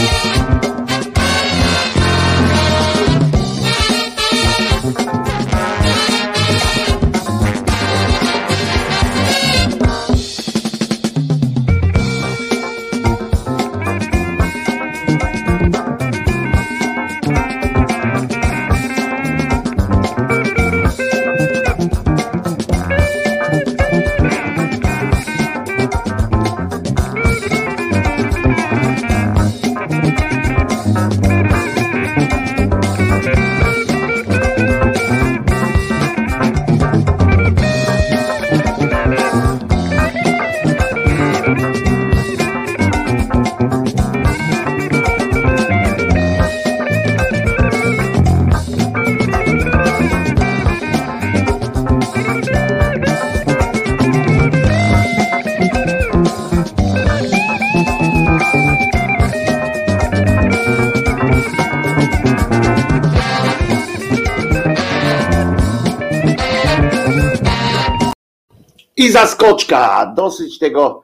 Thank you. Zaskoczka, dosyć tego,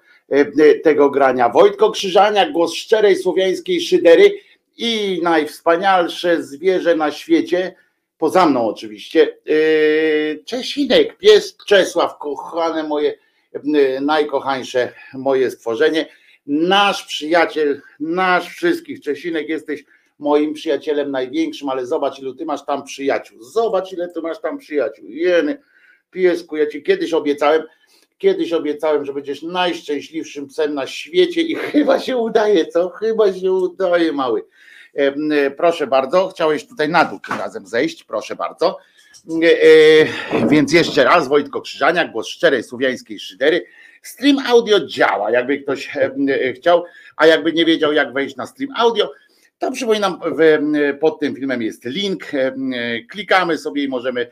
tego grania. Wojtko Krzyżania, głos szczerej słowiańskiej szydery i najwspanialsze zwierzę na świecie, poza mną oczywiście, Czesinek, pies Czesław, kochane moje, najkochańsze moje stworzenie nasz przyjaciel, nasz wszystkich, Czesinek, jesteś moim przyjacielem największym, ale zobacz, ilu ty masz tam przyjaciół. Zobacz, ile ty masz tam przyjaciół. Jeny, piesku, ja ci kiedyś obiecałem, kiedyś obiecałem, że będziesz najszczęśliwszym psem na świecie i chyba się udaje, co? Chyba się udaje, mały. E, proszę bardzo, chciałeś tutaj na dół tym razem zejść, proszę bardzo. E, e, więc jeszcze raz, Wojtko Krzyżania, głos szczerej słowiańskiej szydery. Stream audio działa, jakby ktoś chciał, a jakby nie wiedział, jak wejść na stream audio, to przypominam, pod tym filmem jest link. Klikamy sobie i możemy,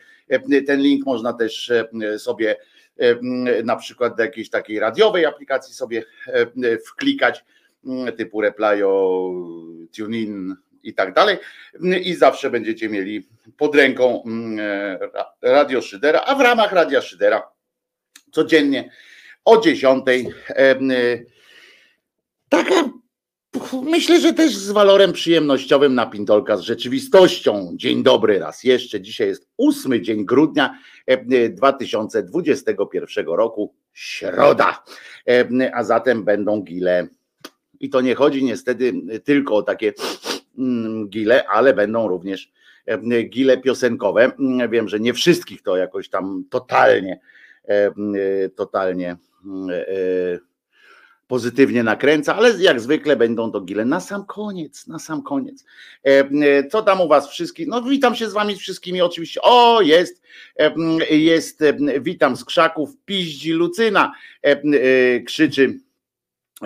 ten link można też sobie na przykład do jakiejś takiej radiowej aplikacji sobie wklikać, typu Replyo, TuneIn i tak dalej. I zawsze będziecie mieli pod ręką Radio Szydera, a w ramach Radia Szydera codziennie o 10. Taka myślę, że też z walorem przyjemnościowym na Pintolka z rzeczywistością. Dzień dobry raz jeszcze. Dzisiaj jest ósmy dzień grudnia 2021 roku, środa. A zatem będą gile. I to nie chodzi niestety tylko o takie mm, gile, ale będą również gile piosenkowe. Wiem, że nie wszystkich to jakoś tam totalnie, totalnie pozytywnie nakręca, ale jak zwykle będą to gile na sam koniec, na sam koniec. E, e, co tam u was wszystkich? No witam się z wami wszystkimi oczywiście. O, jest, e, jest, witam z krzaków, piździ Lucyna, krzyczy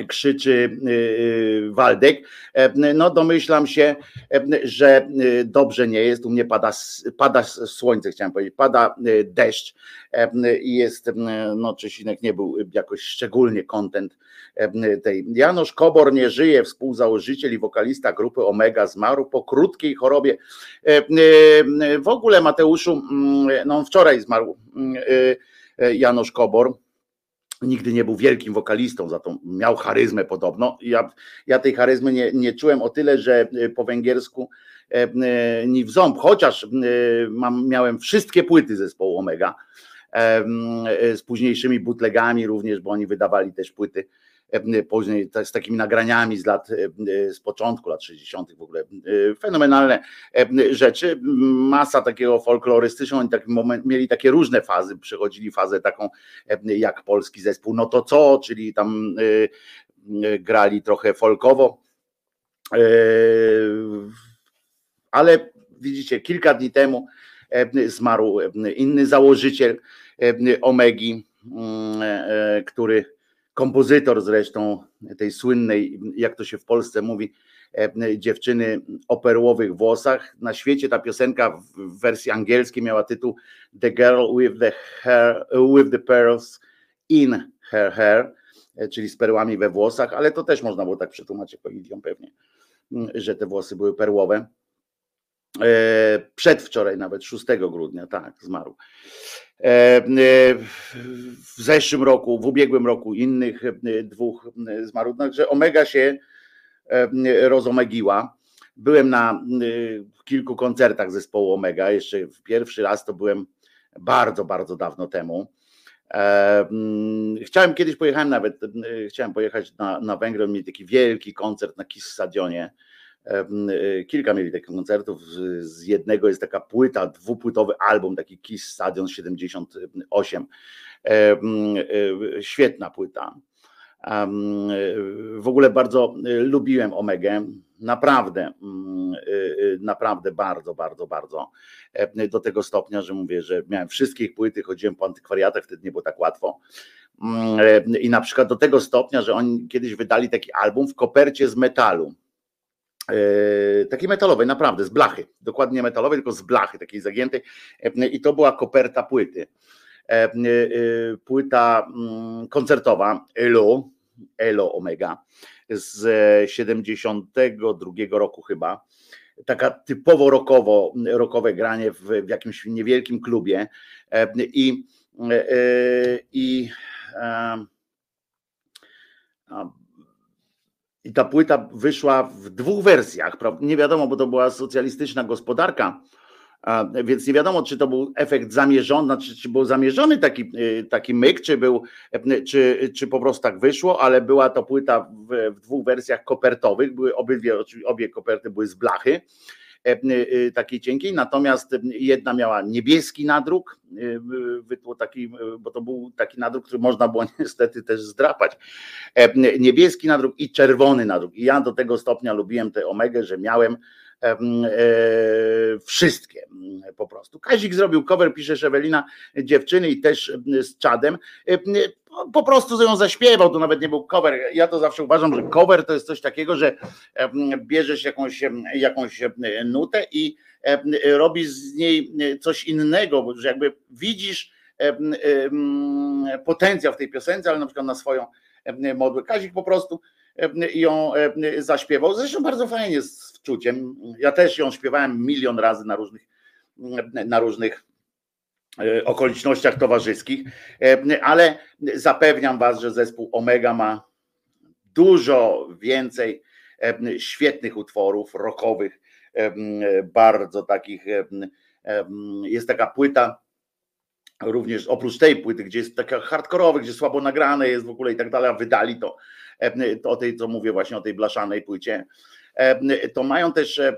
krzyczy Waldek. No domyślam się, że dobrze nie jest. U mnie pada, pada słońce, chciałem powiedzieć, pada deszcz i jest, no Czesinek nie był jakoś szczególnie kontent tej. Janusz Kobor nie żyje, współzałożyciel i wokalista grupy Omega zmarł po krótkiej chorobie. W ogóle Mateuszu, no wczoraj zmarł Janusz Kobor, nigdy nie był wielkim wokalistą, za to miał charyzmę podobno. Ja, ja tej charyzmy nie, nie czułem o tyle, że po węgiersku ni w ząb, chociaż mam, miałem wszystkie płyty zespołu Omega z późniejszymi bootlegami również, bo oni wydawali też płyty E, później z takimi nagraniami z lat, e, z początku lat 60. w ogóle. E, fenomenalne rzeczy. Masa takiego folklorystycznego, oni taki moment, mieli takie różne fazy, przechodzili fazę taką jak polski zespół, no to co, czyli tam grali trochę folkowo. Ale widzicie, kilka dni temu zmarł inny założyciel Omegi, który kompozytor zresztą tej słynnej, jak to się w Polsce mówi, e, dziewczyny o perłowych włosach. Na świecie ta piosenka w wersji angielskiej miała tytuł The Girl with the, hair, with the Pearls in Her Hair, e, czyli z perłami we włosach, ale to też można było tak przetłumaczyć jako idiom pewnie, że te włosy były perłowe. E, przedwczoraj nawet, 6 grudnia, tak, zmarł. E, e, w zeszłym roku, w ubiegłym roku innych dwóch zmarł. Także Omega się rozomegiła. Byłem na kilku koncertach zespołu Omega. Jeszcze pierwszy raz to byłem bardzo, bardzo dawno temu. Chciałem kiedyś pojechałem nawet, chciałem pojechać na, na Węgry, mieli taki wielki koncert na Kiss Stadionie kilka mieli takich koncertów. Z jednego jest taka płyta, dwupłytowy album, taki Kiss Stadion 78. Y, świetna płyta. W ogóle bardzo y, lubiłem Omegę. Naprawdę, mm, naprawdę bardzo, bardzo, bardzo. Do tego stopnia, że mówię, że miałem wszystkich płyty, chodziłem po antykwariatach, wtedy nie było tak łatwo. Mm, I na przykład do tego stopnia, że oni kiedyś wydali taki album w kopercie z metalu takiej metalowej, naprawdę, z blachy, dokładnie metalowej, tylko z blachy, takiej zagiętej e, i to była koperta płyty. E, płyta mm, koncertowa Elo, Elo Omega z 72 roku chyba. Taka typowo rockowo, rockowe granie w, w jakimś niewielkim klubie i I, i ta płyta wyszła w dwóch wersjach. Nie wiadomo, bo to była socjalistyczna gospodarka więc nie wiadomo, czy to był efekt zamierzony, czy był zamierzony taki, y, taki myk, czy, był, czy, czy po prostu tak wyszło, ale była to płyta w, w dwóch wersjach kopertowych, były obydwie, obie koperty były z blachy, y, takiej cienkiej, natomiast jedna miała niebieski nadruk, y, taki, bo to był taki nadruk, który można było niestety też zdrapać. Niebieski nadruk i czerwony nadruk. I ja do tego stopnia lubiłem tę Omegę, że miałem E, wszystkie po prostu. Kazik zrobił cover, pisze Szewelina, dziewczyny i też z czadem. Po prostu ją zaśpiewał, to nawet nie był cover. Ja to zawsze uważam, że cover to jest coś takiego, że bierzesz jakąś, jakąś nutę i robisz z niej coś innego, bo jakby widzisz potencjał w tej piosence, ale na przykład na swoją modłę. Kazik po prostu ją zaśpiewał. Zresztą bardzo fajnie z wczuciem. Ja też ją śpiewałem milion razy na różnych, na różnych okolicznościach towarzyskich, ale zapewniam Was, że zespół Omega ma dużo więcej świetnych utworów rockowych, bardzo takich. Jest taka płyta, również oprócz tej płyty, gdzie jest taka hardkorowa, gdzie słabo nagrane jest w ogóle i tak dalej, a wydali to, to o tej, co mówię właśnie o tej blaszanej płycie, to mają też, e,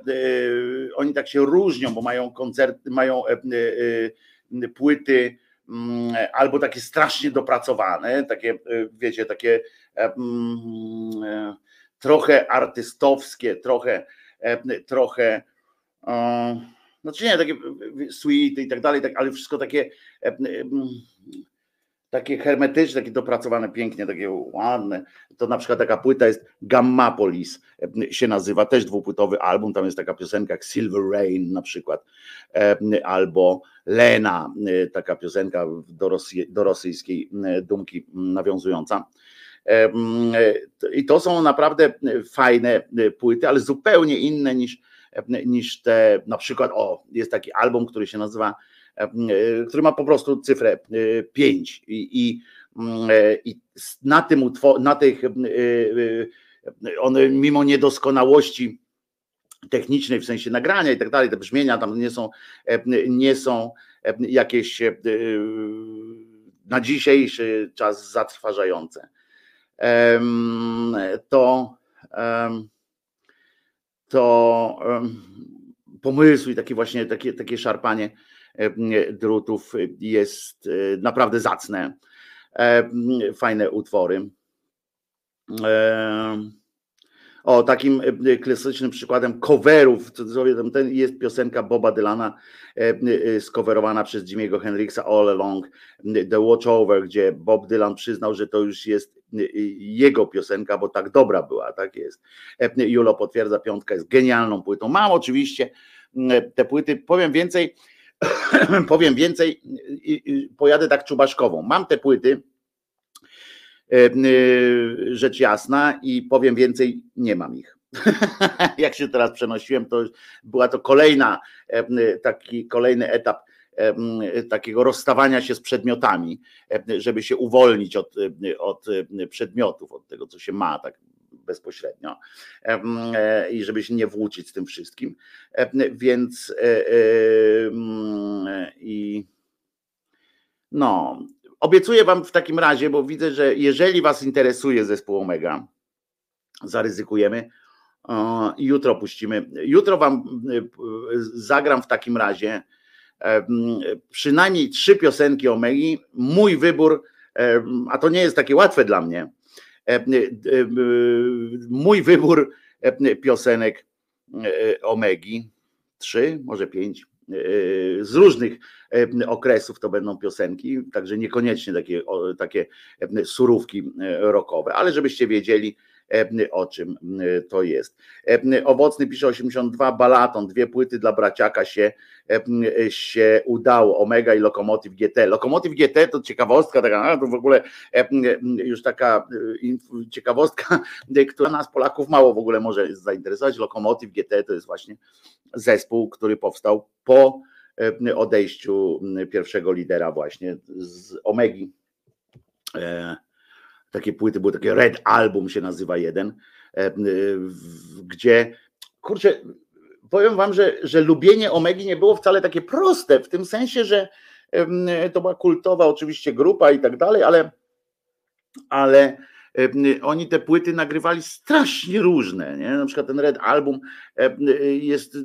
oni tak się różnią, bo mają koncerty, mają e, e, płyty mm, albo takie strasznie dopracowane, takie, wiecie, takie mm, trochę artystowskie, trochę, trochę znaczy nie, takie suity i tak dalej, tak, ale wszystko takie takie hermetyczne, takie dopracowane pięknie, takie ładne. To na przykład taka płyta jest Gammapolis się nazywa, też dwupłytowy album, tam jest taka piosenka jak Silver Rain na przykład, albo Lena, taka piosenka do, Rosji, do rosyjskiej dumki nawiązująca. I to są naprawdę fajne płyty, ale zupełnie inne niż, niż te, na przykład, o, jest taki album, który się nazywa E, który ma po prostu cyfrę 5 e, i, i, e, i na tym na tych one mimo niedoskonałości technicznej w sensie nagrania i tak dalej, te brzmienia tam nie są, nie są jakieś na dzisiejszy czas zatrważające. To to pomysł i takie właśnie takie, takie szarpanie E, drutów jest e, naprawdę zacne. E, fajne utwory. O, takim klasycznym przykładem coverów, w ten jest piosenka Boba Dylana skowerowana przez Jimmy'ego Hendrixa All Along The Watch Over, gdzie Bob Dylan przyznał, że to już jest jego piosenka, bo tak dobra była, tak jest. Julo potwierdza, piątka jest genialną płytą. Mam oczywiście te płyty, powiem więcej, powiem więcej, pojadę tak czubaszkową. Mam te płyty, e, e, rzecz jasna, i powiem więcej, nie mam ich. Jak się teraz przenosiłem, to była to kolejna, e, taki kolejny etap takiego rozstawania się z przedmiotami, żeby się uwolnić od, od przedmiotów, od tego, co się ma, tak bezpośrednio e, i żeby się nie włóczyć z tym wszystkim. Więc e, i no, obiecuję Wam w takim razie, bo widzę, że jeżeli Was interesuje zespół Omega, zaryzykujemy. Jutro puścimy. Jutro Wam e, zagram w takim razie przynajmniej trzy piosenki Omegi. Mój wybór, a to nie jest takie łatwe dla mnie, E, e, e, mój wybór piosenek Omegi, trzy, może pięć, z różnych okresów to będą piosenki, także niekoniecznie takie, takie surówki rockowe, ale żebyście wiedzieli, o czym to jest. Owocny pisze 82, Balaton, dwie płyty dla braciaka się, się udało, Omega i Lokomotiv GT. Lokomotiv GT to ciekawostka, taka, to w ogóle już taka ciekawostka, która nas Polaków mało w ogóle może zainteresować. Lokomotiv GT to jest właśnie zespół, który powstał po odejściu pierwszego lidera właśnie z Omegi. Takie płyty były, takie Red Album się nazywa jeden, gdzie kurczę, powiem wam, że, że lubienie Omegi nie było wcale takie proste, w tym sensie, że to była kultowa oczywiście grupa i tak dalej, ale, ale oni te płyty nagrywali strasznie różne. Nie? Na przykład ten Red Album jest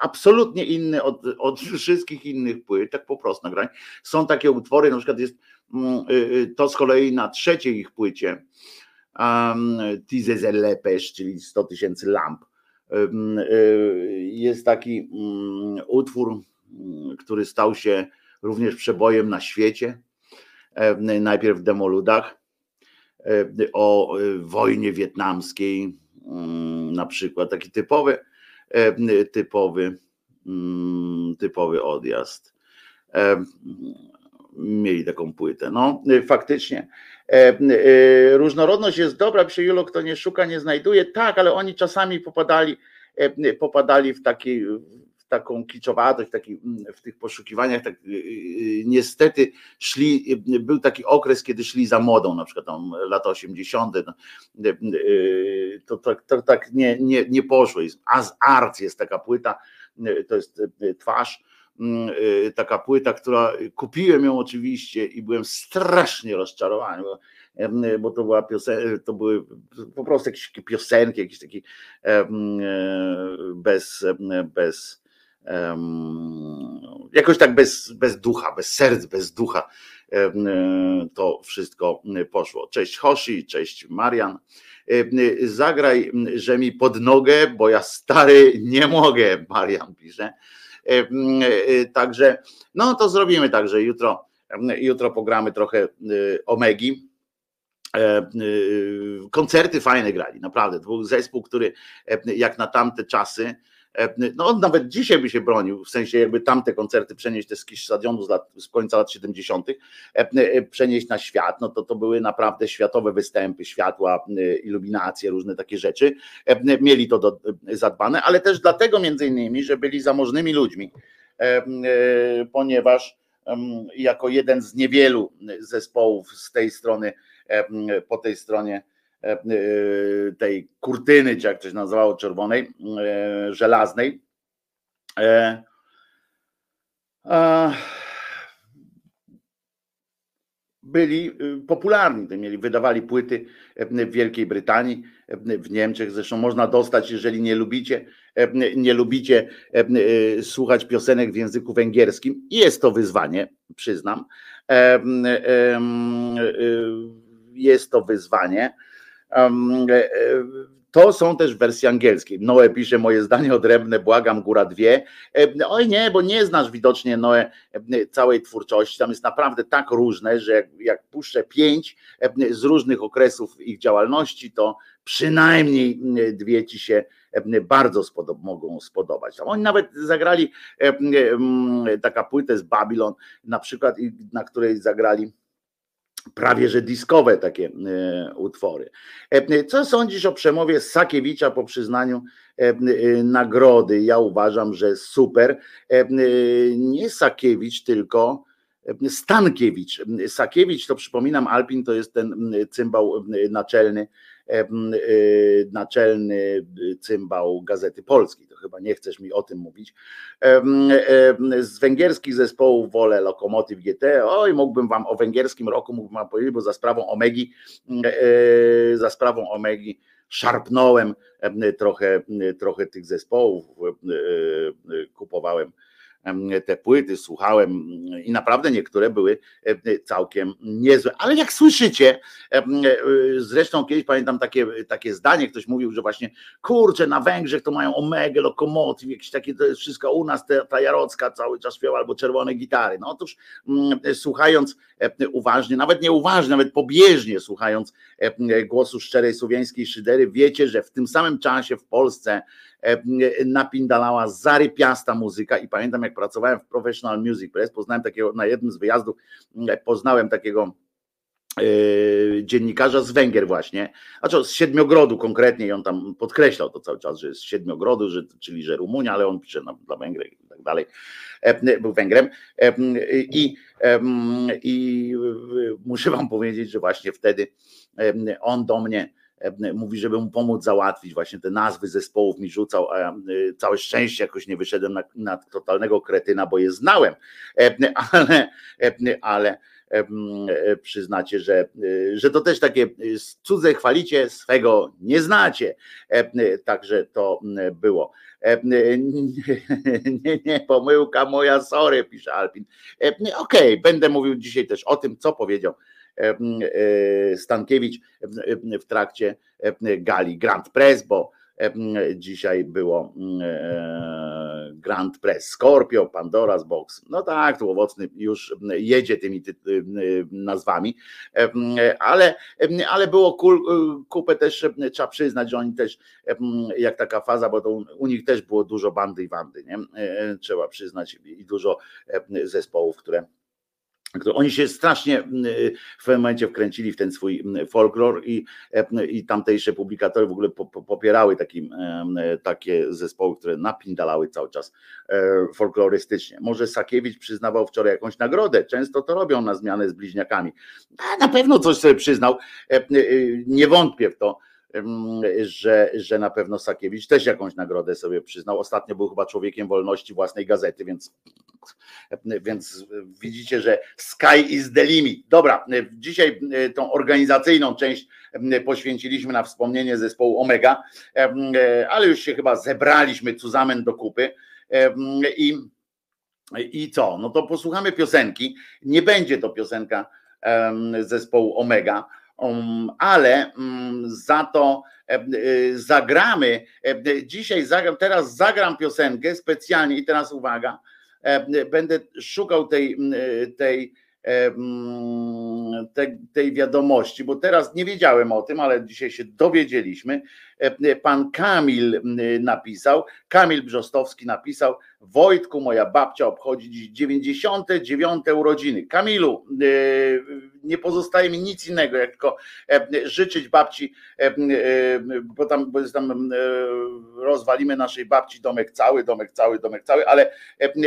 absolutnie inny od, od wszystkich innych płyt, tak po prostu nagrań. Są takie utwory, na przykład jest to z kolei na trzeciej ich płycie, um, Lepesz, czyli 100 tysięcy lamp. Y, jest taki um, utwór, który stał się również przebojem na świecie. Najpierw w Demoludach o wojnie wietnamskiej, na przykład taki typowy E, typowy, mm, typowy odjazd. E, mieli taką płytę. No, faktycznie. E, różnorodność jest dobra, przy Julo, kto nie szuka, nie znajduje. Tak, ale oni czasami popadali, popadali w taki taką kiczowatość w, taki, w tych poszukiwaniach, tak, y, y, niestety szli, był taki okres, kiedy szli za modą, na przykład tam lata 80. No, y, to, to, to tak nie, nie, nie poszło. As Art jest taka płyta, to jest twarz, taka płyta, która kupiłem ją oczywiście i byłem strasznie rozczarowany, bo, bo to była piosen- to były po prostu jakieś piosenki, jakieś takie bez, bez jakoś tak bez, bez ducha, bez serc, bez ducha to wszystko poszło. Cześć Hoshi, cześć Marian. Zagraj, że mi pod nogę, bo ja stary nie mogę, Marian pisze. Także, no to zrobimy tak, że jutro, jutro pogramy trochę Omegi. Koncerty fajne grali, naprawdę. To był zespół, który jak na tamte czasy, E, no on nawet dzisiaj by się bronił, w sensie jakby tamte koncerty przenieść te z stadionu z, lat, z końca lat 70., e, e, przenieść na świat, no to to były naprawdę światowe występy, światła, iluminacje, różne takie rzeczy. Mieli to do, zadbane, ale też dlatego między innymi, że byli zamożnymi ludźmi, ponieważ jako jeden z niewielu zespołów z tej strony, po tej stronie E, e, tej kurtyny, czy jak to się nazywało, czerwonej, e, żelaznej. Byli popularni, mieli, wydawali płyty w Wielkiej Brytanii, w Niemczech. Zresztą można dostać, jeżeli nie lubicie, nie lubicie słuchać piosenek w języku węgierskim. Jest to wyzwanie, przyznam. Jest to wyzwanie E, e, to są też wersje angielskie. Noe pisze moje zdanie odrębne, błagam, góra dwie. E, oj nie, bo nie znasz widocznie Noe całej twórczości. Tam jest naprawdę tak różne, że jak, jak puszczę pięć z różnych okresów ich działalności, to przynajmniej dwie ci się bardzo spodob mogą spodobać. Tam oni nawet zagrali taka płytę z Babylon, na przykład, na której zagrali prawie że diskowe takie e, utwory. E, co sądzisz o przemowie Sakiewicza po przyznaniu e, nagrody? Ja uważam, że super. Nie Sakiewicz, tylko Stankiewicz. Sakiewicz, to przypominam, Alpin to jest ten cymbał naczelny naczelny cymbał Gazety Polskiej. To chyba nie chcesz mi o tym mówić. Z węgierskich zespołów wolę Lokomotiv GT. Oj, mógłbym wam o węgierskim roku mógłbym wam powiedzieć, bo za sprawą Omegi, e, za sprawą Omegi szarpnąłem trochę, trochę tych zespołów, e, kupowałem te płyty, słuchałem i naprawdę niektóre były całkiem niezłe. Ale jak słyszycie, e, zresztą kiedyś pamiętam takie, takie zdanie, ktoś mówił, że właśnie kurczę, na Węgrzech to mają Omega, Lokomotiv, jakieś takie, to jest wszystko u nas, ta, Jarocka cały czas śpiewa albo czerwone gitary. No otóż słuchając uważnie, nawet nie uważnie, nawet pobieżnie słuchając głosu szczerej słowiańskiej szydery, wiecie, że w tym samym czasie w Polsce napindalała zarypiasta muzyka i pamiętam jak pracowałem w Professional Music Press, poznałem takiego, na jednym z wyjazdów poznałem takiego e, dziennikarza z Węgier właśnie, znaczy z Siedmiogrodu konkretnie i on tam podkreślał to cały czas, że jest z Siedmiogrodu, że, czyli że Rumunia, ale on pisze na, dla Węgier i tak dalej. Był Węgrem i, i muszę wam powiedzieć, że właśnie wtedy on do mnie mówi, żeby mu pomóc załatwić właśnie te nazwy zespołów mi rzucał, a całe szczęście jakoś nie wyszedłem na, na totalnego kretyna, bo je znałem, ale, ale przyznacie, że, że to też takie cudze chwalicie, swego nie znacie. Także to było. Nie, nie, pomyłka moja, sorry, pisze Alpin. Okej, okay, będę mówił dzisiaj też o tym, co powiedział E, Stankiewicz w trakcie gali Grand Press, bo dzisiaj było e, Grand Press Scorpio, Pandora's Box. No tak, tu owocny już jedzie tymi nazwami, ale, ale było kupę też, trzeba przyznać, że oni też, jak taka faza, bo to u nich też było dużo bandy i wandy, nie? E, trzeba przyznać, i dużo zespołów, które oni się strasznie mm, w pewnym momencie wkręcili w ten swój folklor i, e, i tamtejsze publikatory w ogóle popierały takim, takie zespoły, które napindalały cały czas e, folklorystycznie. Może Sakiewicz przyznawał wczoraj jakąś nagrodę, często to robią na zmianę z bliźniakami. Na pewno coś sobie przyznał, e, nie wątpię w to, że, że na pewno Sakiewicz też jakąś nagrodę sobie przyznał. Ostatnio był chyba człowiekiem wolności własnej gazety, więc, więc widzicie, że sky is the limit. Dobra, dzisiaj tą organizacyjną część poświęciliśmy na wspomnienie zespołu Omega, ale już się chyba zebraliśmy zusammen do kupy i i co? No to posłuchamy piosenki. Nie będzie to piosenka zespołu Omega, ale za to e, zagramy. Dzisiaj zagram, teraz zagram piosenkę specjalnie i teraz uwaga, będę szukał tej, tej, tej wiadomości, bo teraz nie wiedziałem o tym, ale dzisiaj się dowiedzieliśmy. Pan Kamil napisał, Kamil Brzostowski napisał, Wojtku, moja babcia obchodzi dziś 99 urodziny. Kamilu, nie pozostaje mi nic innego, jak tylko e, życzyć babci, e, e, bo tam, bo tam rozwalimy naszej babci domek cały, domek cały, domek cały, ale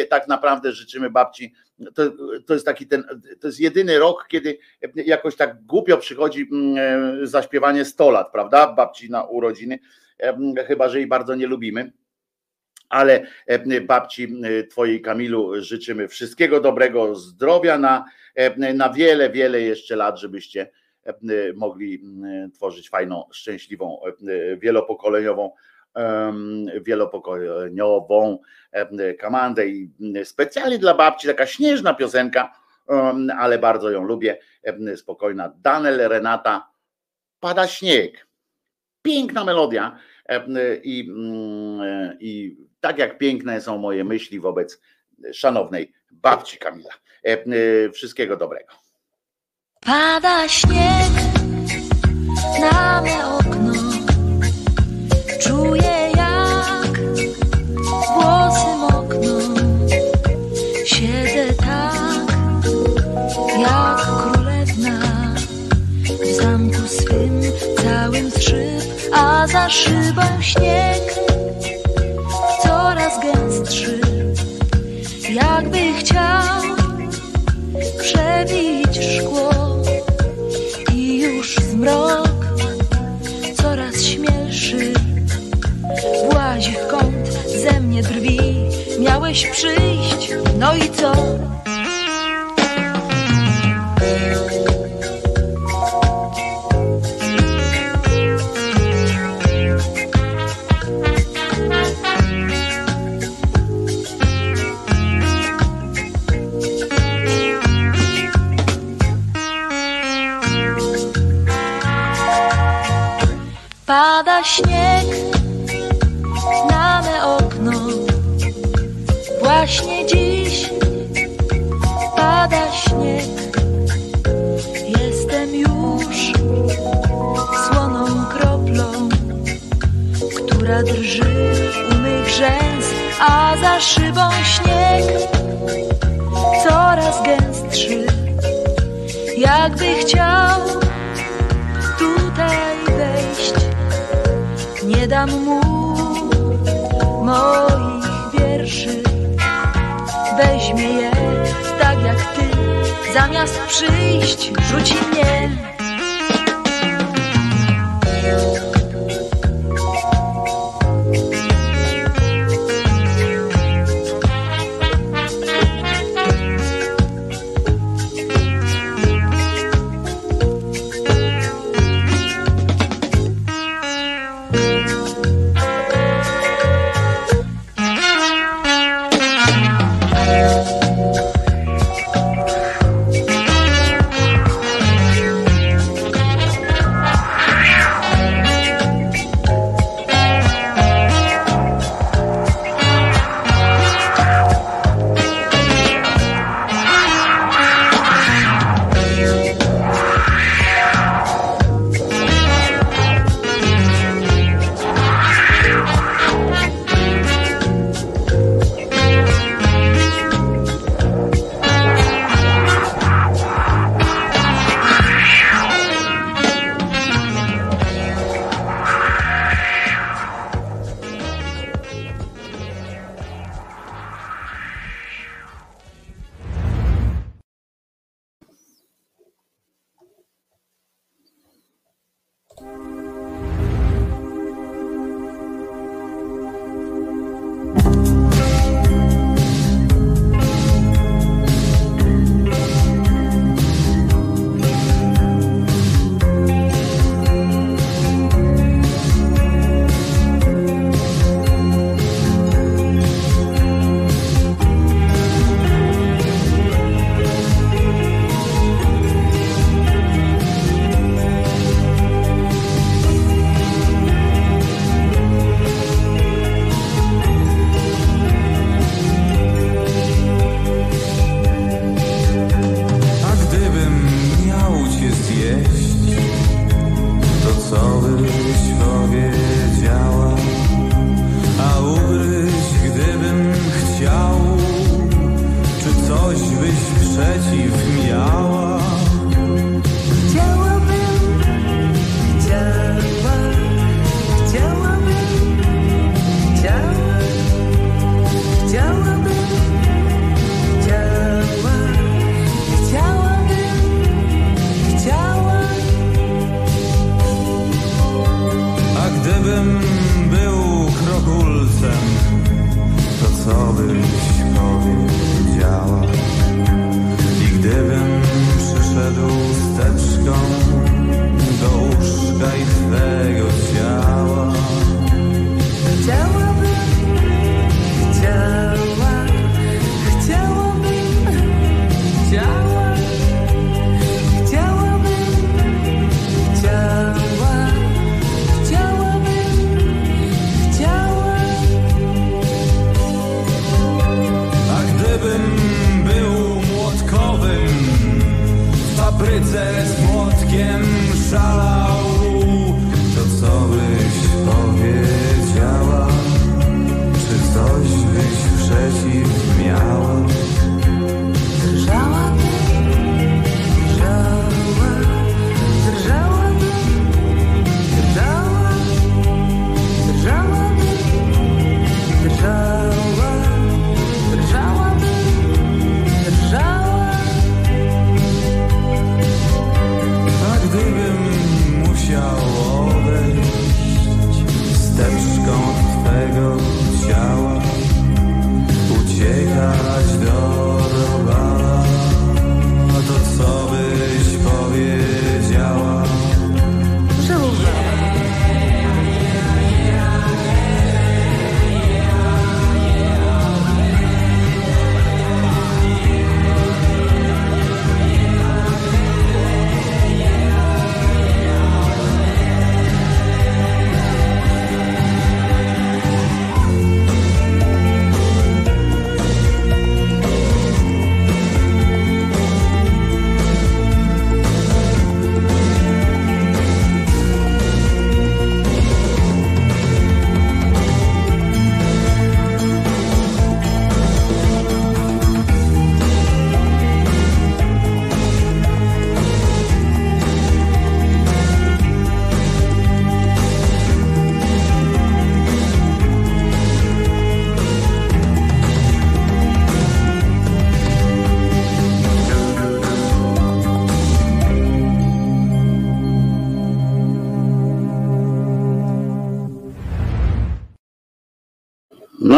tak naprawdę życzymy babci. To, to jest taki ten, to jest jedyny rok, kiedy jakoś tak głupio przychodzi zaśpiewanie 100 lat, prawda? Babci na urodziny, chyba że jej bardzo nie lubimy ale babci Twojej Kamilu życzymy wszystkiego dobrego, zdrowia na, na wiele, wiele jeszcze lat, żebyście mogli tworzyć fajną, szczęśliwą, wielopokoleniową wielopokoleniową komandę i specjalnie dla babci taka śnieżna piosenka, ale bardzo ją lubię, spokojna. Danel, Renata, pada śnieg. Piękna melodia i, i tak jak piękne są moje myśli wobec szanownej babci Kamila. E, e, wszystkiego dobrego. Pada śnieg na okno. Za szybą śnieg coraz gęstszy. Jakby chciał przebić szkło i już zmrok coraz śmielszy. Włazi w kąt ze mnie drwi. Miałeś przyjść no i co Pada śnieg na me okno. Właśnie dziś pada śnieg. Jestem już słoną kroplą Która drży u mych rzęs A za szybą śnieg Coraz gęstszy. Jakby chciał nie dam mu moich wierszy. Weźmie je tak jak ty, zamiast przyjść, rzuci mnie.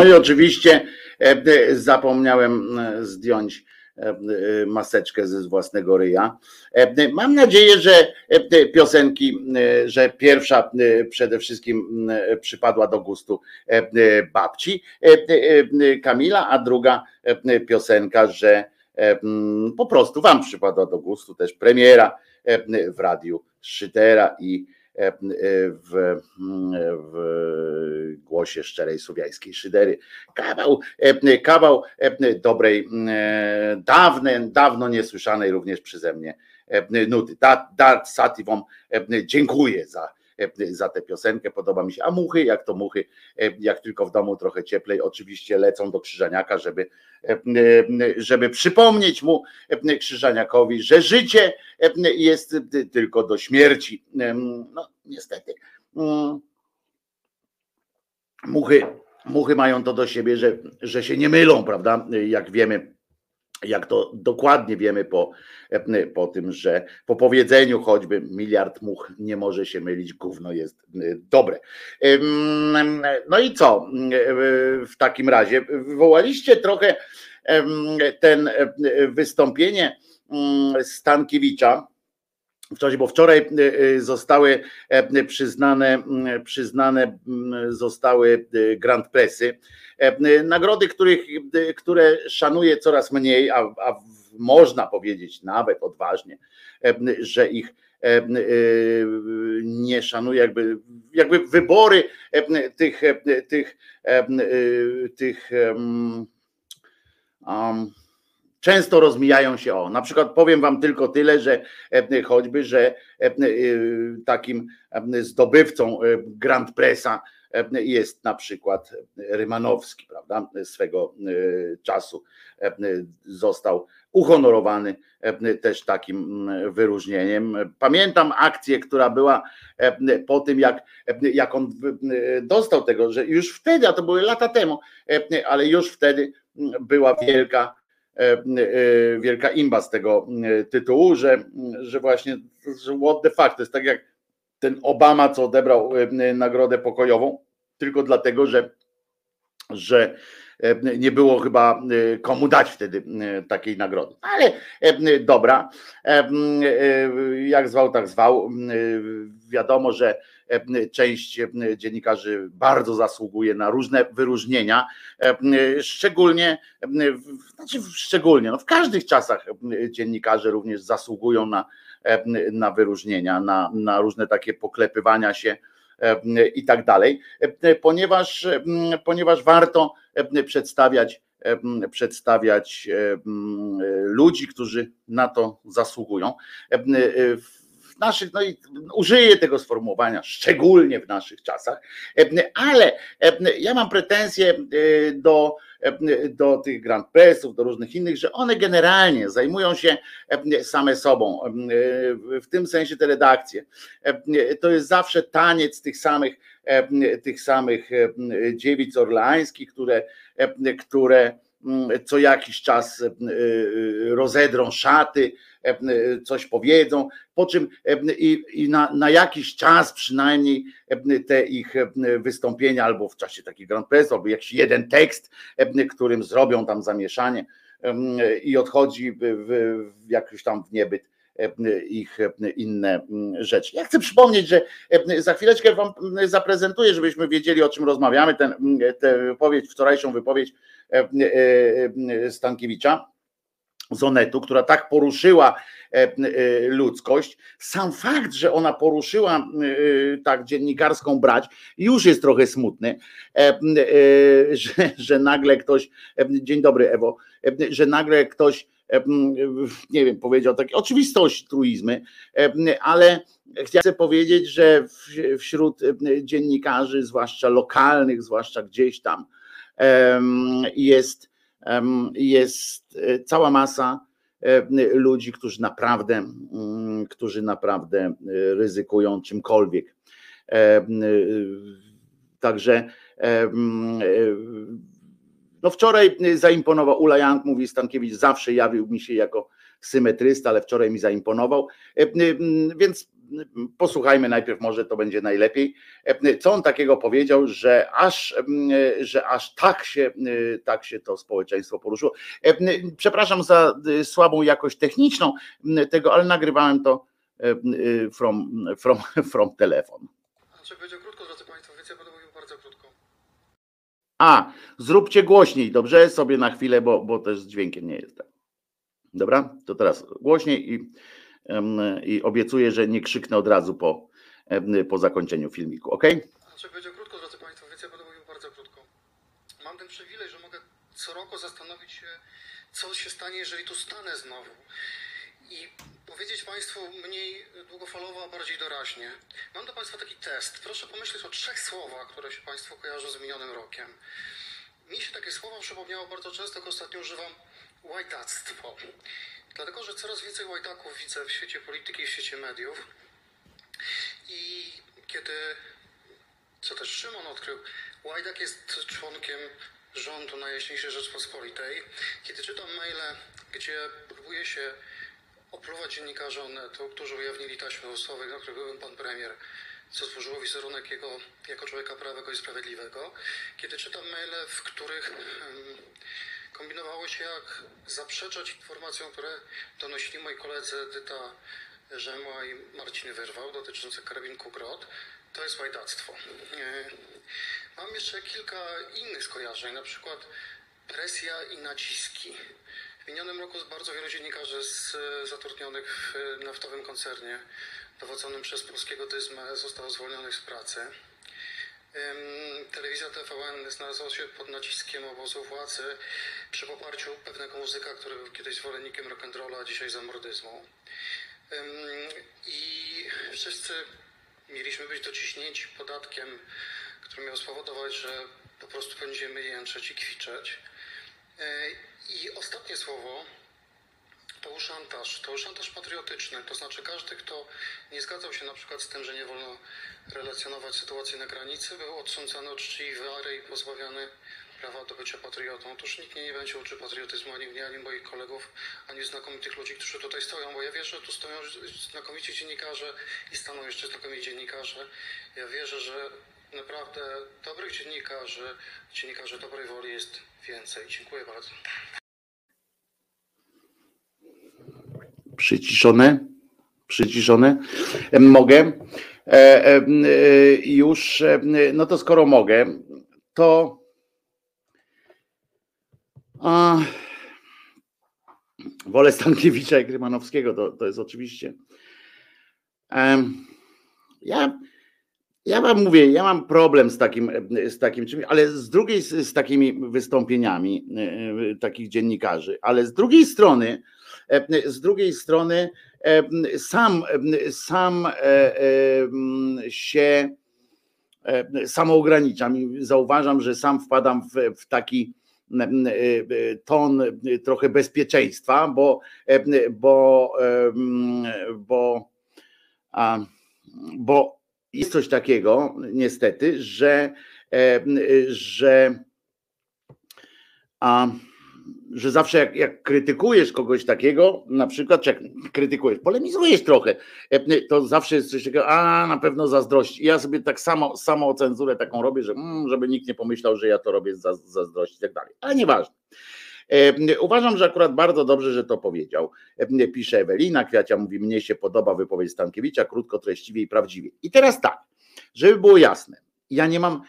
I oczywiście zapomniałem zdjąć maseczkę ze własnego ryja. Mam nadzieję, że piosenki, że pierwsza przede wszystkim przypadła do gustu babci Kamila, a druga piosenka, że po prostu wam przypadła do gustu też premiera w radiu Szydera i w, w głosie szczerej słowiańskiej szydery. Kawał, kawał dobrej, dawne, dawno niesłyszanej również przeze mnie nuty. Dart Sativom dziękuję za za tę piosenkę, podoba mi się. A muchy, jak to muchy, jak tylko w domu trochę cieplej, oczywiście lecą do Krzyżaniaka, żeby, żeby przypomnieć mu Krzyżaniakowi, że życie jest tylko do śmierci. No niestety. Muchy, muchy mają to do siebie, że, że się nie mylą, prawda? Jak wiemy, jak to dokładnie wiemy po, po tym, że po powiedzeniu choćby miliard much nie może się mylić, gówno jest dobre. No i co w takim razie? Wywołaliście trochę ten wystąpienie Stankiewicza, wczoraj, bo wczoraj zostały przyznane, przyznane zostały Grand Pressy. E, nagrody, których, które szanuje coraz mniej, a, a można powiedzieć nawet odważnie, e, że ich e, nie szanuje, jakby, jakby wybory tych, tych, tych um, często rozmijają się o. Na przykład powiem wam tylko tyle, że choćby, że takim zdobywcą Grand Pressa jest na przykład Rymanowski, prawda? Swego e, czasu e, został uhonorowany e, też takim wyróżnieniem. Pamiętam akcję, która była po tym, jak, jak on dostał tego, że już wtedy, a to były lata temu, ale już wtedy była wielka, wielka imba z tego tytułu, że, że właśnie że what the fuck, to jest tak jak ten Obama, co odebrał nagrodę pokojową, tylko dlatego, że, że e, nie było chyba e, komu dać wtedy e, takiej nagrody. Ale dobra, jak zwał, tak zwał. Wiadomo, że część dziennikarzy bardzo zasługuje na różne wyróżnienia, szczególnie, znaczy szczególnie, no w każdych czasach dziennikarze również zasługują na, na wyróżnienia, na, na różne takie poklepywania się i tak dalej, ponieważ, ponieważ warto przedstawiać przedstawiać ludzi, którzy na to zasługują. Naszych, no i użyję tego sformułowania, szczególnie w naszych czasach, ale ja mam pretensje do do tych Grand Pressów, do różnych innych, że one generalnie zajmują się same sobą. W tym sensie te redakcje. To jest zawsze taniec tych samych, tych samych dziewic orleańskich, które, które co jakiś czas rozedrą szaty, coś powiedzą, po czym i, na, na, jakiś czas przynajmniej te ich wystąpienia, albo w czasie takich Grand Press, albo jakiś jeden tekst, którym zrobią tam zamieszanie i odchodzi w, w jakiś tam w niebyt ich inne rzeczy. Ja chcę przypomnieć, że za chwileczkę wam zaprezentuję, żebyśmy wiedzieli, o czym rozmawiamy, tę wypowiedź, wczorajszą wypowiedź Stankiewicza z Onetu, która tak poruszyła e, e, ludzkość. Sam fakt, że ona poruszyła e, tak dziennikarską brać, już jest trochę smutny, że, że nagle ktoś, dzień dobry Ewo, że nagle ktoś nie wiem, powiedział takie oczywistość truizmy, ale chcę powiedzieć, że wśród dziennikarzy, zwłaszcza lokalnych, zwłaszcza gdzieś tam, jest jest e, cała masa e, ludzi, którzy naprawdę, mm, którzy naprawdę e, ryzykują czymkolwiek. Także no wczoraj zaimponował Ula Jank, mówi Stankiewicz, zawsze jawił mi się jako symetrysta, ale wczoraj mi zaimponował. Więc posłuchajmy najpierw, może to będzie najlepiej. Co on takiego powiedział, że aż, że aż tak się, tak się to społeczeństwo poruszyło. Przepraszam za słabą jakość techniczną tego, ale nagrywałem to from, from, from telefon. Znaczy będzie krótko, drodzy Państwo, więc ja będę mówił bardzo krótko. A, zróbcie głośniej, dobrze? Sobie na chwilę, bo, bo też z dźwiękiem nie jest tak. Dobra, to teraz głośniej i, i obiecuję, że nie krzyknę od razu po, po zakończeniu filmiku, ok? Znaczy będzie krótko, drodzy Państwo, więc ja będę mówił bardzo krótko. Mam ten przywilej, że mogę co roku zastanowić się, co się stanie, jeżeli tu stanę znowu. I powiedzieć Państwu mniej długofalowo, a bardziej doraźnie. Mam do Państwa taki test. Proszę pomyśleć o trzech słowach, które się Państwu kojarzą z minionym rokiem. Mi się takie słowa przypomniało bardzo często, jak ostatnio używam łajtactwo. Dlatego, że coraz więcej łajdaków widzę w świecie polityki i w świecie mediów. I kiedy, co też Szymon odkrył, Łajdak jest członkiem rządu Najjaśniejszej Rzeczpospolitej. Kiedy czytam maile, gdzie próbuje się opluwać dziennikarzy Onetu, którzy ujawnili taśmy głosowe, na których był pan premier, co zburzyło wizerunek jego jako człowieka prawego i sprawiedliwego. Kiedy czytam maile, w których um, kombinowało się, jak zaprzeczać informacjom, które donosili moi koledzy Edyta Rzemła i Marcin Wyrwał dotyczące karabinku GROT, to jest łajdactwo. E, mam jeszcze kilka innych skojarzeń, na przykład presja i naciski. W minionym roku bardzo wielu dziennikarzy z, zatrudnionych w naftowym koncernie dowodzonym przez polskiego Dyzmę zostało zwolnionych z pracy. Telewizja TVN znalazła się pod naciskiem obozu władzy przy poparciu pewnego muzyka, który był kiedyś zwolennikiem rock'n'rolla, a dzisiaj zamordyzmu. I wszyscy mieliśmy być dociśnięci podatkiem, który miał spowodować, że po prostu będziemy jęczeć i kwiczeć. I ostatnie słowo to był szantaż. To był szantaż patriotyczny. To znaczy każdy, kto nie zgadzał się na przykład z tym, że nie wolno relacjonować sytuacji na granicy, był odsądzany od czci i wiary i pozbawiony prawa do bycia patriotą. Otóż nikt mnie nie będzie uczył patriotyzmu, ani mnie, ani moich kolegów, ani znakomitych ludzi, którzy tutaj stoją, bo ja wierzę, że tu stoją znakomici dziennikarze i staną jeszcze znakomici dziennikarze. Ja wierzę, że naprawdę dobrych dziennikarzy, dziennikarzy dobrej woli jest więcej. Dziękuję bardzo. Przyciszone? Przyciszone? Mogę? E, e, już, no to skoro mogę, to a, wolę Stankiewicza i Grymanowskiego, to, to jest oczywiście. Ja ja wam mówię, ja mam problem z takim, z takim czymś, ale z drugiej z, takimi wystąpieniami e, e, takich dziennikarzy, ale z drugiej strony, e, z drugiej strony sam, sam się samoograniczam i zauważam, że sam wpadam w, w taki ton trochę bezpieczeństwa, bo, bo, bo, bo jest coś takiego, niestety, że, e, że, a, że zawsze jak, jak, krytykujesz kogoś takiego, na przykład, czy jak krytykujesz, polemizujesz trochę, e, to zawsze jest coś takiego, a na pewno zazdrości. I ja sobie tak samo, samo cenzurę taką robię, że, mm, żeby nikt nie pomyślał, że ja to robię z zazdrości i tak dalej. Ale nieważne. E, uważam, że akurat bardzo dobrze, że to powiedział. E, pisze Ewelina, Kwiacia mówi, mnie się podoba wypowiedź Stankiewicza, krótko, treściwie i prawdziwie. I teraz tak, żeby było jasne, ja nie mam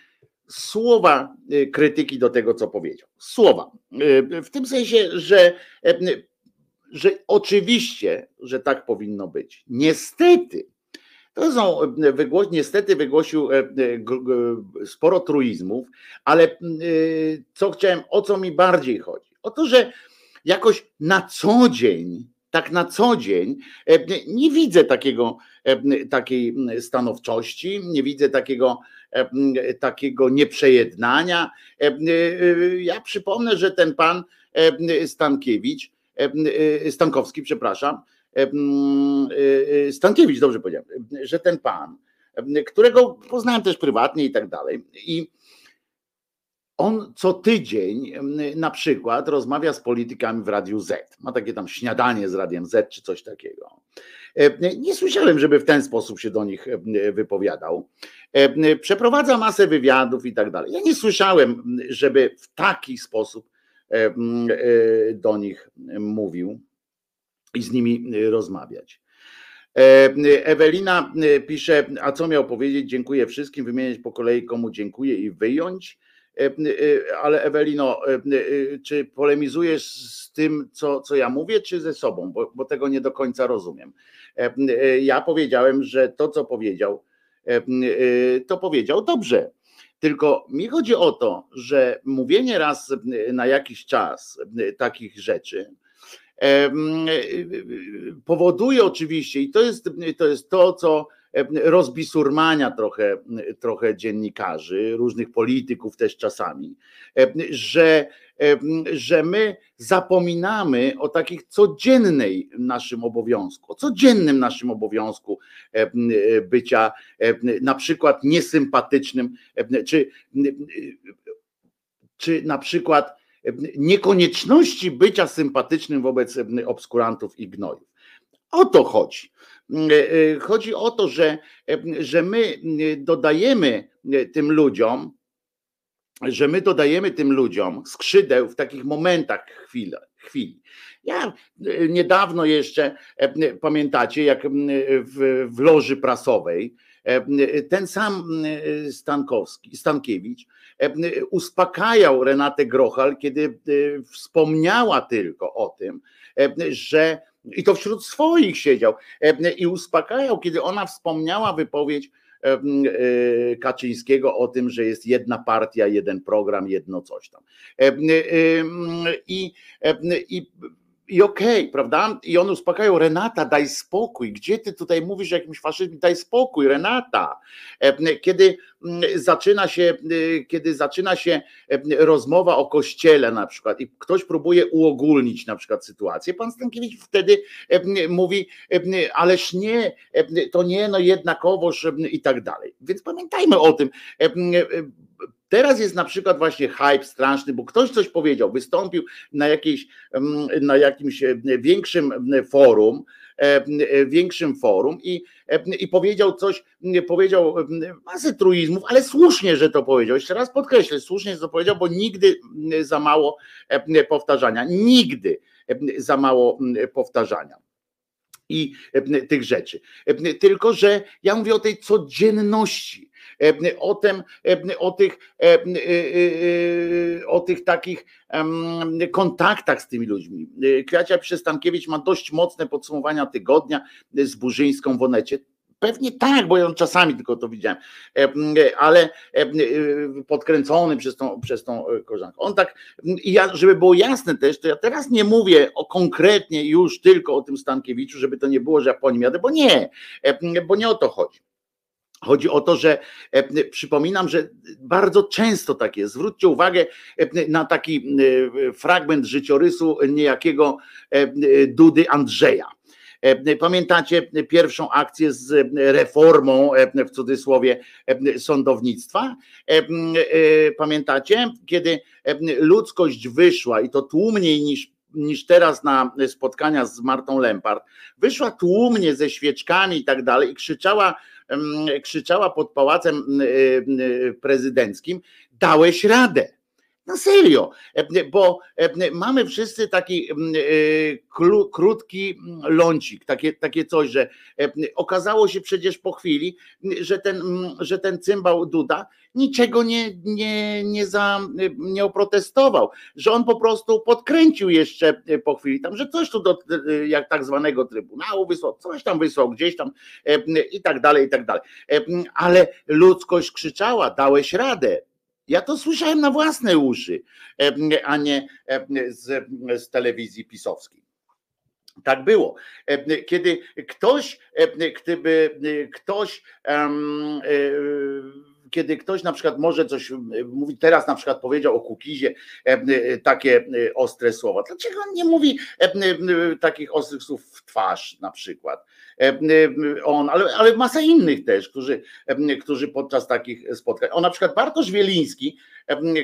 słowa e, krytyki do tego, co powiedział. Słowa. W tym sensie, że, że oczywiście, że tak powinno być. Niestety, to są wygłoś, niestety wygłosił sporo truizmów, ale co chciałem, o co mi bardziej chodzi? Oto, że jakoś na co dzień, tak na co dzień, e, nie widzę takiego, e, takiej stanowczości, nie widzę takiego, e, takiego nieprzejednania. Ja przypomnę, że ten pan Stankiewicz, Stankowski, przepraszam, Stankiewicz, dobrze powiedziałem, że ten pan, którego poznałem też prywatnie i tak dalej. I on co tydzień na przykład rozmawia z politykami w Radiu Z. Ma takie tam śniadanie z Radiem Z czy coś takiego. Nie słyszałem, żeby w ten sposób się do nich wypowiadał. Przeprowadza masę wywiadów i tak dalej. Ja nie słyszałem, żeby w taki sposób do nich mówił i z nimi rozmawiać. Ewelina pisze, a co miał powiedzieć? Dziękuję wszystkim, wymieniać po kolei komu dziękuję i wyjąć. Ale Ewelino, czy polemizujesz z tym, co, co ja mówię, czy ze sobą? Bo, bo tego nie do końca rozumiem. Ja powiedziałem, że to, co powiedział, to powiedział dobrze. Tylko mi chodzi o to, że mówienie raz na jakiś czas takich rzeczy, powoduje oczywiście, i to jest to, jest to co rozbisurmania trochę, trochę dziennikarzy, różnych polityków też czasami, że, że my zapominamy o takich codziennej naszym obowiązku, o codziennym naszym obowiązku bycia na przykład niesympatycznym, czy, czy na przykład niekonieczności bycia sympatycznym wobec obskurantów i gnojów. O to chodzi. Chodzi o to, że, że my dodajemy tym ludziom, że my dodajemy tym ludziom skrzydeł w takich momentach chwili. chwili. Ja niedawno jeszcze, pamiętacie, jak w, w loży prasowej, ten sam Stankowski, Stankiewicz uspokajał Renatę Grochal, kiedy wspomniała tylko o tym, że i to wśród swoich siedział i uspokajał, kiedy ona wspomniała wypowiedź Kaczyńskiego o tym, że jest jedna partia, jeden program, jedno coś tam. I, i i okej, okay, prawda? I on uspokajał, Renata, daj spokój, gdzie ty tutaj mówisz o jakimś faszyzmie, daj spokój, Renata. E, kiedy mm, zaczyna się, e, kiedy zaczyna się e, rozmowa o kościele na przykład i ktoś próbuje uogólnić na przykład sytuację, pan Stankiewicz wtedy mówi, ależ nie, to nie, no jednakowoż i tak dalej. Więc pamiętajmy o tym, Teraz jest na przykład właśnie hype straszny, bo ktoś coś powiedział, wystąpił na, jakiejś, na jakimś większym forum, większym forum i, i powiedział coś, powiedział masę truizmów, ale słusznie, że to powiedział. Jeszcze raz podkreślę, słusznie, że to powiedział, bo nigdy za mało powtarzania. Nigdy za mało powtarzania i tych rzeczy. Tylko, że ja mówię o tej codzienności o tym, o tych, o tych takich kontaktach z tymi ludźmi. Kwiacia Przystankiewicz ma dość mocne podsumowania tygodnia z Burzyńską w Onecie. Pewnie tak, bo ja czasami tylko to widziałem, ale podkręcony przez tą, przez tą koleżankę. On tak, ja, żeby było jasne też, to ja teraz nie mówię o konkretnie już tylko o tym Stankiewiczu, żeby to nie było, że ja po nim jadę, bo nie, bo nie o to chodzi. Chodzi o to, że e, przypominam, że bardzo często tak jest. Zwróćcie uwagę e, na taki e, fragment życiorysu niejakiego Dudy Andrzeja. Pamiętacie pierwszą akcję z reformą, w cudzysłowie, sądownictwa? Pamiętacie, kiedy ludzkość wyszła i to tłumniej niż niż teraz na spotkania z Martą Lempart, wyszła tłumnie ze świeczkami i tak dalej i krzyczała, krzyczała pod pałacem prezydenckim: Dałeś radę. Na serio, bo mamy wszyscy taki krótki lącik, takie, takie coś, że okazało się przecież po chwili, że ten, że ten cymbał Duda niczego nie, nie, nie, za, nie oprotestował, że on po prostu podkręcił jeszcze po chwili tam, że coś tu do jak tak zwanego trybunału wysłał, coś tam wysłał gdzieś tam i tak dalej, i tak dalej. Ale ludzkość krzyczała, dałeś radę, ja to słyszałem na własne uszy, a nie z, z telewizji pisowskiej. Tak było. Kiedy ktoś, gdyby ktoś kiedy ktoś na przykład może coś mówi, teraz na przykład powiedział o Kukizie takie ostre słowa. Dlaczego on nie mówi takich ostrych słów w twarz na przykład? On, ale, ale masa innych też, którzy, którzy podczas takich spotkań. O na przykład Bartosz Wieliński,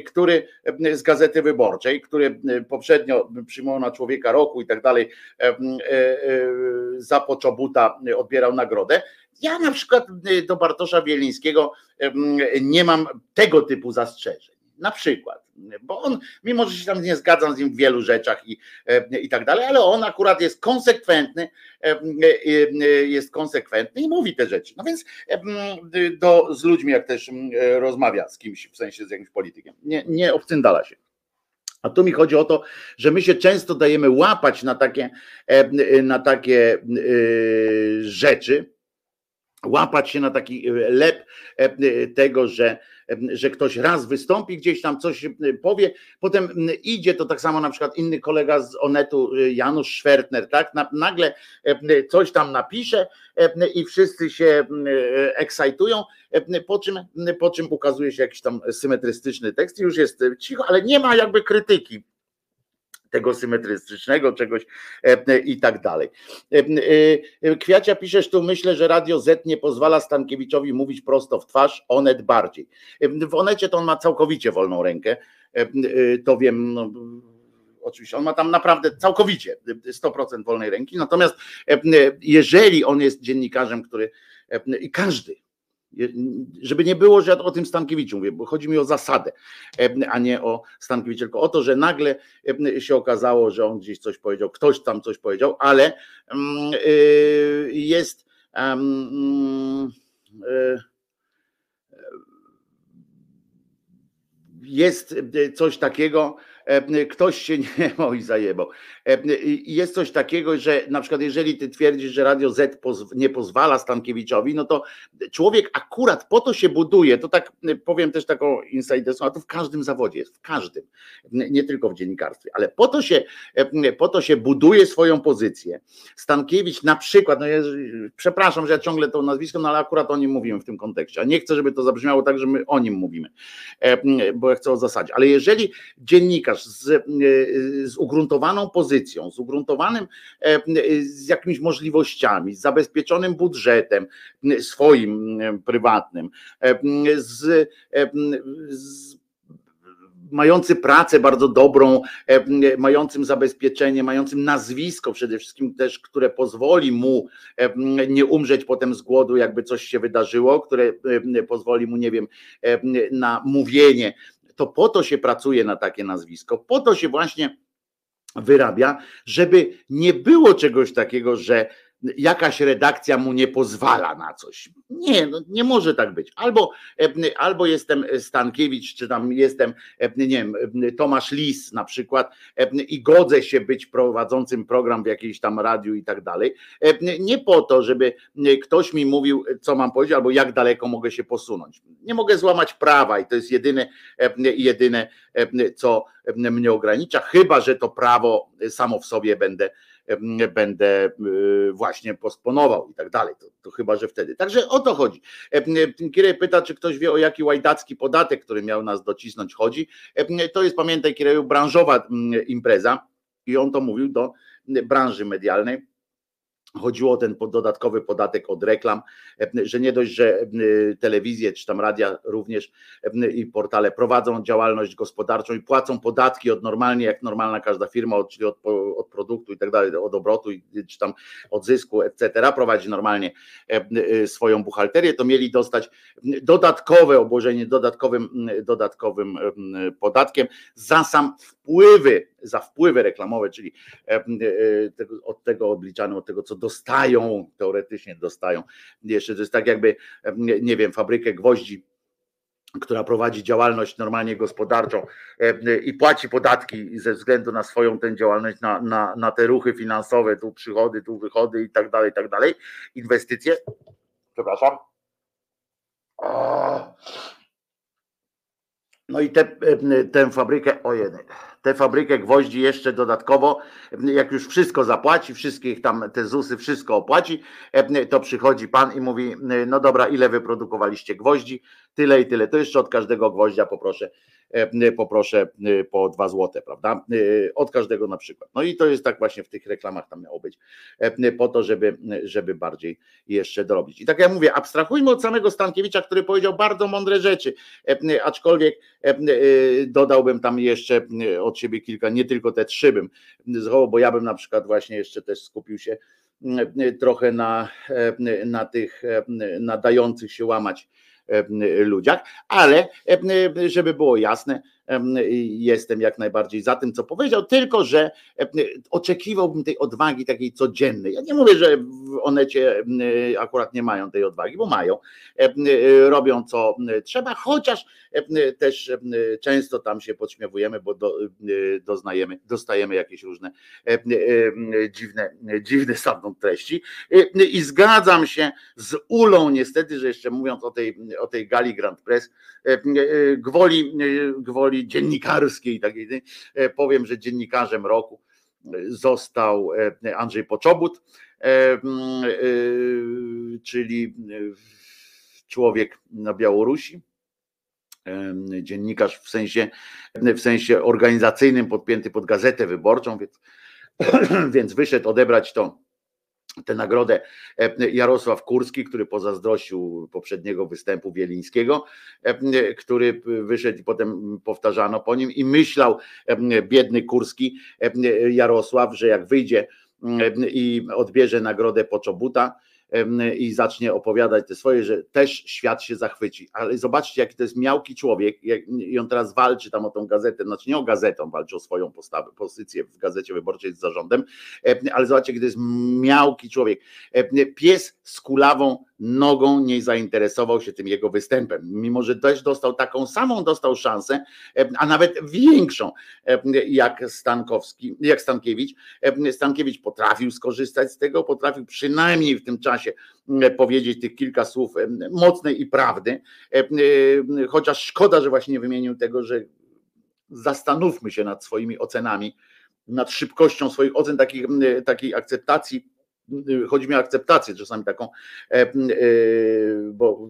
który z Gazety Wyborczej, który poprzednio przyjmował na człowieka roku i tak dalej, e, e, za Poczobuta odbierał nagrodę. Ja na przykład do Bartosza Wielińskiego nie mam tego typu zastrzeżeń. Na przykład, bo on, mimo że się tam nie zgadzam z nim w wielu rzeczach i, i tak dalej, ale on akurat jest konsekwentny, jest konsekwentny i mówi te rzeczy. No więc do, z ludźmi, jak też rozmawia z kimś, w sensie z jakimś politykiem, nie, nie obcyndala się. A tu mi chodzi o to, że my się często dajemy łapać na takie, na takie rzeczy, łapać się na taki lep tego, że że ktoś raz wystąpi gdzieś tam, coś powie, potem idzie, to tak samo na przykład inny kolega z Onetu, Janusz Szwertner, tak, nagle coś tam napisze i wszyscy się ekscytują, po czym, po czym ukazuje się jakiś tam symetrystyczny tekst i już jest cicho, ale nie ma jakby krytyki tego symetrycznego czegoś e, i tak dalej. E, e, Kwiacia piszesz tu, myślę, że Radio Z nie pozwala Stankiewiczowi mówić prosto w twarz, Onet bardziej. W Onecie to on ma całkowicie wolną rękę, to wiem, no, oczywiście on ma tam naprawdę całkowicie 100% wolnej ręki, natomiast jeżeli on jest dziennikarzem, który i każdy, żeby nie było, że ja o tym Stankiewiczu mówię, bo chodzi mi o zasadę, a nie o Stankiewicz, tylko o to, że nagle się okazało, że on gdzieś coś powiedział, ktoś tam coś powiedział, ale mm, y, jest y, jest coś takiego, E, ktoś się nie oj zajebał. Jest coś takiego, że na przykład jeżeli ty twierdzisz, że Radio Z nie pozwala Stankiewiczowi, no to człowiek akurat po to się buduje, to tak powiem też taką insiderską, a to w każdym zawodzie jest, w każdym, nie tylko w dziennikarstwie, ale po to się, po to się buduje swoją pozycję. Stankiewicz na przykład, no przepraszam, że ja ciągle to nazwisko, no ale akurat o nim mówimy w tym kontekście, a nie chcę, żeby to zabrzmiało tak, że my o nim mówimy, bo ja chcę o zasadzie, ale jeżeli dziennikarz z, e, z ugruntowaną pozycją, z ugruntowanym, e, z jakimiś możliwościami, z zabezpieczonym budżetem swoim prywatnym, e, z, z mający pracę bardzo dobrą, mającym zabezpieczenie, mającym nazwisko przede wszystkim też, które pozwoli mu nie umrzeć potem z głodu, jakby coś się wydarzyło, które pozwoli mu, nie wiem, na mówienie to po to się pracuje na takie nazwisko, po to się właśnie wyrabia, żeby nie było czegoś takiego, że jakaś redakcja mu nie pozwala na coś. Nie, no nie może tak być. Albo, e, albo jestem Stankiewicz, czy tam jestem, e, nie wiem, Tomasz Lis na przykład e, i godzę się być prowadzącym program w jakiejś tam radiu i tak dalej. Nie po to, żeby ktoś mi mówił, co mam powiedzieć, albo jak daleko mogę się posunąć. Nie mogę złamać prawa i to jest jedyne, jedyne co mnie ogranicza, chyba że to prawo samo w sobie będę będę y, właśnie posponował i tak dalej. To, to chyba, że wtedy. Także o to chodzi. Kierej pyta, czy ktoś wie, o jaki łajdacki podatek, który miał nas docisnąć, chodzi. To jest, pamiętaj, Kiereju, branżowa impreza i on to mówił do branży medialnej Chodziło o ten dodatkowy podatek od reklam, e, że nie dość, że e, telewizje czy tam radia również e, i portale prowadzą działalność gospodarczą i płacą podatki od normalnie, jak normalna każda firma, czyli od, od produktu i tak dalej, od obrotu czy tam od zysku, etc., prowadzi normalnie swoją buchalterię, to mieli dostać dodatkowe obłożenie dodatkowym, dodatkowym podatkiem za sam wpływy, za wpływy reklamowe, czyli od tego obliczane, od tego, co dostają, teoretycznie dostają. Jeszcze to jest tak jakby, nie wiem, fabrykę gwoździ która prowadzi działalność normalnie gospodarczą i płaci podatki ze względu na swoją tę działalność, na, na, na te ruchy finansowe, tu przychody, tu wychody i tak dalej, i tak dalej, inwestycje. Przepraszam. No i tę fabrykę, ojej, tę fabrykę gwoździ jeszcze dodatkowo, jak już wszystko zapłaci, wszystkich tam te ZUSy, wszystko opłaci, to przychodzi pan i mówi, no dobra, ile wyprodukowaliście gwoździ? Tyle i tyle. To jeszcze od każdego gwoździa poproszę E, poproszę e, po dwa złote, prawda? E, od każdego na przykład. No i to jest tak właśnie w tych reklamach tam miało być, po to, żeby, żeby bardziej jeszcze dorobić. I tak jak mówię, abstrahujmy od samego Stankiewicza, który powiedział bardzo mądre rzeczy, aczkolwiek dodałbym tam jeszcze od siebie kilka, nie tylko te trzy bym zchował, bo ja bym na przykład właśnie jeszcze też skupił się trochę na, na tych nadających się łamać ludziach, ale żeby było jasne, jestem jak najbardziej za tym, co powiedział, tylko że oczekiwałbym tej odwagi takiej codziennej. Ja nie mówię, że w Onecie akurat nie mają tej odwagi, bo mają, robią co trzeba, chociaż też często tam się podśmiewujemy, bo do, doznajemy, dostajemy jakieś różne dziwne, dziwne stamtąd treści i zgadzam się z Ulą niestety, że jeszcze mówiąc o tej, o tej gali Grand Press, gwoli, gwoli dziennikarskiej, takiej, e, powiem, że dziennikarzem roku został e, Andrzej Poczobut, e, czyli człowiek na Białorusi, dziennikarz w sensie, w sensie organizacyjnym podpięty pod gazetę wyborczą, więc, więc wyszedł odebrać to tę nagrodę e, Jarosław Kurski, który pozazdrościł poprzedniego występu Wielińskiego, e, który wyszedł i potem powtarzano po nim i myślał e, biedny Kurski Jarosław, że jak wyjdzie i odbierze nagrodę Poczobuta, i zacznie opowiadać te swoje, że też świat się zachwyci. Ale zobaczcie, jaki to jest miałki człowiek i on teraz walczy tam o tą gazetę, znaczy nie o gazetę, walczy o swoją postawę, pozycję w gazecie wyborczej z zarządem, ale zobaczcie, jaki to jest miałki człowiek. Pies z kulawą nogą nie zainteresował się tym jego występem, mimo że też dostał taką samą dostał szansę, a nawet większą jak Stankowski, jak Stankiewicz. Stankiewicz potrafił skorzystać z tego, potrafił przynajmniej w tym czasie powiedzieć tych kilka słów mocnej i prawdy, chociaż szkoda, że właśnie nie wymienił tego, że zastanówmy się nad swoimi ocenami, nad szybkością swoich ocen, takich, takiej akceptacji chodzi mi o akceptację czasami taką, e, e, bo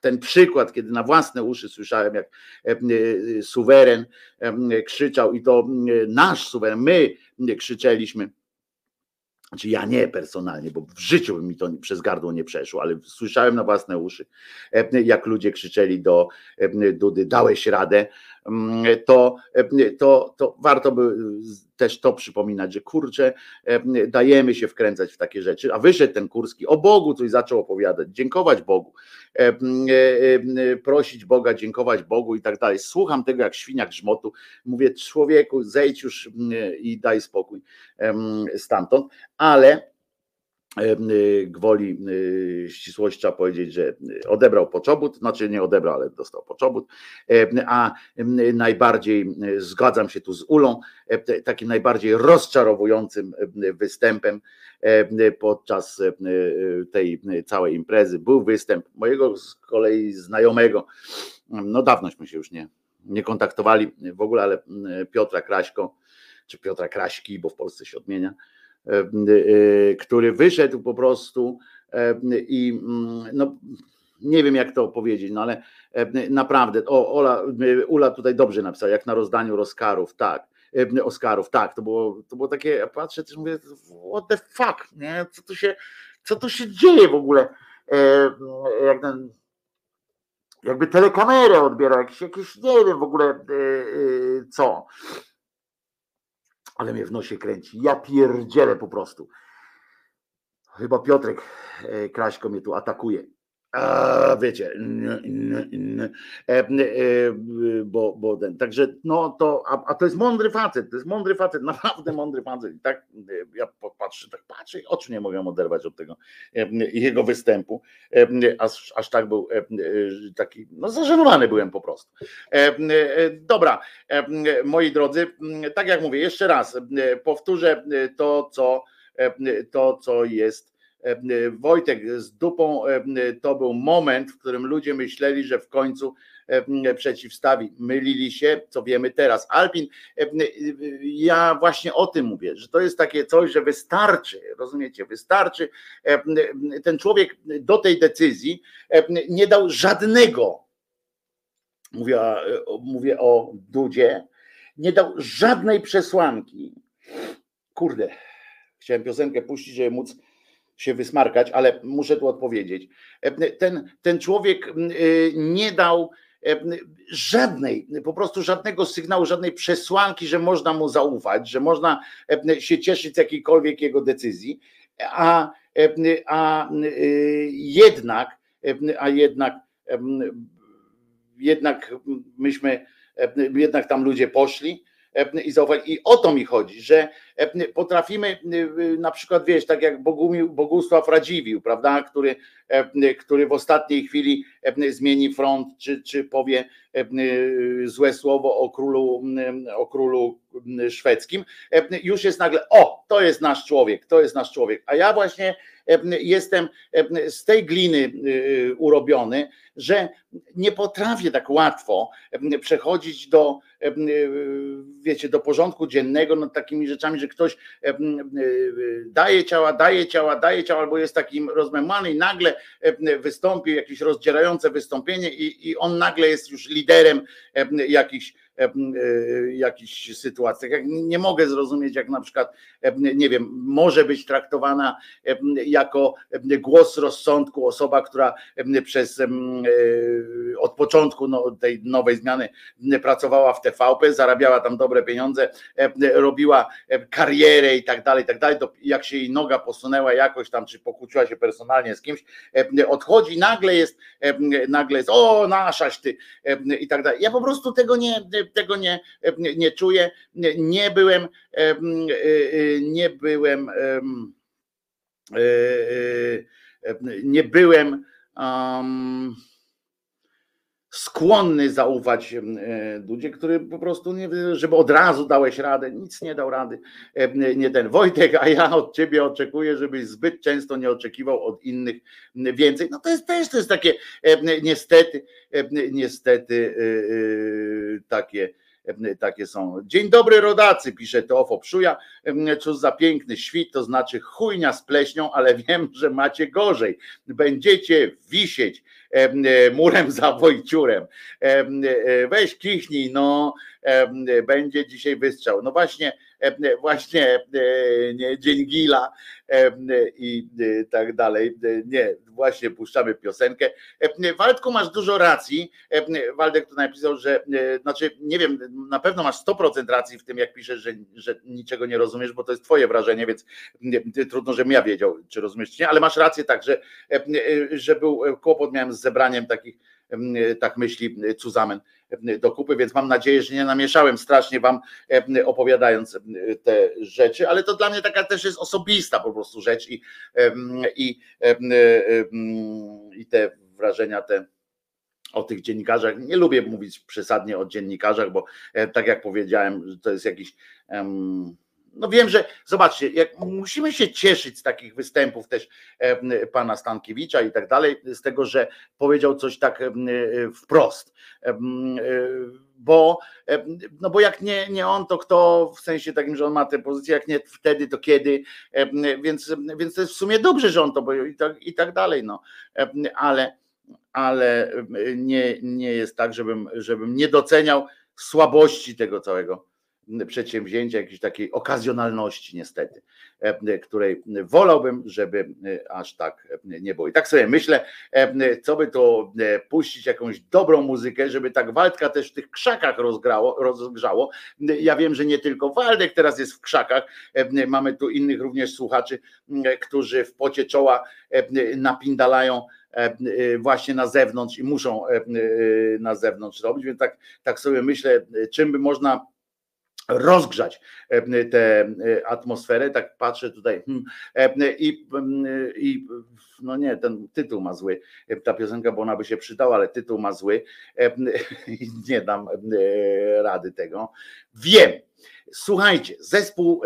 ten przykład, kiedy na własne uszy słyszałem, jak e, suweren krzyczał i to nasz suweren, my krzyczeliśmy, znaczy ja nie personalnie, bo w życiu mi to przez gardło nie przeszło, ale słyszałem na własne uszy, jak ludzie krzyczeli do Dudy, dałeś radę, to, to, to warto by też to przypominać, że kurczę, dajemy się wkręcać w takie rzeczy, a wyszedł ten Kurski, o Bogu coś zaczął opowiadać, dziękować Bogu, prosić Boga, dziękować Bogu i tak dalej. Słucham tego jak świniak grzmotu, mówię człowieku zejdź już i daj spokój stamtąd, ale Y, gwoli y, ścisłości trzeba powiedzieć, że odebrał poczobut, znaczy nie odebrał, ale dostał poczobut, a najbardziej zgadzam się tu z Ulą, takim najbardziej rozczarowującym występem podczas tej całej imprezy był występ mojego z kolei znajomego, no dawnośmy się już nie, nie kontaktowali w ogóle, ale Piotra Kraśko, czy Piotra Kraśki, bo w Polsce się odmienia, który wyszedł po prostu e, i mm, no, nie wiem jak to powiedzieć, no ale naprawdę, o, Ola, Ula tutaj dobrze napisała, jak na rozdaniu Oscarów, tak, Oscarów, tak, to było, to było takie, ja patrzę też mówię, what the fuck, nie, co tu się, co tu się dzieje w ogóle, jak ten, jakby telekamerę odbierał, jakieś, jakieś nie wiem w ogóle co, ale mnie w nosie kręci. Ja pierdzielę po prostu. Chyba Piotrek e, Kraśko mnie tu atakuje. A, wiecie, e, e, bo, bo ten, także no to, a, a, to jest mądry facet, to jest mądry facet, naprawdę mądry facet. I tak ja patrzę, tak patrzę i oczy nie mogę oderwać od tego jego występu, aż, aż tak był taki, no zażenowany byłem po prostu. Dobra, moi drodzy, tak jak mówię, jeszcze raz powtórzę to, co to, co jest E, Wojtek z dupą e, to był moment, w którym ludzie myśleli, że w końcu e, przeciwstawi. Mylili się, co wiemy teraz. Alpin, ja właśnie o tym mówię, że to jest takie coś, że wystarczy, rozumiecie, wystarczy. Ten człowiek do tej decyzji nie dał żadnego mówię, mówię o Dudzie, nie dał żadnej przesłanki. Kurde, chciałem piosenkę puścić, żeby móc się wysmarkać, ale muszę tu odpowiedzieć. Ten, ten człowiek nie dał żadnej, po prostu żadnego sygnału, żadnej przesłanki, że można mu zaufać, że można się cieszyć z jakiejkolwiek jego decyzji, a, a jednak, a jednak, jednak myśmy, jednak tam ludzie poszli i zaufali. I o to mi chodzi, że potrafimy na przykład, wiesz, tak jak Bogusław Radziwił, prawda, który, który w ostatniej chwili zmieni front, czy, czy powie złe słowo o królu, o królu szwedzkim, już jest nagle, o, to jest nasz człowiek, to jest nasz człowiek. A ja właśnie jestem z tej gliny urobiony, że nie potrafię tak łatwo przechodzić do, wiecie, do porządku dziennego nad takimi rzeczami, że ktoś daje ciała, daje ciała, daje ciała, albo jest takim rozmemłany i nagle wystąpi jakieś rozdzierające wystąpienie i, i on nagle jest już liderem jakichś jakichś sytuacjach. Nie mogę zrozumieć, jak na przykład, nie wiem, może być traktowana jako głos rozsądku osoba, która przez e, od początku no, tej nowej zmiany pracowała w TVP, zarabiała tam dobre pieniądze, robiła karierę i tak dalej, i tak dalej. Jak się jej noga posunęła jakoś tam, czy pokłóciła się personalnie z kimś, odchodzi, nagle jest, nagle jest, o, naszaś ty i tak dalej. Ja po prostu tego nie, tego nie, nie czuję. Nie byłem, nie byłem, nie byłem um, skłonny zaufać Dudzie, który po prostu nie, żeby od razu dałeś radę, nic nie dał rady, nie ten Wojtek, a ja od ciebie oczekuję, żebyś zbyt często nie oczekiwał od innych więcej. No to jest też to jest takie niestety, niestety y, y, takie takie są. Dzień dobry rodacy, pisze Teofo Pszuja. Cóż za piękny świt, to znaczy chujnia z pleśnią, ale wiem, że macie gorzej. Będziecie wisieć murem za Wojciurem. Weź kichnij, no będzie dzisiaj wystrzał. No właśnie, właśnie nie, Dzień Gila i tak dalej. Nie, właśnie puszczamy piosenkę. Waldku, masz dużo racji. Waldek tu napisał, że znaczy nie wiem, na pewno masz 100% racji w tym, jak piszesz, że, że niczego nie rozumiesz, bo to jest twoje wrażenie, więc trudno, żebym ja wiedział, czy rozumiesz, czy nie, ale masz rację tak, że, że był kłopot miałem z zebraniem takich tak myśli Cuzamen do kupy, więc mam nadzieję, że nie namieszałem strasznie wam opowiadając te rzeczy, ale to dla mnie taka też jest osobista po prostu rzecz i, i, i te wrażenia te o tych dziennikarzach. Nie lubię mówić przesadnie o dziennikarzach, bo tak jak powiedziałem, to jest jakiś no wiem, że zobaczcie, jak musimy się cieszyć z takich występów też pana Stankiewicza i tak dalej, z tego, że powiedział coś tak wprost. Bo, no bo jak nie, nie on, to kto w sensie takim, że on ma tę pozycję, jak nie wtedy, to kiedy. Więc, więc to jest w sumie dobrze, że on to powiedział i tak, i tak dalej. No. Ale, ale nie, nie jest tak, żebym, żebym nie doceniał słabości tego całego przedsięwzięcia, jakiejś takiej okazjonalności niestety, e, której wolałbym, żeby e, aż tak nie było. I tak sobie myślę, e, co by to puścić jakąś dobrą muzykę, żeby tak Waldka też w tych krzakach rozgrało, rozgrzało. Ja wiem, że nie tylko Waldek teraz jest w krzakach, mamy tu innych również słuchaczy, którzy w pocie czoła napindalają właśnie na zewnątrz i muszą na zewnątrz robić, więc tak, tak sobie myślę, czym by można rozgrzać e, tę e, atmosferę, tak patrzę tutaj hmm, e, i, i no nie, ten tytuł ma zły, ta piosenka, bo ona by się przydała, ale tytuł ma zły i nie dam rady tego. Wiem, Słuchajcie, zespół,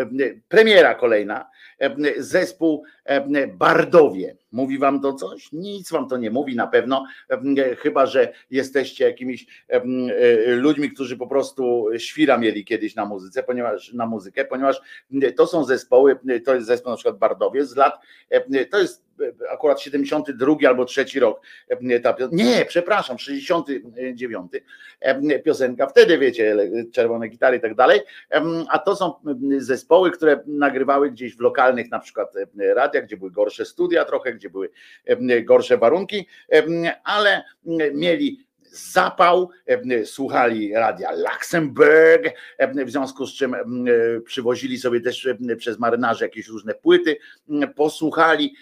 premiera kolejna, zespół Bardowie. Mówi wam to coś? Nic wam to nie mówi na pewno, chyba że jesteście jakimiś ludźmi, którzy po prostu świra mieli kiedyś na muzyce, ponieważ na muzykę, ponieważ to są zespoły, to jest zespół na przykład Bardowie z lat, to jest akurat 72 albo trzeci rok. Ta, nie, przepraszam, 69 piosenka. Wtedy wiecie, czerwone gitary i tak dalej. A to są zespoły, które nagrywały gdzieś w lokalnych na przykład radiach, gdzie były gorsze studia trochę, gdzie były gorsze warunki, ale mieli zapał, e, słuchali radia Luxemburg, e, w związku z czym e, przywozili sobie też przez marynarzy jakieś różne płyty, posłuchali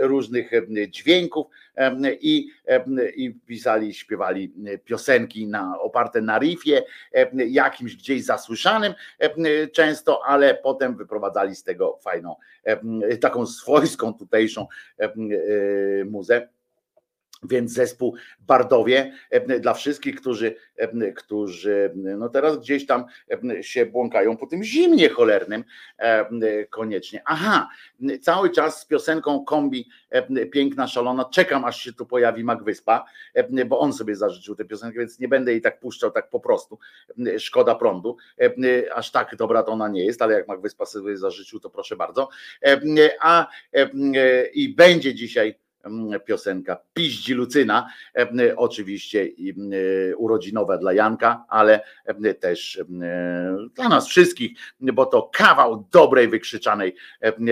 różnych dźwięków i, i pisali, śpiewali piosenki na, oparte na riffie, jakimś gdzieś zasłyszanym często, ale potem wyprowadzali z tego fajną, taką swojską tutejszą muzę. Więc zespół Bardowie e, dla wszystkich, którzy, e, którzy no teraz gdzieś tam e, się błąkają po tym zimnie cholernym koniecznie. Aha, cały czas z piosenką kombi Piękna Szalona, czekam aż się tu pojawi Magwyspa, bo on sobie zażyczył tę piosenkę, więc nie będę jej tak puszczał tak po prostu. Szkoda prądu. Aż tak dobra to ona nie jest, ale jak Magwyspa sobie zażyczył, to proszę bardzo. A i będzie dzisiaj piosenka Piździ Lucyna, e, oczywiście e, urodzinowa dla Janka, ale e, też dla nas wszystkich, bo to kawał dobrej, wykrzyczanej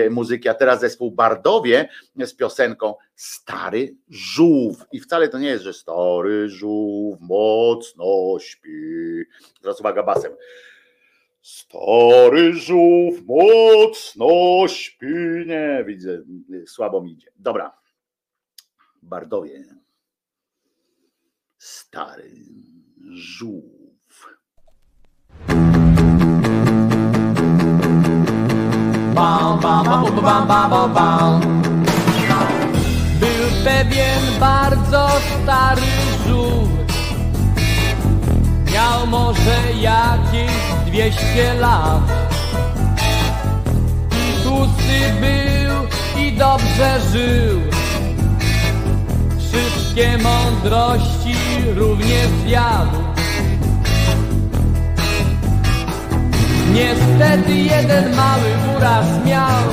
muzyki, a teraz zespół Bardowie z piosenką Stary Żółw. I wcale to nie jest, że Stary Żółw mocno śpi, teraz uwaga basem, Stary żółw mocno śpi. Nie, widzę, słabo mi idzie. Dobra, Bardowie. Stary żółw. Był pewien bardzo stary żółw. Miał może jakieś dwieście lat. I tłusty był i dobrze żył wszystkie mądrości również zjadł. Niestety jeden mały uraz miał,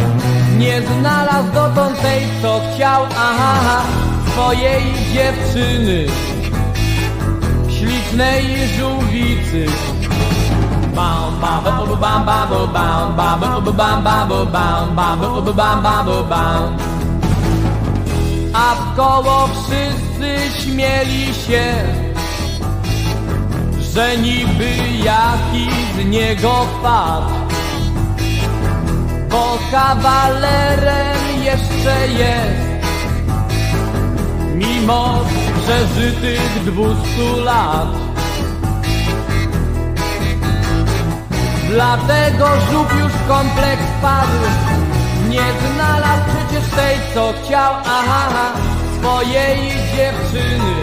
nie znalazł dotąd tej, co chciał, aha, swojej dziewczyny, ślicznej żółwicy. Bam, bam, bam, bam, bam, bam, bam, bam, bam, bam, bam, bam, bam, bam, bam, bam a w koło wszyscy śmieli się, że niby jaki z niego wpadł. Bo kawalerem jeszcze jest, mimo przeżytych dwustu lat. Dlatego żółw już kompleks padł nie znalazł przecież tej, co chciał, aha, swojej dziewczyny,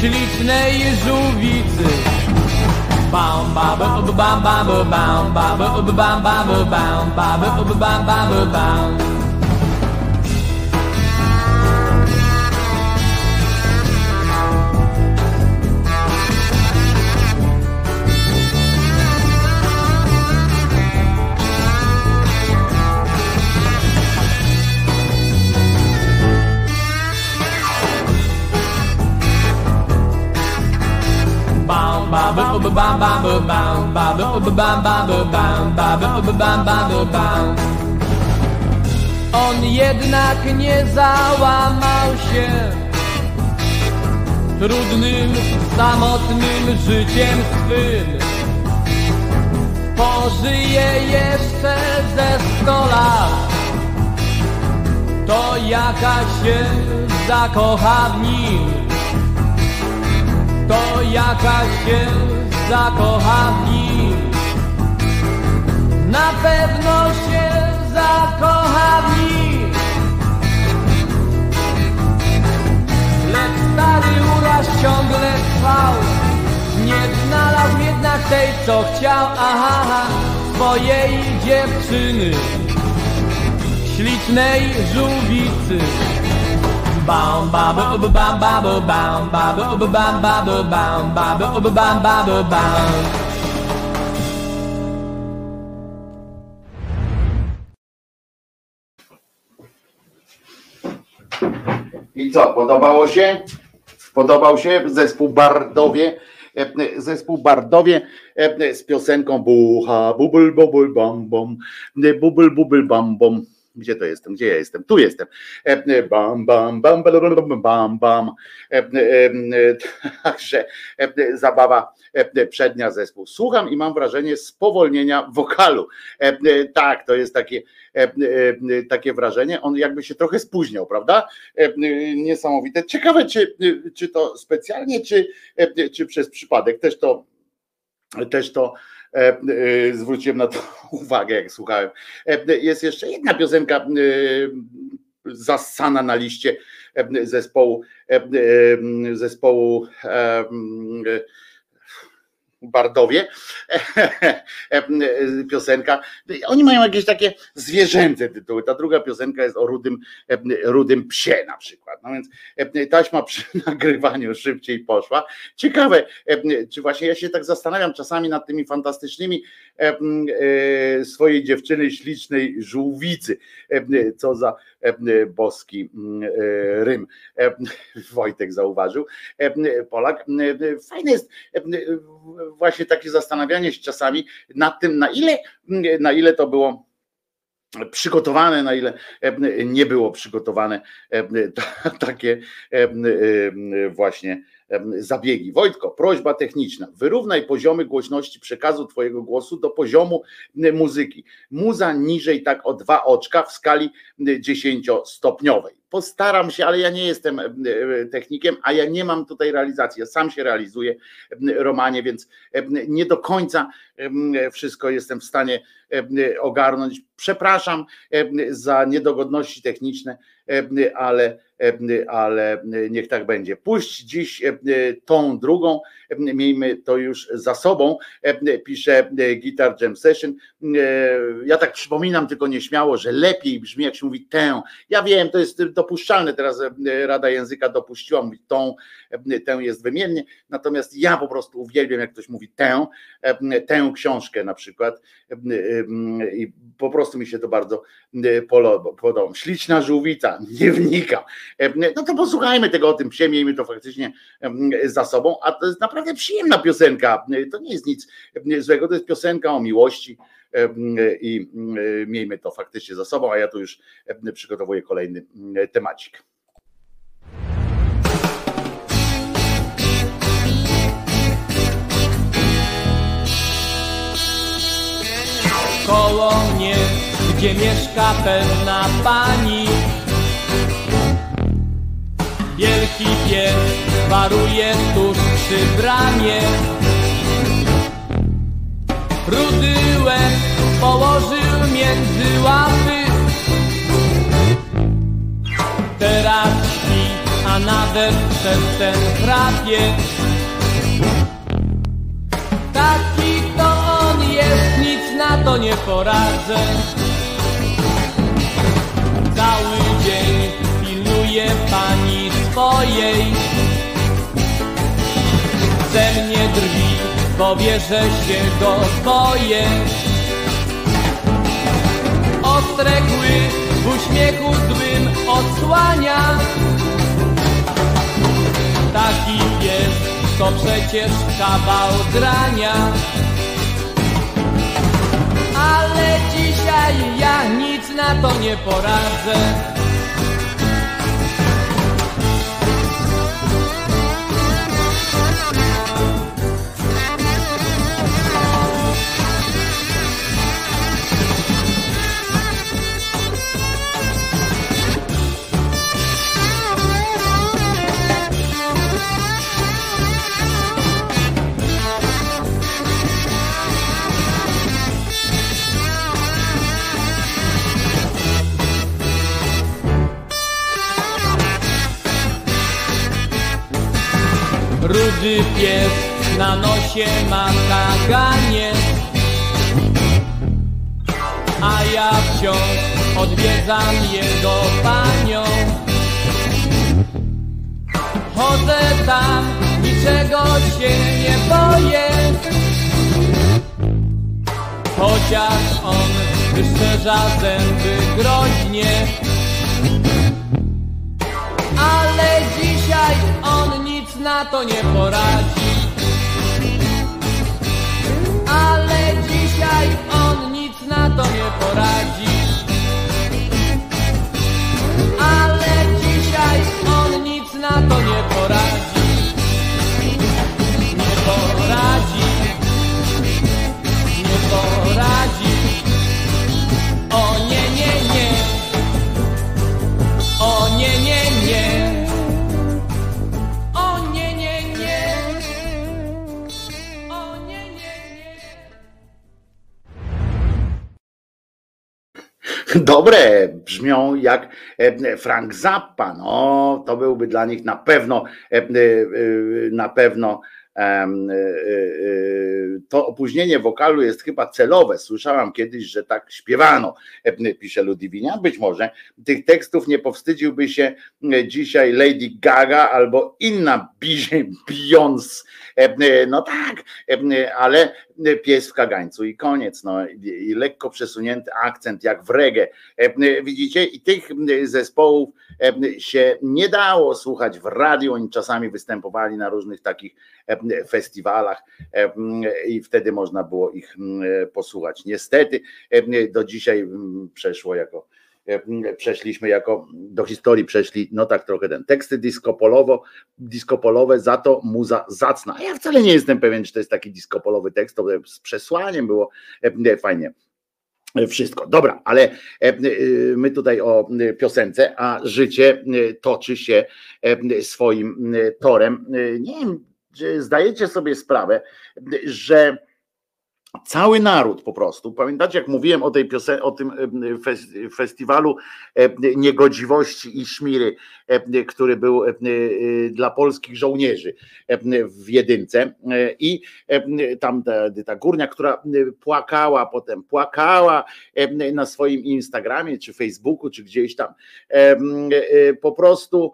ślicznej żółwicy. Bam, bam, bam, bam, bam, bam, bam, bam, bam, bam, bam, bam, bam, bam. On jednak nie załamał się Trudnym, samotnym życiem swym Pożyje jeszcze ze sto lat To jaka się zakocha w nim to jaka się zakocha w nim. Na pewno się zakocha w nim. Lecz stary uraz ciągle trwał. Nie znalazł jednak tej, co chciał, aha, swojej dziewczyny, ślicznej żółwicy. I co, podobało się? Podobał się zespół Bardowie? E, zespół Bardowie e, z piosenką Bucha, bubul, bubul, bam, bam, bubul, bubul, bam, bam. Gdzie to jestem? Gdzie ja jestem? Tu jestem. E, bam, bam, bam, bam, bam, bam. Także zabawa przednia zespół. Słucham i mam wrażenie spowolnienia wokalu. Tak, to jest takie, takie wrażenie. On jakby się trochę spóźniał, prawda? Niesamowite. Ciekawe, czy, czy to specjalnie, czy, czy przez przypadek. Też to też to E, e, zwróciłem na to uwagę, jak słuchałem. E, jest jeszcze jedna piosenka zassana na liście zespołu zespołu Bardowie piosenka. Oni mają jakieś takie zwierzęce tytuły. Ta druga piosenka jest o rudym, rudym psie na przykład. No więc taśma przy nagrywaniu szybciej poszła. Ciekawe, czy właśnie ja się tak zastanawiam czasami nad tymi fantastycznymi e, swojej dziewczyny ślicznej żółwicy. Co za boski rym. Wojtek zauważył. Polak. Fajne jest właśnie takie zastanawianie się czasami nad tym, na ile, na ile to było przygotowane, na ile nie było przygotowane takie właśnie zabiegi. Wojtko, prośba techniczna. Wyrównaj poziomy głośności przekazu Twojego głosu do poziomu muzyki. Muza niżej tak o dwa oczka w skali dziesięciostopniowej. Postaram się, ale ja nie jestem technikiem, a ja nie mam tutaj realizacji. Ja sam się realizuję, Romanie, więc nie do końca wszystko jestem w stanie ogarnąć. Przepraszam za niedogodności techniczne, ale ale niech tak będzie. Puść dziś tą drugą, miejmy to już za sobą, pisze Guitar Jam Session. Ja tak przypominam tylko nieśmiało, że lepiej brzmi jak się mówi tę. Ja wiem, to jest dopuszczalne, teraz Rada Języka dopuściła, mówi tą, tę jest wymiennie, natomiast ja po prostu uwielbiam, jak ktoś mówi tę, tę książkę na przykład i po prostu mi się to bardzo podoba. Śliczna żółwica, nie wnikam. No to posłuchajmy tego o tym psie, miejmy to faktycznie za sobą, a to jest naprawdę przyjemna piosenka. To nie jest nic złego, to jest piosenka o miłości i miejmy to faktycznie za sobą, a ja tu już przygotowuję kolejny temacik. Koło mnie, gdzie mieszka pewna pani Wielki pies waruje tuż przy bramie. Rudy łeb położył między łapy. Teraz śpi, a nawet przez ten chrapie Taki to on jest, nic na to nie poradzę. Cały dzień pilnuje pani swojej. Ze mnie drwi, bo wie, że się go boję Ostre kły w uśmiechu złym odsłania. Taki pies to przecież kawał drania. Ale dzisiaj ja nic na to nie poradzę Rudy pies na nosie ma kaganiec A ja wciąż odwiedzam jego panią. Chodzę tam, niczego się nie boję. Chociaż on wyszczerza zęby groźnie. Ale dzisiaj on na to nie poradzi. Ale dzisiaj on nic na to nie poradzi. Ale dzisiaj on nic na to nie poradzi. Nie poradzi. Dobre, brzmią jak e, Frank Zappa. No, to byłby dla nich na pewno, e, e, na pewno to opóźnienie wokalu jest chyba celowe. Słyszałam kiedyś, że tak śpiewano, pisze Ludwinia. Być może tych tekstów nie powstydziłby się dzisiaj Lady Gaga albo inna Beyoncé. No tak, ale pies w kagańcu i koniec. No, i, lekko przesunięty akcent, jak w reggae. Widzicie, i tych zespołów się nie dało słuchać w radiu. Oni czasami występowali na różnych takich festiwalach i wtedy można było ich m, posłuchać. Niestety do dzisiaj m, przeszło jako przeszliśmy jako do historii przeszli, no tak trochę ten teksty disco-polowo, disco-polowe, za to muza zacna. Ja wcale nie jestem pewien, czy to jest taki disco-polowy tekst, to z przesłaniem było e, fajnie. Wszystko. Dobra, ale e, e, my tutaj o piosence, a życie e, toczy się e, swoim e, torem. E, Nie wiem, czy zdajecie sobie sprawę, że cały naród po prostu, pamiętacie jak mówiłem o tej piosence, o tym fes- festiwalu niegodziwości i szmiry, który był e, dla polskich żołnierzy w jedynce. E, i tam ta, ta górnia, która płakała potem, płakała na swoim Instagramie, czy Facebooku, czy gdzieś tam, e, po prostu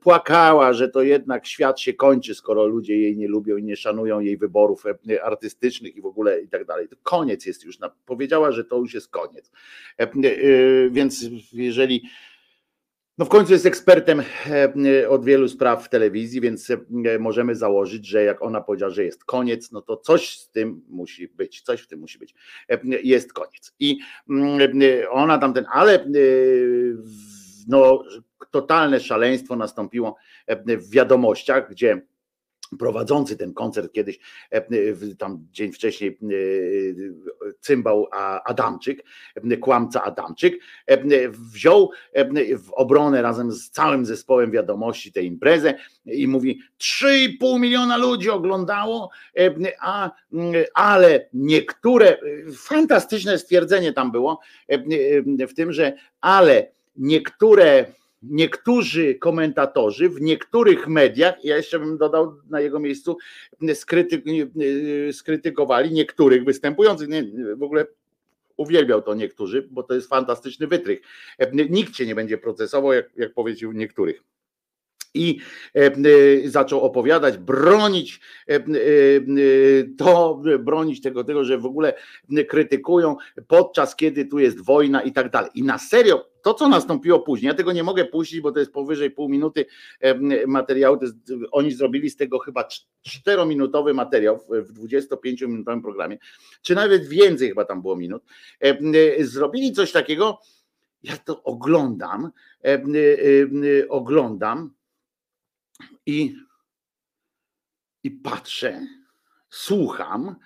płakała, że to jednak świat się kończy, skoro ludzie jej nie lubią i nie szanują jej wyborów e, artystycznych i w ogóle i tak dalej. To koniec jest już. Powiedziała, że to już jest koniec. E, e, Więc jeżeli no w końcu jest ekspertem e, od wielu spraw w telewizji, więc e, możemy założyć, że jak ona powiedziała, że jest koniec, no to coś z tym musi być, coś w tym musi być. E, Jest koniec. I mm, e, ona tamten, ale e, no totalne szaleństwo nastąpiło e, w wiadomościach, gdzie prowadzący ten koncert kiedyś, e, tam dzień wcześniej, e, cymbał Adamczyk, kłamca Adamczyk, wziął w obronę razem z całym zespołem wiadomości tę imprezę i mówi 3,5 miliona ludzi oglądało, a, ale niektóre, fantastyczne stwierdzenie tam było w tym, że ale niektóre niektórzy komentatorzy w niektórych mediach, ja jeszcze bym dodał na jego miejscu, skryty, skrytykowali niektórych występujących. Nie, w ogóle uwielbiał to niektórzy, bo to jest fantastyczny wytrych. Nikt cię nie będzie procesował, jak, jak powiedział niektórych. I e, e, zaczął opowiadać, bronić e, to, bronić tego, tego, że w ogóle krytykują, podczas kiedy tu jest wojna i tak dalej. I na serio, to co nastąpiło później, ja tego nie mogę puścić, bo to jest powyżej pół minuty materiału. Jest, oni zrobili z tego chyba cz- czterominutowy materiał w- w 25-minutowym programie, czy nawet więcej chyba tam było minut. Zrobili coś takiego, ja to oglądam, oglądam i, i patrzę, słucham.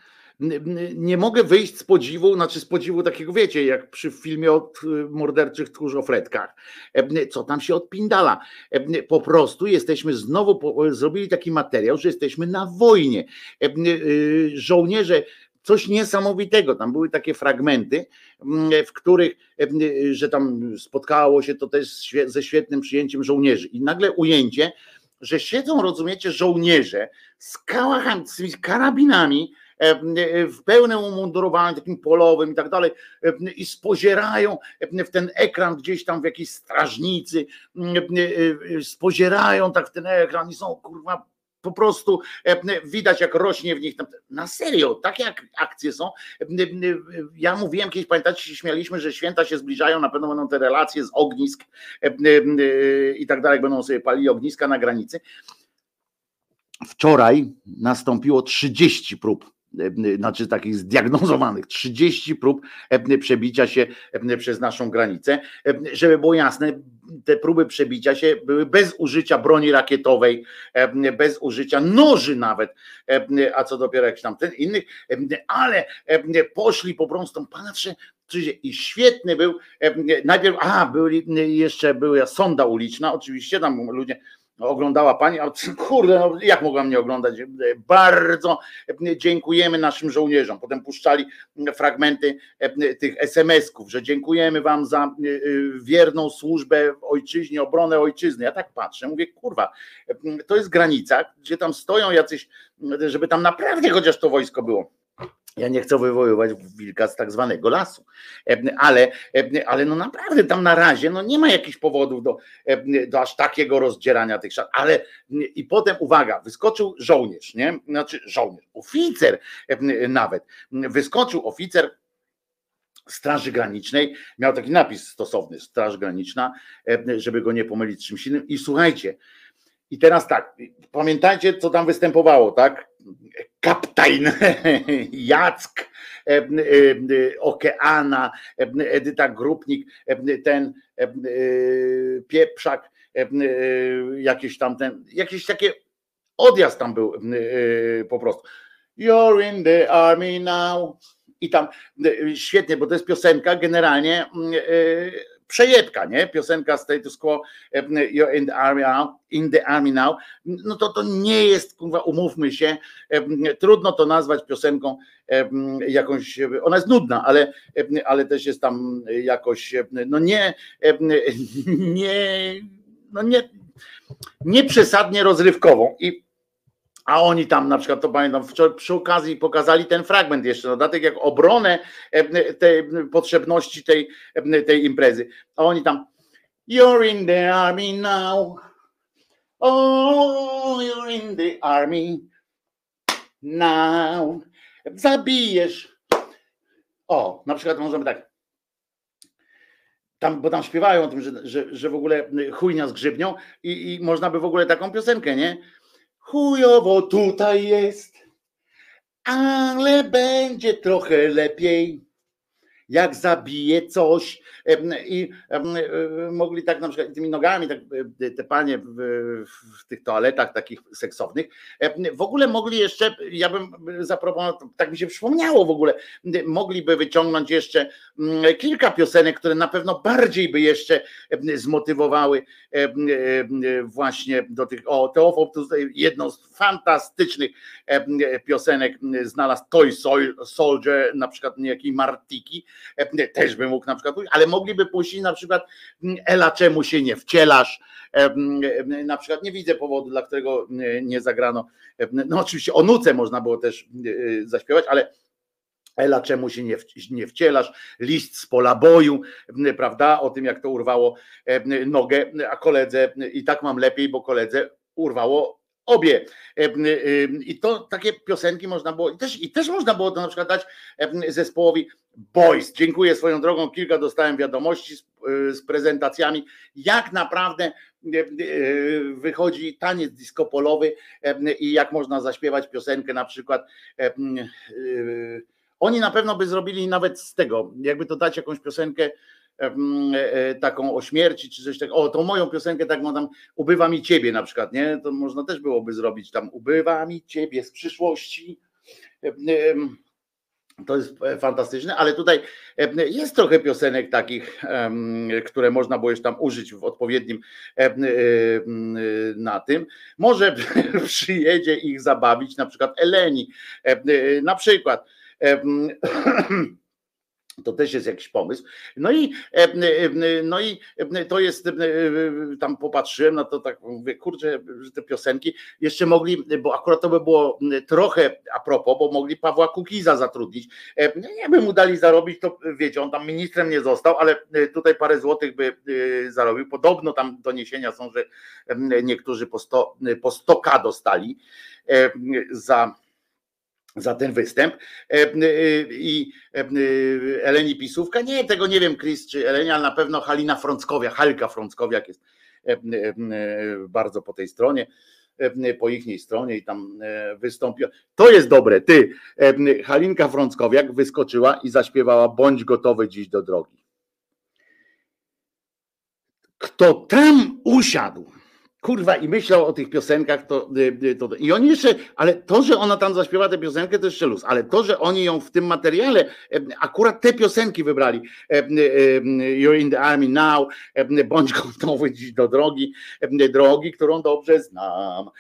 Nie mogę wyjść z podziwu, znaczy z podziwu takiego, wiecie, jak przy filmie o t- morderczych tchórzofretkach, E, co tam się odpindala. E, Po prostu jesteśmy znowu, zrobili taki materiał, że jesteśmy na wojnie. E, y, Żołnierze, coś niesamowitego, tam były takie fragmenty, w których, e, że tam spotkało się to też ze świetnym przyjęciem żołnierzy. I nagle ujęcie, że siedzą, rozumiecie, żołnierze z kałachami, z karabinami, e, e, w pełnym umundurowaniu, takim polowym i tak dalej, e, i spozierają w ten ekran gdzieś tam w jakiejś strażnicy, spozierają tak w ten ekran i są kurwa po prostu widać jak rośnie w nich, na serio, takie akcje są. Ja mówiłem kiedyś, pamiętacie, się śmialiśmy, że święta się zbliżają, na pewno będą te relacje z ognisk i tak dalej, będą sobie palili ogniska na granicy. Wczoraj nastąpiło 30 prób znaczy takich zdiagnozowanych 30 prób przebicia się przez naszą granicę. Żeby było jasne, te próby przebicia się były bez użycia broni rakietowej, bez użycia noży nawet, a co dopiero jakichś tam innych, ale poszli po prostu, patrzę, i świetny był, najpierw, a, byli, jeszcze była sonda uliczna, oczywiście tam ludzie oglądała pani, a kurde, no jak mogłam nie oglądać? Bardzo dziękujemy naszym żołnierzom. Potem puszczali fragmenty tych SMS-ków, że dziękujemy wam za wierną służbę ojczyźnie, obronę ojczyzny. Ja tak patrzę, mówię, kurwa, to jest granica, gdzie tam stoją jacyś, żeby tam naprawdę chociaż to wojsko było ja nie chcę wywoływać wilka z tak zwanego lasu, ale, ale no naprawdę tam na razie no nie ma jakichś powodów do, do aż takiego rozdzierania tych szat. Ale i potem uwaga, wyskoczył żołnierz, nie? Znaczy żołnierz, oficer nawet. Wyskoczył oficer Straży Granicznej, miał taki napis stosowny, Straż Graniczna, żeby go nie pomylić z czymś innym. I słuchajcie, i teraz tak, pamiętajcie, co tam występowało, tak? Kaptajn Jack, e, e, Okeana, e, Edyta Grupnik, ten Pieprzak, jakiś tam ten, jakiś takie odjazd tam był po prostu. You're in the army now. I tam świetnie, bo to jest piosenka generalnie przejebka, nie? Piosenka Status Quo You're in the army now, in the army now. No to to nie jest, kurwa, umówmy się, trudno to nazwać piosenką jakąś, ona jest nudna, ale, ale też jest tam jakoś, no nie, nie, no nie, nie przesadnie rozrywkową i a oni tam na przykład, to pamiętam, przy okazji pokazali ten fragment jeszcze, dodatek jak obronę e, tej potrzebności tej, tej imprezy. A oni tam You're in the army now. Oh, you're in the army now. Zabijesz. O, na przykład możemy tak. Tam, bo tam śpiewają o tym, że, że, że w ogóle chujnia z grzybnią i, i można by w ogóle taką piosenkę, nie? Chujowo tutaj jest, ale będzie trochę lepiej jak zabije coś i mogli tak na przykład tymi nogami, tak, e, te panie w, w, tych toaletach takich seksownych, w ogóle mogli jeszcze, ja bym zaproponował, tak mi się przypomniało w ogóle, mogliby wyciągnąć jeszcze kilka piosenek, które na pewno bardziej by jeszcze zmotywowały właśnie do tych, o Teofob tutaj jedną z fantastycznych piosenek znalazł Toy Soldier, na przykład niejakiej Martiki, E, też by mógł na przykład pójść, ale mogliby puścić na przykład mm, Ela, czemu się nie wcielasz? E, mm, e, na przykład nie widzę powodu, dla którego nie zagrano. No oczywiście o nuce można było też zaśpiewać, ale Ela, czemu się nie, nie wcielasz? List z pola boju, prawda? O tym, jak to urwało nogę, a koledze i tak mam lepiej, bo koledze urwało obie. I to takie piosenki można było, i też, i też można było to na przykład dać zespołowi Boys. Dziękuję swoją drogą. Kilka dostałem wiadomości z, z prezentacjami, jak naprawdę wychodzi taniec diskopolowy i jak można zaśpiewać piosenkę na przykład. Oni na pewno by zrobili nawet z tego, jakby to dać jakąś piosenkę e, e, taką o śmierci czy coś takiego. O, tą moją piosenkę tak tam ubywa mi ciebie na przykład, nie? To można też byłoby zrobić tam ubywa mi ciebie z przyszłości. To jest e, fantastyczne, ale tutaj e, jest trochę piosenek takich, które można było już tam użyć w odpowiednim e, na tym. Może przyjedzie ich zabawić na przykład Eleni. Na przykład To też jest jakiś pomysł. No i, e, e, no i e, to jest, tam popatrzyłem na to tak, mówię, kurczę, że te piosenki jeszcze mogli, bo akurat to by było trochę a propos, bo mogli Pawła Kukiza zatrudnić. Nie by mu dali zarobić, to wiecie, on tam ministrem nie został, ale tutaj parę złotych by zarobił. Podobno tam doniesienia są, że niektórzy po 100, po 100k dostali za za ten występ. E, e, I e, Eleni Pisówka, nie, tego nie wiem, Chris czy Eleni, ale na pewno Halina Frąckowiak, Halka Frąckowiak jest bardzo po tej stronie, po ich stronie i tam wystąpiła. To jest dobre, ty, Halinka Frąckowiak wyskoczyła i zaśpiewała Bądź gotowy dziś do drogi. Kto tam usiadł, kurwa i myślał o tych piosenkach, to, y, y, to, i oni jeszcze, ale to, że ona tam zaśpiewa tę piosenkę, to jeszcze luz, ale to, że oni ją w tym materiale, akurat te piosenki wybrali, y, You're in the army now, bądź gotowy dziś do drogi, drogi, którą dobrze znam,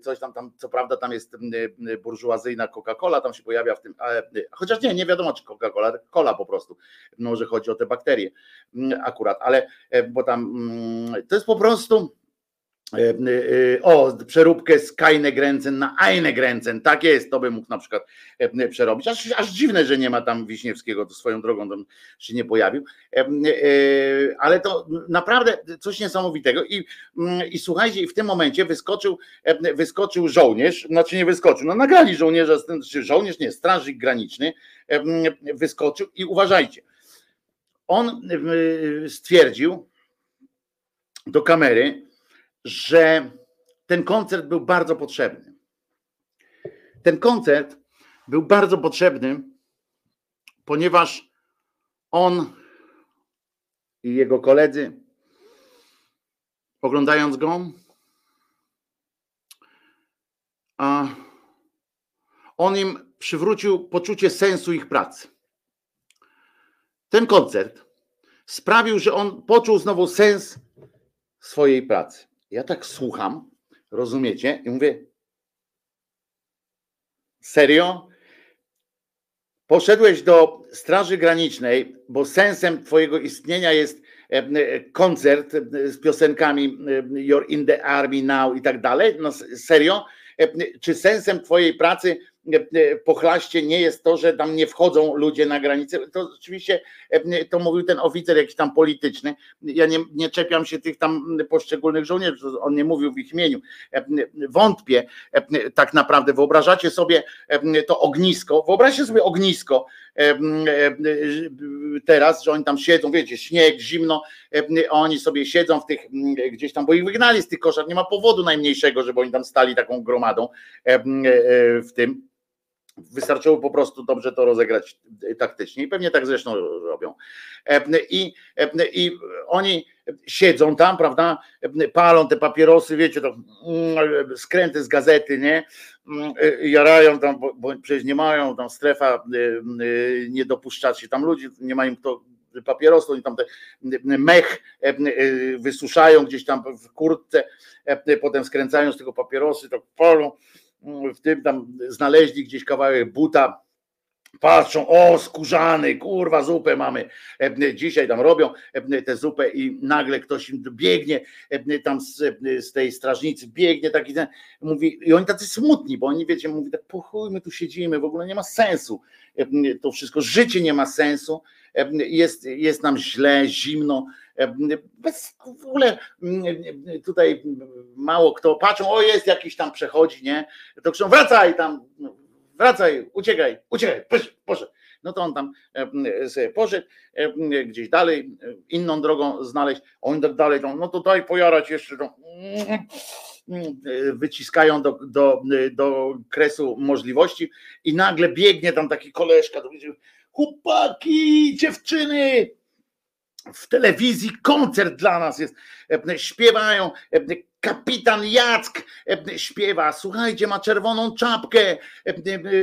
coś tam, tam co prawda tam jest burżuazyjna Coca-Cola, tam się pojawia w tym, chociaż nie, nie wiadomo czy Coca-Cola, cola po prostu, może chodzi o te bakterie akurat, ale bo tam to jest po prostu o, przeróbkę z Kajne Gręcen na Eine Gręcen, tak jest, to by mógł na przykład e, przerobić. Aż, aż dziwne, że nie ma tam Wiśniewskiego, to swoją drogą tam się nie pojawił, ale to naprawdę coś niesamowitego. I, i słuchajcie, w tym momencie wyskoczył, wyskoczył żołnierz, znaczy nie wyskoczył, no nagrali żołnierza, czy żołnierz, nie, strażnik graniczny wyskoczył i uważajcie, on stwierdził do kamery, że ten koncert był bardzo potrzebny. Ten koncert był bardzo potrzebny, ponieważ on i jego koledzy, oglądając go, a on im przywrócił poczucie sensu ich pracy. Ten koncert sprawił, że on poczuł znowu sens swojej pracy. Ja tak słucham, rozumiecie? I mówię, serio? Poszedłeś do Straży Granicznej, bo sensem Twojego istnienia jest e, e, koncert e, z piosenkami You're in the Army Now i tak dalej. No serio? Czy sensem Twojej pracy pochlaście nie jest to, że tam nie wchodzą ludzie na granicę. To oczywiście to mówił ten oficer jakiś tam polityczny. Ja nie, nie czepiam się tych tam poszczególnych żołnierzy, on nie mówił w ich imieniu. Wątpię tak naprawdę. Wyobrażacie sobie to ognisko, wyobraźcie sobie ognisko teraz, że oni tam siedzą, wiecie, śnieg, zimno, oni sobie siedzą w tych gdzieś tam, bo ich wygnali z tych koszar, nie ma powodu najmniejszego, żeby oni tam stali taką gromadą w tym Wystarczyło po prostu dobrze to rozegrać taktycznie i pewnie tak zresztą robią. I, i oni siedzą tam, prawda, palą te papierosy, wiecie, to mm, skręty z gazety, nie, jarają tam, bo przecież nie mają tam strefa, nie dopuszczać się tam ludzi, nie mają kto papierosy, oni tam te mech wysuszają gdzieś tam w kurtce, potem skręcają z tego papierosy, to palą, w tym tam znaleźli gdzieś kawałek buta, patrzą, o skórzany, kurwa, zupę mamy. Dzisiaj tam robią tę zupę i nagle ktoś im biegnie tam z, z tej strażnicy, biegnie taki ten, mówi, i oni tacy smutni, bo oni wiecie, mówi tak, po my tu siedzimy, w ogóle nie ma sensu to wszystko, życie nie ma sensu, jest, jest nam źle, zimno, bez w ogóle tutaj mało kto patrzą, o jest jakiś tam przechodzi, nie? To krzyczą, wracaj tam, wracaj, uciekaj, uciekaj, poszedł. No to on tam sobie poszedł gdzieś dalej, inną drogą znaleźć, on tak dalej, no to daj pojarać jeszcze, to, wyciskają do, do, do kresu możliwości i nagle biegnie tam taki koleżka, to chłopaki, dziewczyny, w telewizji koncert dla nas jest, śpiewają, kapitan Jack śpiewa, słuchajcie, ma czerwoną czapkę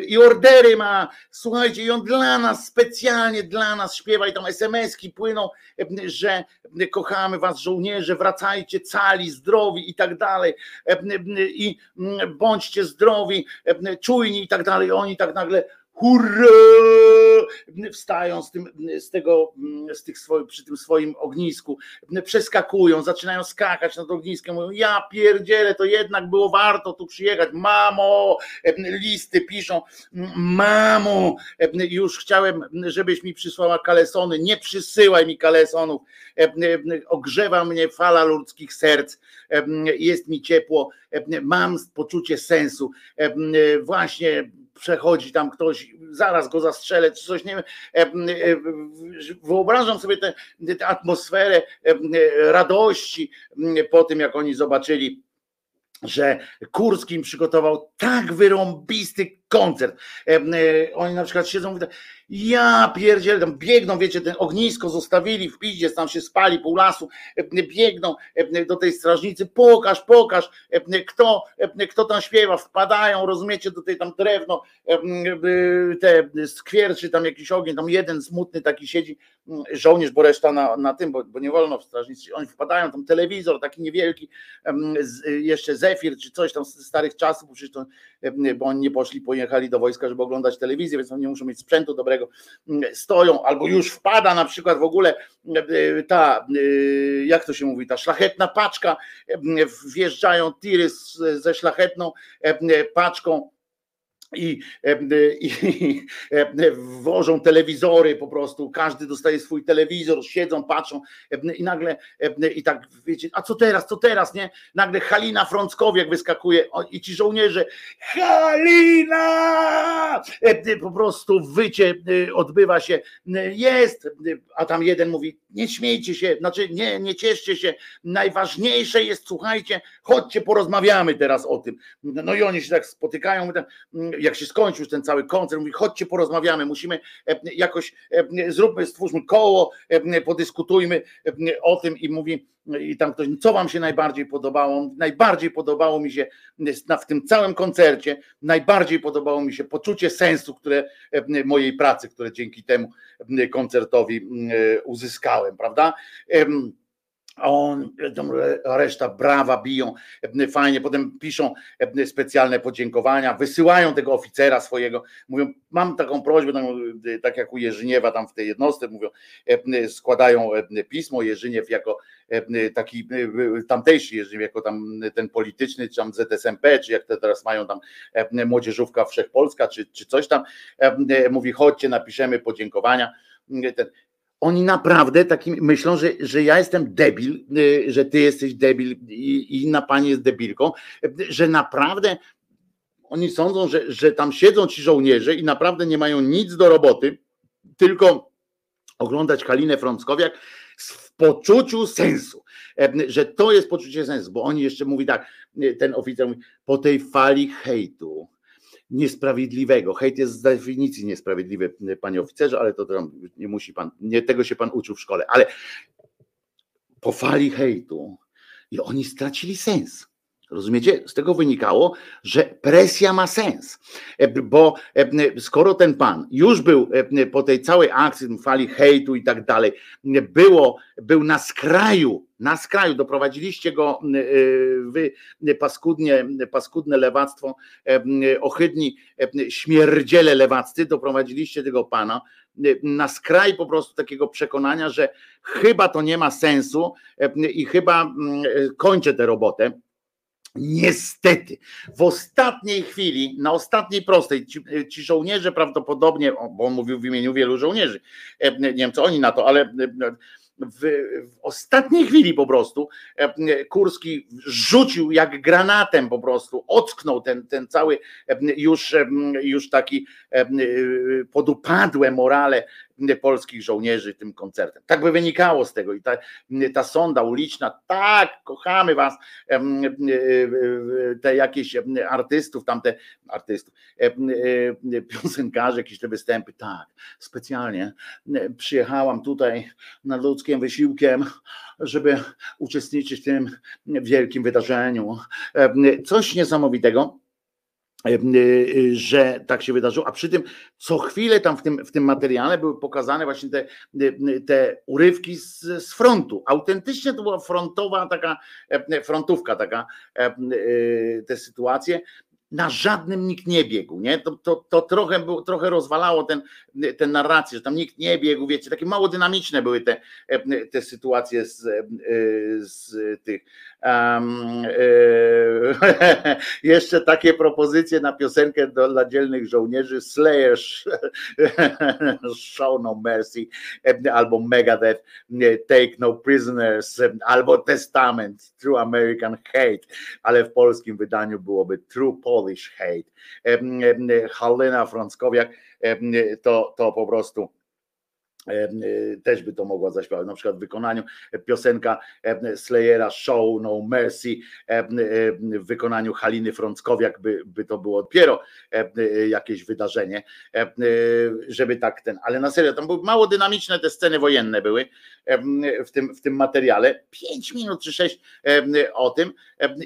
i ordery ma, słuchajcie, i on dla nas, specjalnie dla nas śpiewa i tam SMS-ki płyną, że kochamy was żołnierze, wracajcie cali, zdrowi i tak dalej i bądźcie zdrowi, czujni i tak dalej, oni tak nagle hurra! Wstają z, tym, z tego, z tych swoich, przy tym swoim ognisku, przeskakują, zaczynają skakać nad ogniskiem, mówią, ja pierdzielę, to jednak było warto tu przyjechać, mamo, listy piszą, mamo, już chciałem, żebyś mi przysłała kalesony, nie przysyłaj mi kalesonów, ogrzewa mnie fala ludzkich serc, jest mi ciepło, mam poczucie sensu, właśnie przechodzi tam ktoś, zaraz go zastrzelę, czy coś, nie wiem. Wyobrażam sobie tę atmosferę radości po tym, jak oni zobaczyli że Kurski im przygotował tak wyrąbisty koncert. Oni na przykład siedzą, mówią, ja pierdzielę, tam biegną, wiecie, ten ognisko zostawili w piździe, tam się spali pół lasu, biegną do tej strażnicy, pokaż, pokaż, kto, kto tam śpiewa, wpadają, rozumiecie, do tej tam drewno, te skwierczy, tam jakiś ogień, tam jeden smutny taki siedzi, żołnierz, bo reszta na, na tym, bo, bo nie wolno w strażnicy, oni wpadają, tam telewizor taki niewielki, jeszcze Zefir, czy coś tam z starych czasów, bo oni nie poszli, pojechali do wojska, żeby oglądać telewizję, więc oni nie muszą mieć sprzętu dobrego, mm, stoją, albo już wpada na przykład w ogóle e, ta, e, jak to się mówi, ta szlachetna paczka, e, wjeżdżają tiry ze szlachetną paczką i, i, wożą telewizory po prostu, każdy dostaje swój telewizor, siedzą, patrzą i nagle i tak wiecie, a co teraz, co teraz, nie? Nagle Halina Frąckowiak wyskakuje i ci żołnierze Halina! Po prostu wycie odbywa się, jest, a tam jeden mówi, nie śmiejcie się, znaczy nie, nie cieszcie się, najważniejsze jest, słuchajcie, chodźcie porozmawiamy teraz o tym. No i oni się tak spotykają, jak się skończył ten cały koncert, mówi, chodźcie porozmawiamy, musimy e, jakoś, e, zróbmy, stwórzmy koło, e, podyskutujmy o tym i mówi, i tam ktoś, co wam się najbardziej podobało? Najbardziej podobało mi się w tym całym koncercie, najbardziej podobało mi się poczucie sensu, które mojej pracy, które dzięki temu koncertowi uzyskałem, prawda? On, reszta brawa biją, fajnie, potem piszą specjalne podziękowania, wysyłają tego oficera swojego, mówią, mam taką prośbę, tak jak u Jerzyniewa tam w tej jednostce, mówią, składają pismo, Jerzyniew jako taki tamtejszy Jerzyniew, jako tam ten polityczny, czy tam ZSMP, czy jak to teraz mają tam Młodzieżówka Wszechpolska, czy, czy coś tam, mówi, chodźcie, napiszemy podziękowania, oni naprawdę takim myślą, że, że ja jestem debil, y, że ty jesteś debil i inna pani jest debilką, że naprawdę oni sądzą, że, że tam siedzą ci żołnierze i naprawdę nie mają nic do roboty, tylko oglądać Kalinę Frąckowiak w poczuciu sensu, że to jest poczucie sensu, bo oni jeszcze mówi tak, ten oficer mówi, po tej fali hejtu, niesprawiedliwego. Hejt jest z definicji niesprawiedliwy, panie oficerze, ale to nie musi pan, nie tego się pan uczył w szkole, ale po fali hejtu i oni stracili sens. Rozumiecie? Z tego wynikało, że presja ma sens, e, bo e, skoro ten pan już był e, po tej całej akcji, fali hejtu i tak dalej, było, był na skraju, na skraju, doprowadziliście go wy paskudnie, paskudne lewactwo, ohydni śmierdziele lewaccy, doprowadziliście tego pana na skraj po prostu takiego przekonania, że chyba to nie ma sensu i chyba kończę tę robotę Niestety, w ostatniej chwili, na ostatniej prostej, ci, ci, żołnierze prawdopodobnie, bo on mówił w imieniu wielu żołnierzy, e, nie wiem co oni na to, ale e, w, w, ostatniej chwili po prostu e, Kurski rzucił jak granatem po prostu, ocknął ten, ten cały już, już taki podupadłe morale polskich żołnierzy tym koncertem. Tak by wynikało z tego i ta, ta sonda uliczna, tak, kochamy was, te jakieś artystów, tamte artystów, piosenkarze, jakieś te występy, tak, specjalnie przyjechałam tutaj nad ludzkim wysiłkiem, żeby uczestniczyć w tym wielkim wydarzeniu. Coś niesamowitego. E, e, że tak się wydarzyło, a przy tym co chwilę tam w tym, w tym materiale były pokazane właśnie te, e, te urywki z, z frontu. Autentycznie to była frontowa taka, frontówka taka, te sytuacje na żadnym nikt nie biegł, nie? To, to, to trochę, było, trochę rozwalało ten, ten narrację, że tam nikt nie biegł, wiecie, takie mało dynamiczne były te, te sytuacje z, z tych. Um, jeszcze takie propozycje na piosenkę do, dla dzielnych żołnierzy Slayer Show No Mercy albo Megadeth Take No Prisoners albo Testament True American Hate, ale w polskim wydaniu byłoby True Polish Hate. Halina Frąckowiak to, to po prostu też by to mogła zaśpiewać, na przykład w wykonaniu piosenka Slayera Show No Mercy w wykonaniu Haliny Frąckowiak by, by to było dopiero y, jakieś wydarzenie, y, żeby tak ten, ale na serio, tam były mało dynamiczne te sceny wojenne były w tym, w tym materiale, pięć minut czy sześć o tym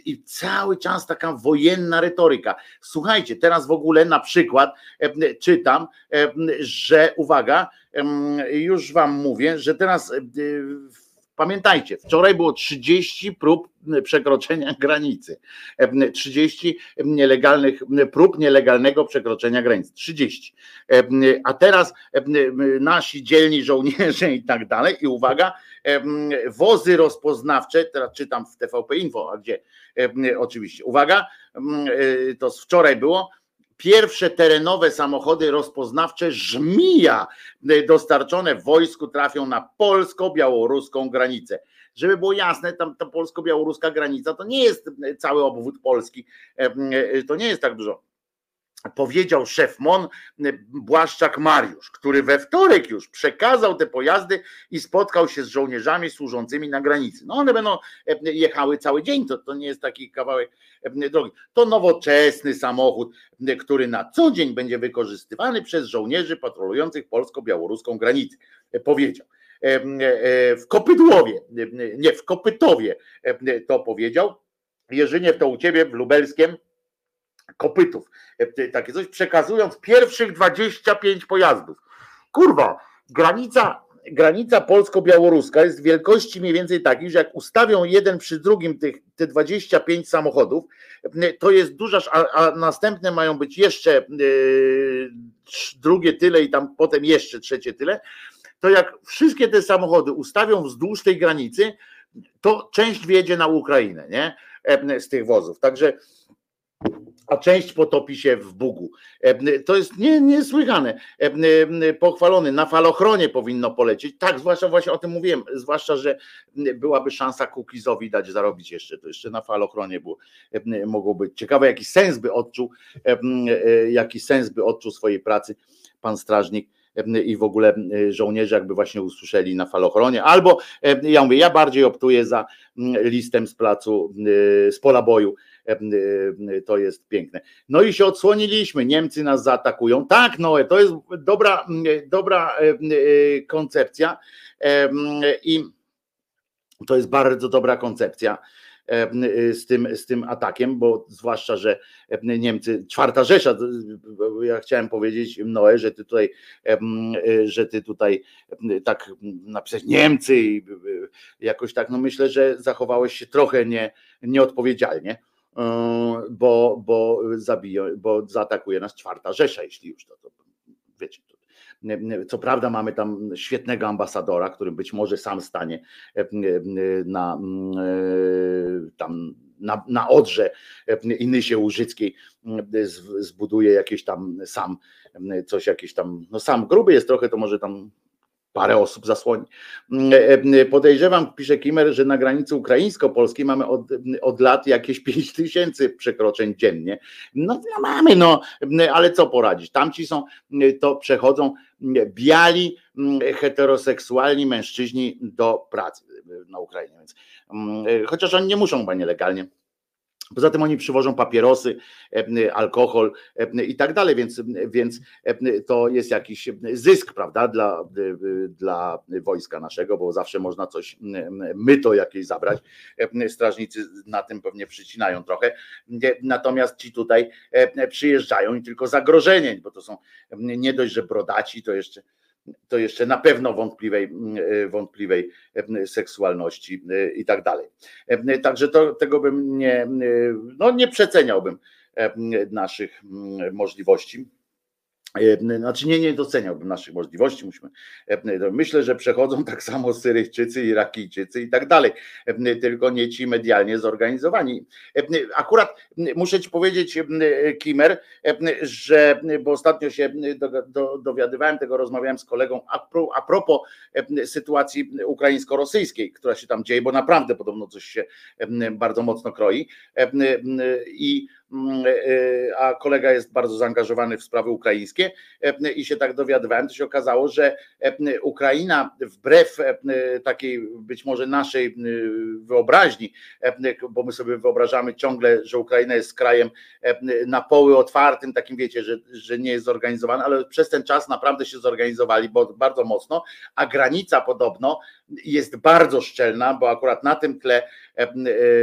i cały czas taka wojenna retoryka. Słuchajcie, teraz w ogóle na przykład czytam, że uwaga, już wam mówię, że teraz e, pamiętajcie, wczoraj było 30 prób przekroczenia granicy. 30 nielegalnych prób nielegalnego przekroczenia granicy. 30. A teraz nasi dzielni żołnierze i tak dalej. I uwaga, wozy rozpoznawcze, teraz czytam w TVP Info, a gdzie oczywiście. Uwaga, e, to z wczoraj było Pierwsze terenowe samochody rozpoznawcze Żmija dostarczone w wojsku trafią na polsko-białoruską granicę. Żeby było jasne, tam ta polsko-białoruska granica to nie jest cały obwód Polski, to nie jest tak dużo powiedział szef MON Błaszczak Mariusz, który we wtorek już przekazał te pojazdy i spotkał się z żołnierzami służącymi na granicy. No one będą jechały cały dzień, to, to nie jest taki kawałek drogi. To nowoczesny samochód, który na co dzień będzie wykorzystywany przez żołnierzy patrolujących polsko-białoruską granicę, powiedział w Kopydłowie, nie w Kopytowie to powiedział. Jerzynie, to u ciebie w Lubelskiem kopytów, e, takie coś, przekazując pierwszych 25 pojazdów. Kurwa, granica, granica polsko-białoruska jest wielkości mniej więcej takiej, że jak ustawią jeden przy drugim tych, te 25 samochodów, e, to jest duża, a, a następne mają być jeszcze yy, drugie tyle i tam potem jeszcze trzecie tyle, to jak wszystkie te samochody ustawią wzdłuż tej granicy, to część wjedzie na Ukrainę, nie? Z tych wozów. Także a część potopi się w Bugu. To jest nie, niesłychane. Pochwalony, na falochronie powinno polecieć. Tak, zwłaszcza właśnie o tym mówiłem, zwłaszcza, że byłaby szansa Kukizowi dać zarobić jeszcze, to jeszcze na falochronie było, mogło być. Ciekawe, jaki sens by odczuł, e, jaki sens by odczuł swojej pracy pan strażnik i w ogóle żołnierze jakby właśnie usłyszeli na falochronie, albo ja mówię, ja bardziej optuję za listem z placu, z pola boju, to jest piękne. No i się odsłoniliśmy, Niemcy nas zaatakują. Tak, Noe, to jest dobra, dobra koncepcja i to jest bardzo dobra koncepcja z tym, z tym atakiem, bo zwłaszcza, że Niemcy, czwarta Rzesza, ja chciałem powiedzieć Noe, że ty tutaj, że ty tutaj tak napisać Niemcy i jakoś tak, no myślę, że zachowałeś się trochę nie, nieodpowiedzialnie bo, bo zabiją, bo zaatakuje nas czwarta Rzesza, jeśli już to, to wiecie. To, co prawda mamy tam świetnego ambasadora, który być może sam stanie e, na, e, tam na, na Odrze Inysie Łużyckiej zbuduje jakieś tam sam coś jakieś tam, no sam gruby jest trochę, to może tam parę osób zasłoni. Mm, e, e, podejrzewam, pisze Kimer, że na granicy ukraińsko-polskiej mamy od, od lat jakieś 5 tysięcy przekroczeń dziennie. No, no, mamy, no, ale co poradzić? Tamci są, to przechodzą biali, heteroseksualni mężczyźni do pracy na Ukrainie. Więc, e, chociaż oni nie muszą chyba nielegalnie Poza tym oni przywożą papierosy, e, alkohol e, i tak dalej, więc, więc e, to jest jakiś zysk, prawda, dla, dla wojska naszego, bo zawsze można coś, myto jakieś zabrać. Strażnicy na tym pewnie przycinają trochę. Natomiast ci tutaj przyjeżdżają i tylko zagrożenie, bo to są nie dość, że brodaci, to jeszcze to jeszcze na pewno wątpliwej, mm, e, wątpliwej e, seksualności e, i tak dalej. Także to, tego bym nie, no nie przeceniałbym naszych możliwości. Znaczy nie, nie doceniałbym naszych możliwości. Musimy, myślę, że przechodzą tak samo Syryjczycy, Irakijczycy i tak dalej, tylko nie ci medialnie zorganizowani. Akurat muszę ci powiedzieć, Kimer, że bo ostatnio się dowiadywałem tego, rozmawiałem z kolegą a propos sytuacji ukraińsko-rosyjskiej, która się tam dzieje, bo naprawdę podobno coś się bardzo mocno kroi. I e, e, a kolega jest bardzo zaangażowany w sprawy ukraińskie e, i się tak dowiadywałem, to się okazało, że Ukraina wbrew takiej być może naszej wyobraźni, bo my sobie wyobrażamy ciągle, że Ukraina jest krajem na poły otwartym, takim wiecie, że, że nie jest zorganizowana, ale przez ten czas naprawdę się zorganizowali bardzo mocno, a granica podobno jest bardzo szczelna, bo akurat na tym tle,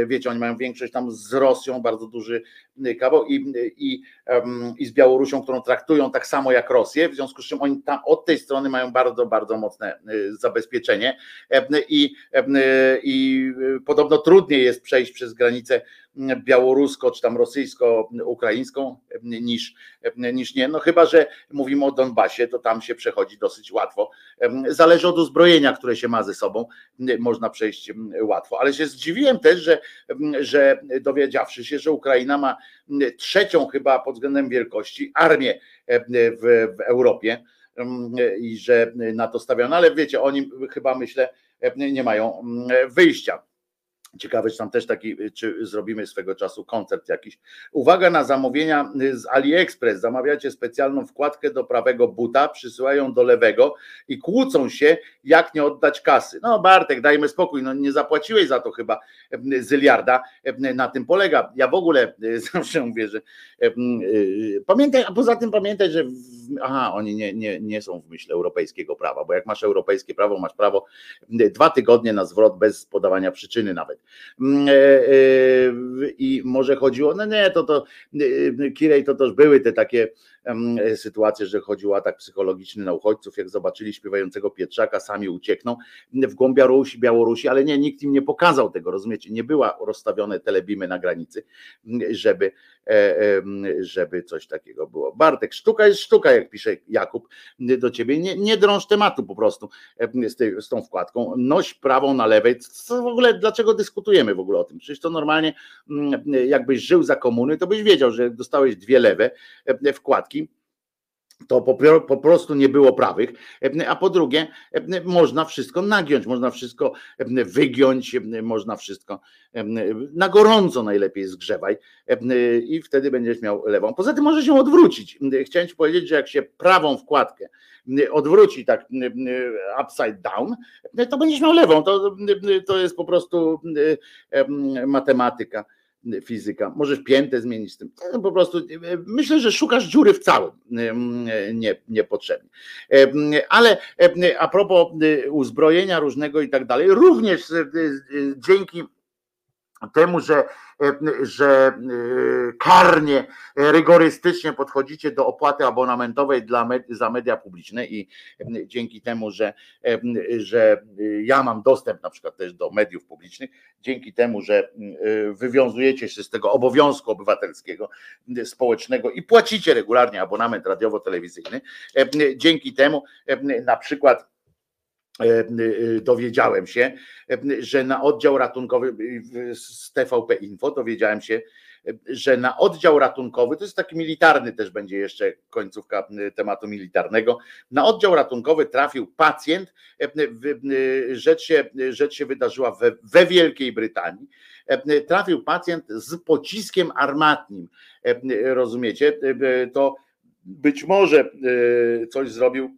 wiecie, oni mają większość tam z Rosją, bardzo duży kawał i, i, i z Białorusią, którą traktują tak samo jak Rosję, w związku z czym oni tam od tej strony mają bardzo, bardzo mocne zabezpieczenie. I, i podobno trudniej jest przejść przez granicę białorusko czy tam rosyjsko-ukraińską niż, niż nie. No chyba, że mówimy o Donbasie, to tam się przechodzi dosyć łatwo. Zależy od uzbrojenia, które się ma ze sobą, można przejść łatwo. Ale się zdziwiłem też, że, że dowiedziawszy się, że Ukraina ma trzecią chyba pod względem wielkości armię w, w Europie i że na to stawiono, ale wiecie, oni chyba myślę nie mają wyjścia. Ciekawe, czy tam też taki, czy zrobimy swego czasu koncert jakiś. Uwaga na zamówienia z AliExpress. Zamawiacie specjalną wkładkę do prawego buta, przysyłają do lewego i kłócą się, jak nie oddać kasy. No Bartek, dajmy spokój, no nie zapłaciłeś za to chyba zyliarda. Na tym polega. Ja w ogóle zawsze mówię, że pamiętaj, a poza tym pamiętaj, że aha, oni nie, nie, nie są w myśl europejskiego prawa, bo jak masz europejskie prawo, masz prawo dwa tygodnie na zwrot bez podawania przyczyny nawet. Mm, e, e, I może chodziło, no nie, to to e, Kirej to też były te takie sytuacje, że chodziło o atak psychologiczny na uchodźców, jak zobaczyli śpiewającego Pietrzaka, sami uciekną w głąb Białorusi, Białorusi, ale nie, nikt im nie pokazał tego, rozumiecie, nie była rozstawione telebimy na granicy, żeby, żeby coś takiego było. Bartek, sztuka jest sztuka, jak pisze Jakub do ciebie, nie, nie drąż tematu po prostu z, tej, z tą wkładką, noś prawą na lewej, co w ogóle, dlaczego dyskutujemy w ogóle o tym, przecież to normalnie jakbyś żył za komuny, to byś wiedział, że dostałeś dwie lewe wkładki, to po, prostu nie było prawych, a po drugie można wszystko nagiąć, można wszystko wygiąć, można wszystko na gorąco najlepiej zgrzewaj i wtedy będziesz miał lewą. Poza tym może się odwrócić. Chciałem ci powiedzieć, że jak się prawą wkładkę odwróci tak upside down, to będziesz miał lewą. To, to jest po prostu matematyka fizyka. Możesz piętę zmienić z tym. Po prostu myślę, że szukasz dziury w całym nie, niepotrzebnie. Ale a propos uzbrojenia różnego i tak dalej, również dzięki temu, że, że e, karnie, rygorystycznie podchodzicie do opłaty abonamentowej dla za media publiczne i dzięki temu, że, że ja mam dostęp na przykład też do mediów publicznych, dzięki temu, że e, wywiązujecie się z tego obowiązku obywatelskiego, społecznego i płacicie regularnie abonament radiowo-telewizyjny, dzięki temu na przykład E, e, dowiedziałem się, e, że na oddział ratunkowy z TVP Info dowiedziałem się, że na oddział ratunkowy, to jest taki militarny też będzie jeszcze końcówka tematu militarnego, na oddział ratunkowy trafił pacjent, rzecz się, rzecz się wydarzyła we, we Wielkiej Brytanii, trafił pacjent z pociskiem armatnim, rozumiecie, to być może coś zrobił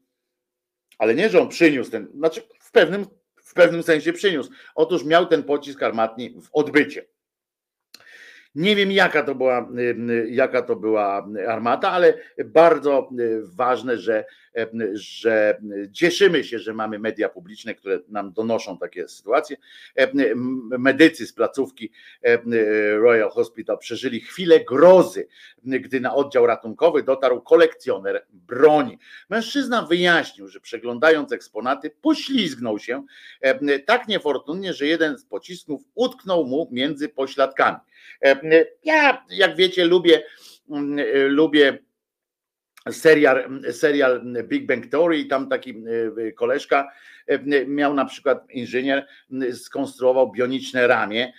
ale nie, że on przyniósł ten, znaczy w pewnym, w pewnym sensie przyniósł. Otóż miał ten pocisk armatni w odbycie. Nie wiem, jaka to była, jaka to była armata, ale bardzo ważne, że, że cieszymy się, że mamy media publiczne, które nam donoszą takie sytuacje. Medycy z placówki Royal Hospital przeżyli chwilę grozy, gdy na oddział ratunkowy dotarł kolekcjoner broni. Mężczyzna wyjaśnił, że przeglądając eksponaty, poślizgnął się tak niefortunnie, że jeden z pocisków utknął mu między pośladkami. Ja, jak wiecie, lubię, lubię serial, serial Big Bang Theory tam taki koleżka miał na przykład inżynier skonstruował bioniczne ramię,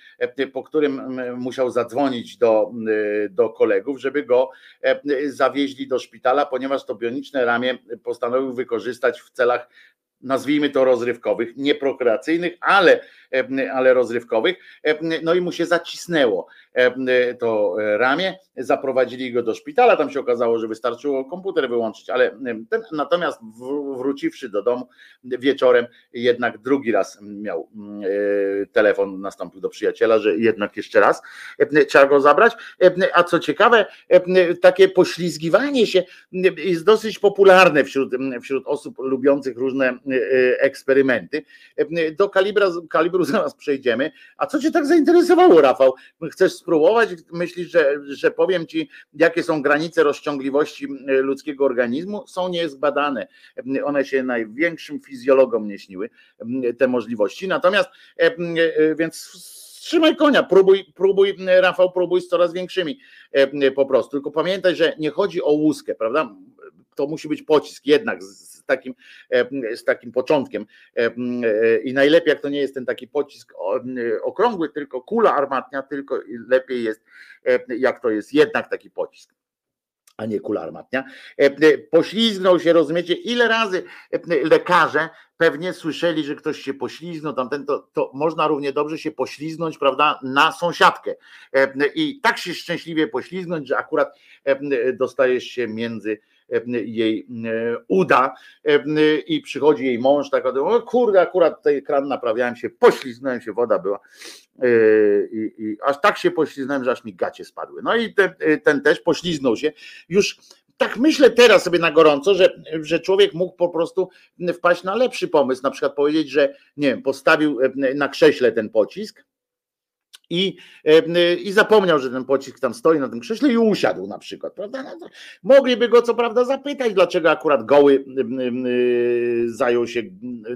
po którym musiał zadzwonić do, do kolegów, żeby go zawieźli do szpitala, ponieważ to bioniczne ramię postanowił wykorzystać w celach nazwijmy to rozrywkowych, nie prokreacyjnych, ale, ale rozrywkowych. No i mu się zacisnęło to ramię, zaprowadzili go do szpitala, tam się okazało, że wystarczyło komputer wyłączyć, ale ten, natomiast wróciwszy do domu wieczorem jednak drugi raz miał telefon, nastąpił do przyjaciela, że jednak jeszcze raz trzeba go zabrać, a co ciekawe, takie poślizgiwanie się jest dosyć popularne wśród, wśród osób lubiących różne eksperymenty. Do kalibra, kalibru zaraz przejdziemy. A co cię tak zainteresowało, Rafał? Chcesz spróbować? Myślisz, że, że powiem ci, jakie są granice rozciągliwości ludzkiego organizmu? Są niezbadane. One się największym fizjologom nie śniły, te możliwości. Natomiast więc trzymaj konia, próbuj, próbuj, Rafał, próbuj z coraz większymi po prostu. Tylko pamiętaj, że nie chodzi o łuskę, prawda? To musi być pocisk jednak z takim, z takim początkiem. I najlepiej, jak to nie jest ten taki pocisk okrągły, tylko kula armatnia, tylko lepiej jest, jak to jest jednak taki pocisk a nie kula armatnia. Poślizgnął się, rozumiecie, ile razy lekarze pewnie słyszeli, że ktoś się poślizgnął, tamten, to, to można równie dobrze się poślizgnąć, prawda, na sąsiadkę. I tak się szczęśliwie poślizgnąć, że akurat dostajesz się między jej uda i przychodzi jej mąż, tak, o kurde, akurat tutaj kran naprawiałem się, poślizgnąłem się, woda była i, i aż tak się poślizgnąłem, że aż mi gacie spadły. No i ten, ten też pośliznął się. Już tak myślę teraz sobie na gorąco, że, że człowiek mógł po prostu wpaść na lepszy pomysł, na przykład powiedzieć, że nie wiem, postawił na krześle ten pocisk, i, i zapomniał, że ten pocisk tam stoi na tym krześle i usiadł na przykład, prawda? No mogliby go co prawda zapytać, dlaczego akurat goły zajął się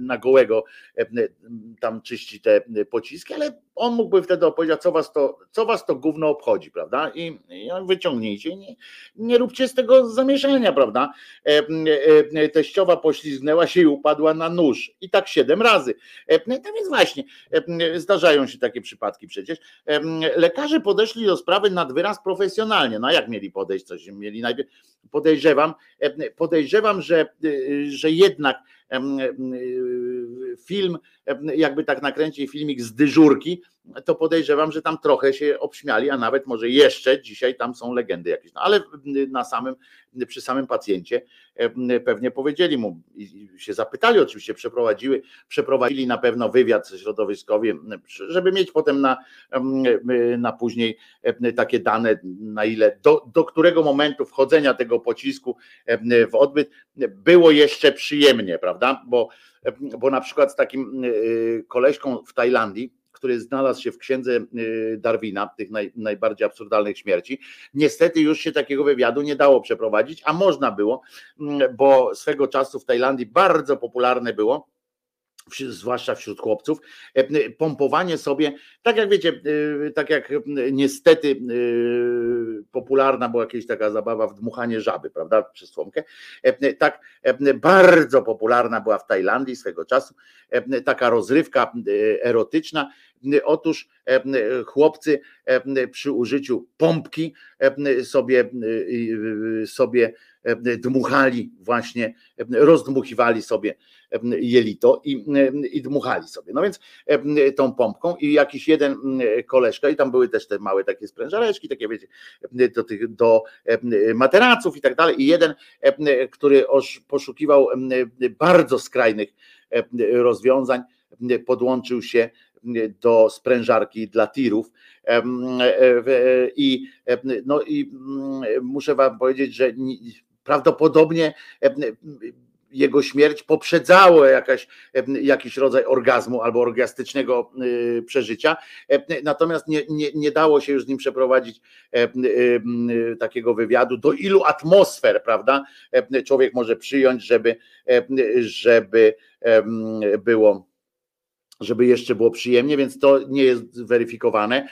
na gołego tam czyści te pociski, ale on mógłby wtedy opowiedzieć, co was to, co was to gówno obchodzi, prawda? I, i wyciągnijcie, nie, nie róbcie z tego zamieszania, prawda? Teściowa poślizgnęła się i upadła na nóż i tak siedem razy. No więc właśnie, zdarzają się takie przypadki przecież. Lekarze podeszli do sprawy nad wyraz profesjonalnie. No jak mieli podejść, coś mieli najpierw. Podejrzewam, podejrzewam, że, że jednak film, jakby tak nakręcił filmik z dyżurki, to podejrzewam, że tam trochę się obśmiali, a nawet może jeszcze dzisiaj tam są legendy jakieś. No ale na samym, przy samym pacjencie pewnie powiedzieli mu i się zapytali, oczywiście przeprowadziły, przeprowadzili na pewno wywiad środowiskowy, żeby mieć potem na, na później takie dane, na ile, do, do którego momentu wchodzenia tego pocisku w odbyt było jeszcze przyjemnie, prawda? Bo, bo na przykład z takim koleżką w Tajlandii, który znalazł się w księdze y, Darwina, tych naj, najbardziej absurdalnych śmierci. Niestety już się takiego wywiadu nie dało przeprowadzić, a można było, mm, bo swego czasu w Tajlandii bardzo popularne było zwłaszcza wśród chłopców, e, pompowanie sobie, tak jak wiecie, e, tak jak niestety e, popularna była jakaś taka zabawa w dmuchanie żaby, prawda, przez słomkę, tak bardzo popularna była w Tajlandii swego czasu, taka rozrywka erotyczna, Otóż chłopcy przy użyciu pompki sobie, sobie dmuchali właśnie, rozdmuchiwali sobie jelito i, i dmuchali sobie. No więc tą pompką i jakiś jeden koleżka i tam były też te małe takie sprężareczki, takie wiecie, do tych do materaców i tak dalej i jeden, który poszukiwał bardzo skrajnych rozwiązań, podłączył się do sprężarki dla tirów. I, no i muszę Wam powiedzieć, że prawdopodobnie jego śmierć poprzedzało jakaś, jakiś rodzaj orgazmu albo orgiastycznego przeżycia, natomiast nie, nie, nie dało się już z nim przeprowadzić takiego wywiadu, do ilu atmosfer, prawda, człowiek może przyjąć, żeby, żeby było żeby jeszcze było przyjemnie, więc to nie jest weryfikowane,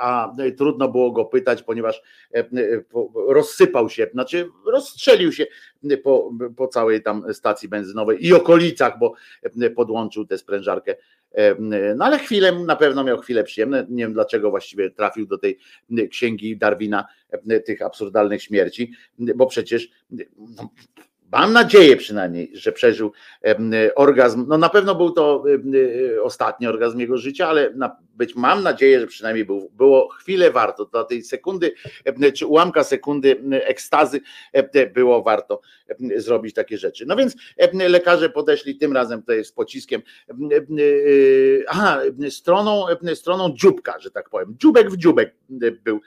a trudno było go pytać, ponieważ rozsypał się, znaczy rozstrzelił się po, po całej tam stacji benzynowej i okolicach, bo podłączył tę sprężarkę. No ale chwilę, na pewno miał chwilę przyjemne. Nie wiem dlaczego właściwie trafił do tej księgi Darwina tych absurdalnych śmierci, bo przecież no, Mam nadzieję przynajmniej, że przeżył orgazm. No na pewno był to e, ostatni orgazm jego życia, ale być mam nadzieję, że przynajmniej był, było chwilę warto. Dla tej sekundy, czy ułamka sekundy ekstazy było warto zrobić takie rzeczy. No więc lekarze podeszli tym razem tutaj z pociskiem. E, aha, stroną, stroną dzióbka, że tak powiem. Dziubek w dziubek był.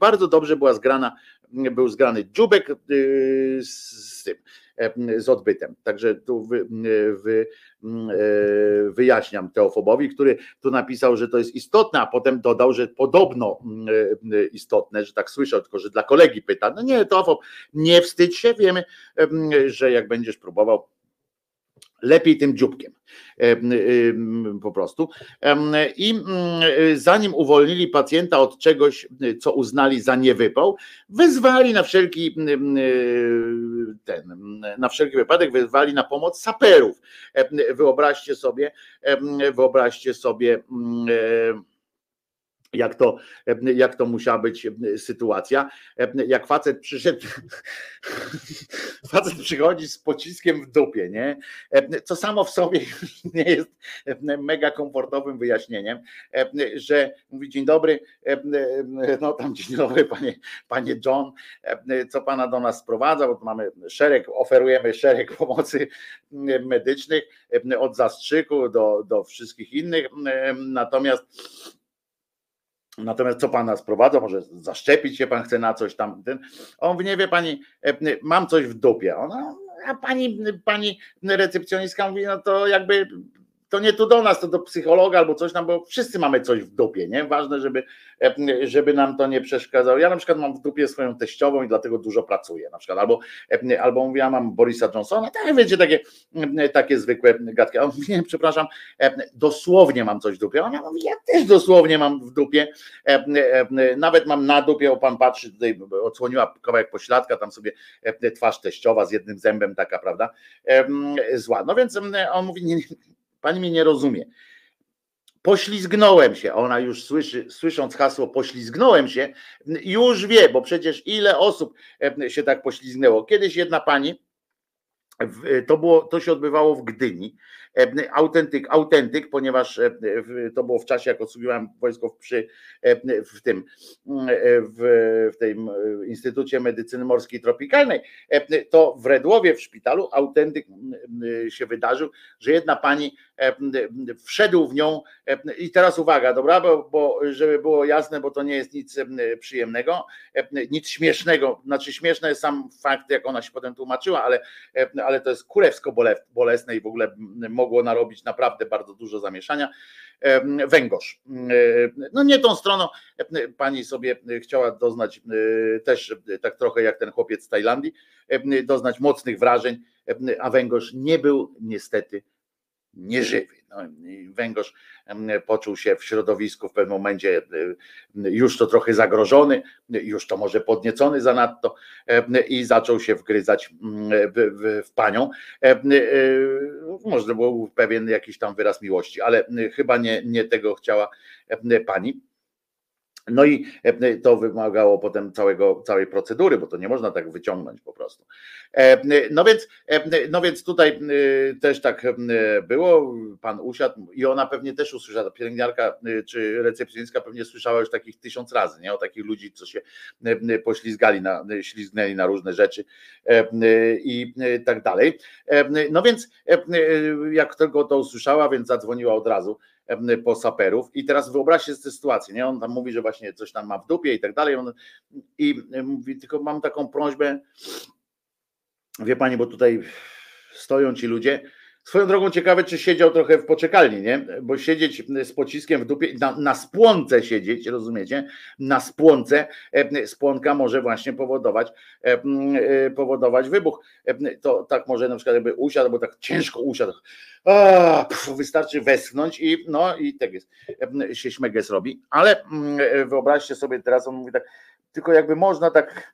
Bardzo dobrze była zgrana był zgrany dziubek y, z tym, e, z odbytem. Także tu wy, wy, e, wyjaśniam Teofobowi, który tu napisał, że to jest istotne, a potem dodał, że podobno e, istotne, że tak słyszę, tylko że dla kolegi pyta. No nie, Teofob, nie wstydź się, wiemy, że jak będziesz próbował lepiej tym dzióbkiem po prostu. I zanim uwolnili pacjenta od czegoś, co uznali za niewypał, wezwali na wszelki ten, na wszelki wypadek wezwali na pomoc saperów. Wyobraźcie sobie, wyobraźcie sobie jak to, jak to musiała być sytuacja. Jak facet przyszedł, facet przychodzi z pociskiem w dupie, nie? Co samo w sobie nie jest mega komfortowym wyjaśnieniem, że mówi dzień dobry, no tam dzień dobry panie, panie John, co pana do nas sprowadza, bo tu mamy szereg, oferujemy szereg pomocy medycznych od zastrzyku do, do wszystkich innych, natomiast Natomiast co pana sprowadza? Może zaszczepić się pan chce na coś tam. Ten. On nie wie pani, e, mam coś w dupie. Ona, a pani, pani recepcjonistka mówi, no to jakby to nie tu do nas, to do psychologa albo coś tam, bo wszyscy mamy coś w dupie, nie? Ważne, żeby, żeby nam to nie przeszkadzało. Ja na przykład mam w dupie swoją teściową i dlatego dużo pracuję na przykład, albo, albo mówię, ja mam Borisa Johnsona, tak wiecie, takie, takie zwykłe gadki. A on mówi, nie, przepraszam, dosłownie mam coś w dupie. Ona mówi, ja też dosłownie mam w dupie, nawet mam na dupie, o pan patrzy, tutaj odsłoniła kawałek pośladka, tam sobie twarz teściowa z jednym zębem taka, prawda, zła. No więc on mówi, nie, Pani mnie nie rozumie. Poślizgnąłem się. Ona już słyszy, słysząc hasło poślizgnąłem się, już wie, bo przecież ile osób się tak poślizgnęło. Kiedyś jedna pani, to, było, to się odbywało w Gdyni. Autentyk, autentyk, ponieważ to było w czasie, jak odsługiwałem wojsko przy, w tym w, w tym Instytucie Medycyny Morskiej Tropikalnej, to w Redłowie w szpitalu autentyk się wydarzył, że jedna pani wszedł w nią. I teraz uwaga, dobra, bo, bo żeby było jasne, bo to nie jest nic przyjemnego, nic śmiesznego, znaczy śmieszny jest sam fakt, jak ona się potem tłumaczyła, ale, ale to jest kurewsko bolesne i w ogóle mogło narobić naprawdę bardzo dużo zamieszania. Węgorz. No nie tą stroną. Pani sobie chciała doznać też tak trochę jak ten chłopiec z Tajlandii, doznać mocnych wrażeń, a węgorz nie był niestety nieżywy. No, węgorz poczuł się w środowisku w pewnym momencie już to trochę zagrożony, już to może podniecony zanadto i zaczął się wgryzać w, panią. Może był pewien jakiś tam wyraz miłości, ale chyba nie, nie tego chciała pani. No i e, to wymagało potem całego, całej procedury, bo to nie można tak wyciągnąć po prostu. E, no więc, e, no więc tutaj też tak było, pan usiadł i ona pewnie też usłyszała, pielęgniarka czy recepcjonistka pewnie słyszała już takich tysiąc razy, nie? O takich ludzi, co się poślizgali na, ślizgnęli na różne rzeczy i tak dalej. No więc jak tylko to usłyszała, więc zadzwoniła od razu po saperów. I teraz wyobraźcie sobie sytuację, nie? On tam mówi, że właśnie coś tam ma w dupie i tak dalej. On, I mówi, tylko mam taką prośbę, wie pani, bo tutaj stoją ci ludzie, Swoją drogą ciekawe, czy siedział trochę w poczekalni, nie? Bo siedzieć z pociskiem w dupie, na, na spłonce siedzieć, rozumiecie? Na spłonce, e, spłonka może właśnie powodować, e, e, powodować wybuch. To tak może na przykład jakby usiadł, bo tak ciężko usiadł. A, pff, wystarczy westchnąć i no i tak jest, się śmeges robi. Ale wyobraźcie sobie teraz, on mówi tak, tylko jakby można tak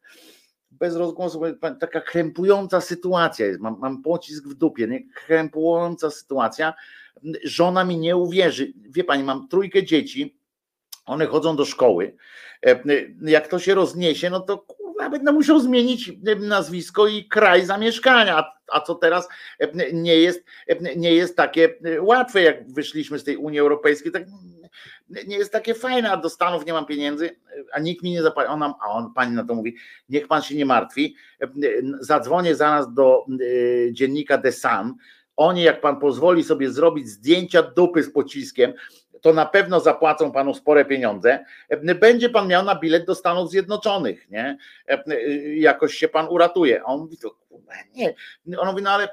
bez rozgłosu, taka krępująca sytuacja jest, mam, mam pocisk w dupie, nie? krępująca sytuacja, żona mi nie uwierzy, wie pani, mam trójkę dzieci, one chodzą do szkoły, e, jak to się rozniesie, no to kurwa, będę musiał zmienić nazwisko i kraj zamieszkania, a co teraz? E, nie jest, e, nie jest takie łatwe, jak wyszliśmy z tej Unii Europejskiej, tak nie jest takie fajne, a do Stanów nie mam pieniędzy, a nikt mi nie zapłaci. Ona, a on, pani na to mówi, niech pan się nie martwi, zadzwonię zaraz do y, dziennika The Sun, oni jak pan pozwoli sobie zrobić zdjęcia dupy z pociskiem, to na pewno zapłacą panu spore pieniądze. Będzie pan miał na bilet do Stanów Zjednoczonych, nie? Jakoś się pan uratuje. A on mówi, to nie. On mówi, no ale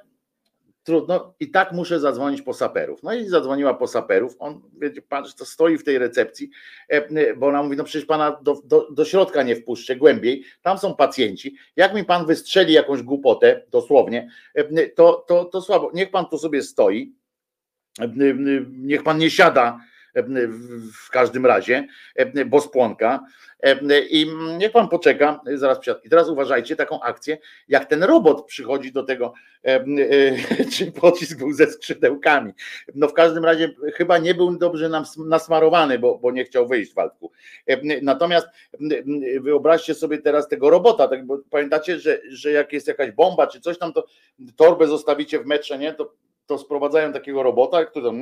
trudno. I tak muszę zadzwonić po saperów. No i zadzwoniła po saperów, on, wiecie, pan to stoi w tej recepcji, e, e, bo ona mówi, no przecież pana do, do, do środka nie wpuszczę głębiej, tam są pacjenci, jak mi pan wystrzeli jakąś głupotę, dosłownie, e, to, to, to słabo, niech pan tu sobie stoi, niech pan nie siada w każdym razie, bo spłonka. I niech pan poczeka, zaraz przyjadę. I teraz uważajcie taką akcję, jak ten robot przychodzi do tego, e, czy pocisk był ze skrzydełkami. No w każdym razie chyba nie był dobrze nasmarowany, bo, bo nie chciał wyjść w walku. Natomiast wyobraźcie sobie teraz tego robota, tak, bo pamiętacie, że, że jak jest jakaś bomba czy coś tam, to torbę zostawicie w metrze, nie? To to sprowadzają takiego robota, który tam,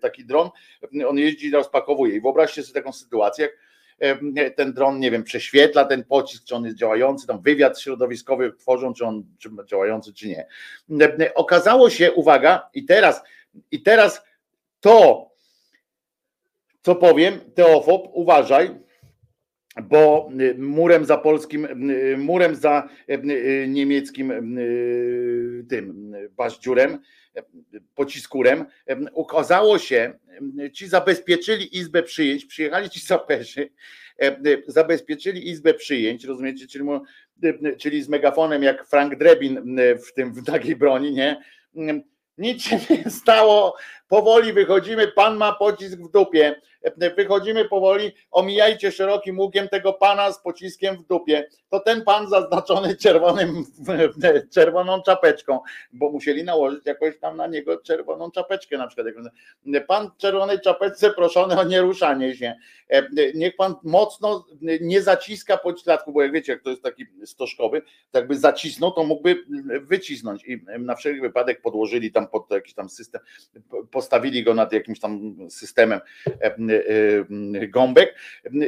taki dron, on jeździ i rozpakowuje. I wyobraźcie sobie taką sytuację, jak ten dron, nie wiem, prześwietla ten pocisk, czy on jest działający, tam wywiad środowiskowy tworzą, czy on czy działający, czy nie. Okazało się, uwaga, i teraz, i teraz to, co powiem, Teofob, uważaj, bo y, murem za polskim, y, murem za y, niemieckim tym baździurem, pociskurem, okazało się, ci zabezpieczyli izbę przyjęć, przyjechali ci saperzy, zabezpieczyli izbę przyjęć, rozumiecie, czyli, czyli z megafonem jak Frank Drebin w tym w takiej broni, nie? Nic się nie stało, powoli wychodzimy, pan ma pocisk w dupie, wychodzimy powoli, omijajcie szerokim łukiem tego pana z pociskiem w dupie. To ten pan zaznaczony czerwonym, czerwoną czapeczką, bo musieli nałożyć jakoś tam na niego czerwoną czapeczkę na przykład. Pan w czerwonej czapeczce proszony o nieruszanie się. Niech pan mocno nie zaciska pośladku, bo jak wiecie, jak to jest taki stożkowy, to jakby zacisnął, to mógłby wycisnąć i na wszelki wypadek podłożyli tam pod jakiś tam system, postawili go nad jakimś tam systemem Y, y, gąbek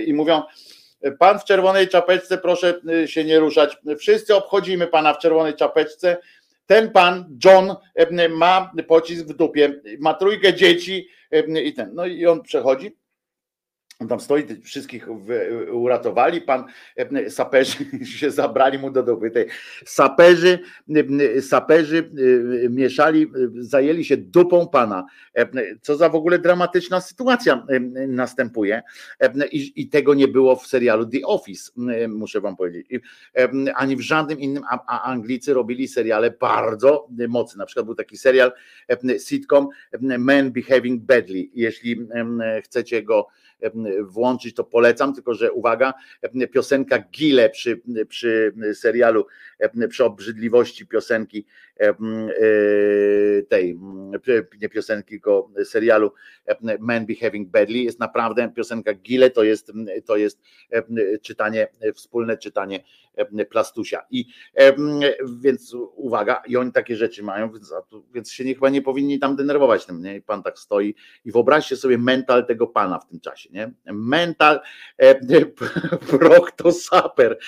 i mówią, Pan w czerwonej czapeczce, proszę y, się nie ruszać. Wszyscy obchodzimy pana w czerwonej czapeczce. Ten pan, John, ma pocisk w dupie, ma trójkę dzieci i ten. No i on przechodzi on tam stoi, wszystkich uratowali, pan e, saperzy się zabrali mu do dupy. Saperzy, e, saperzy e, mieszali, zajęli się dupą pana. Co za w ogóle dramatyczna sytuacja następuje. I, i tego nie było w serialu The Office, muszę wam powiedzieć. Ani w żadnym innym, a, a Anglicy robili seriale bardzo mocne. Na przykład był taki serial sitcom Men Behaving Badly. Jeśli chcecie go włączyć, to polecam, tylko że uwaga, piosenka Gile przy, przy serialu, przy obrzydliwości piosenki tej, nie piosenki, tylko serialu Men Behaving Badly jest naprawdę piosenka Gile, to jest, to jest czytanie, wspólne czytanie Plastusia. I więc uwaga, i oni takie rzeczy mają, więc, więc się nie, chyba nie powinni tam denerwować tym, nie? Pan tak stoi i wyobraźcie sobie mental tego pana w tym czasie, nie? Mental proctosaper.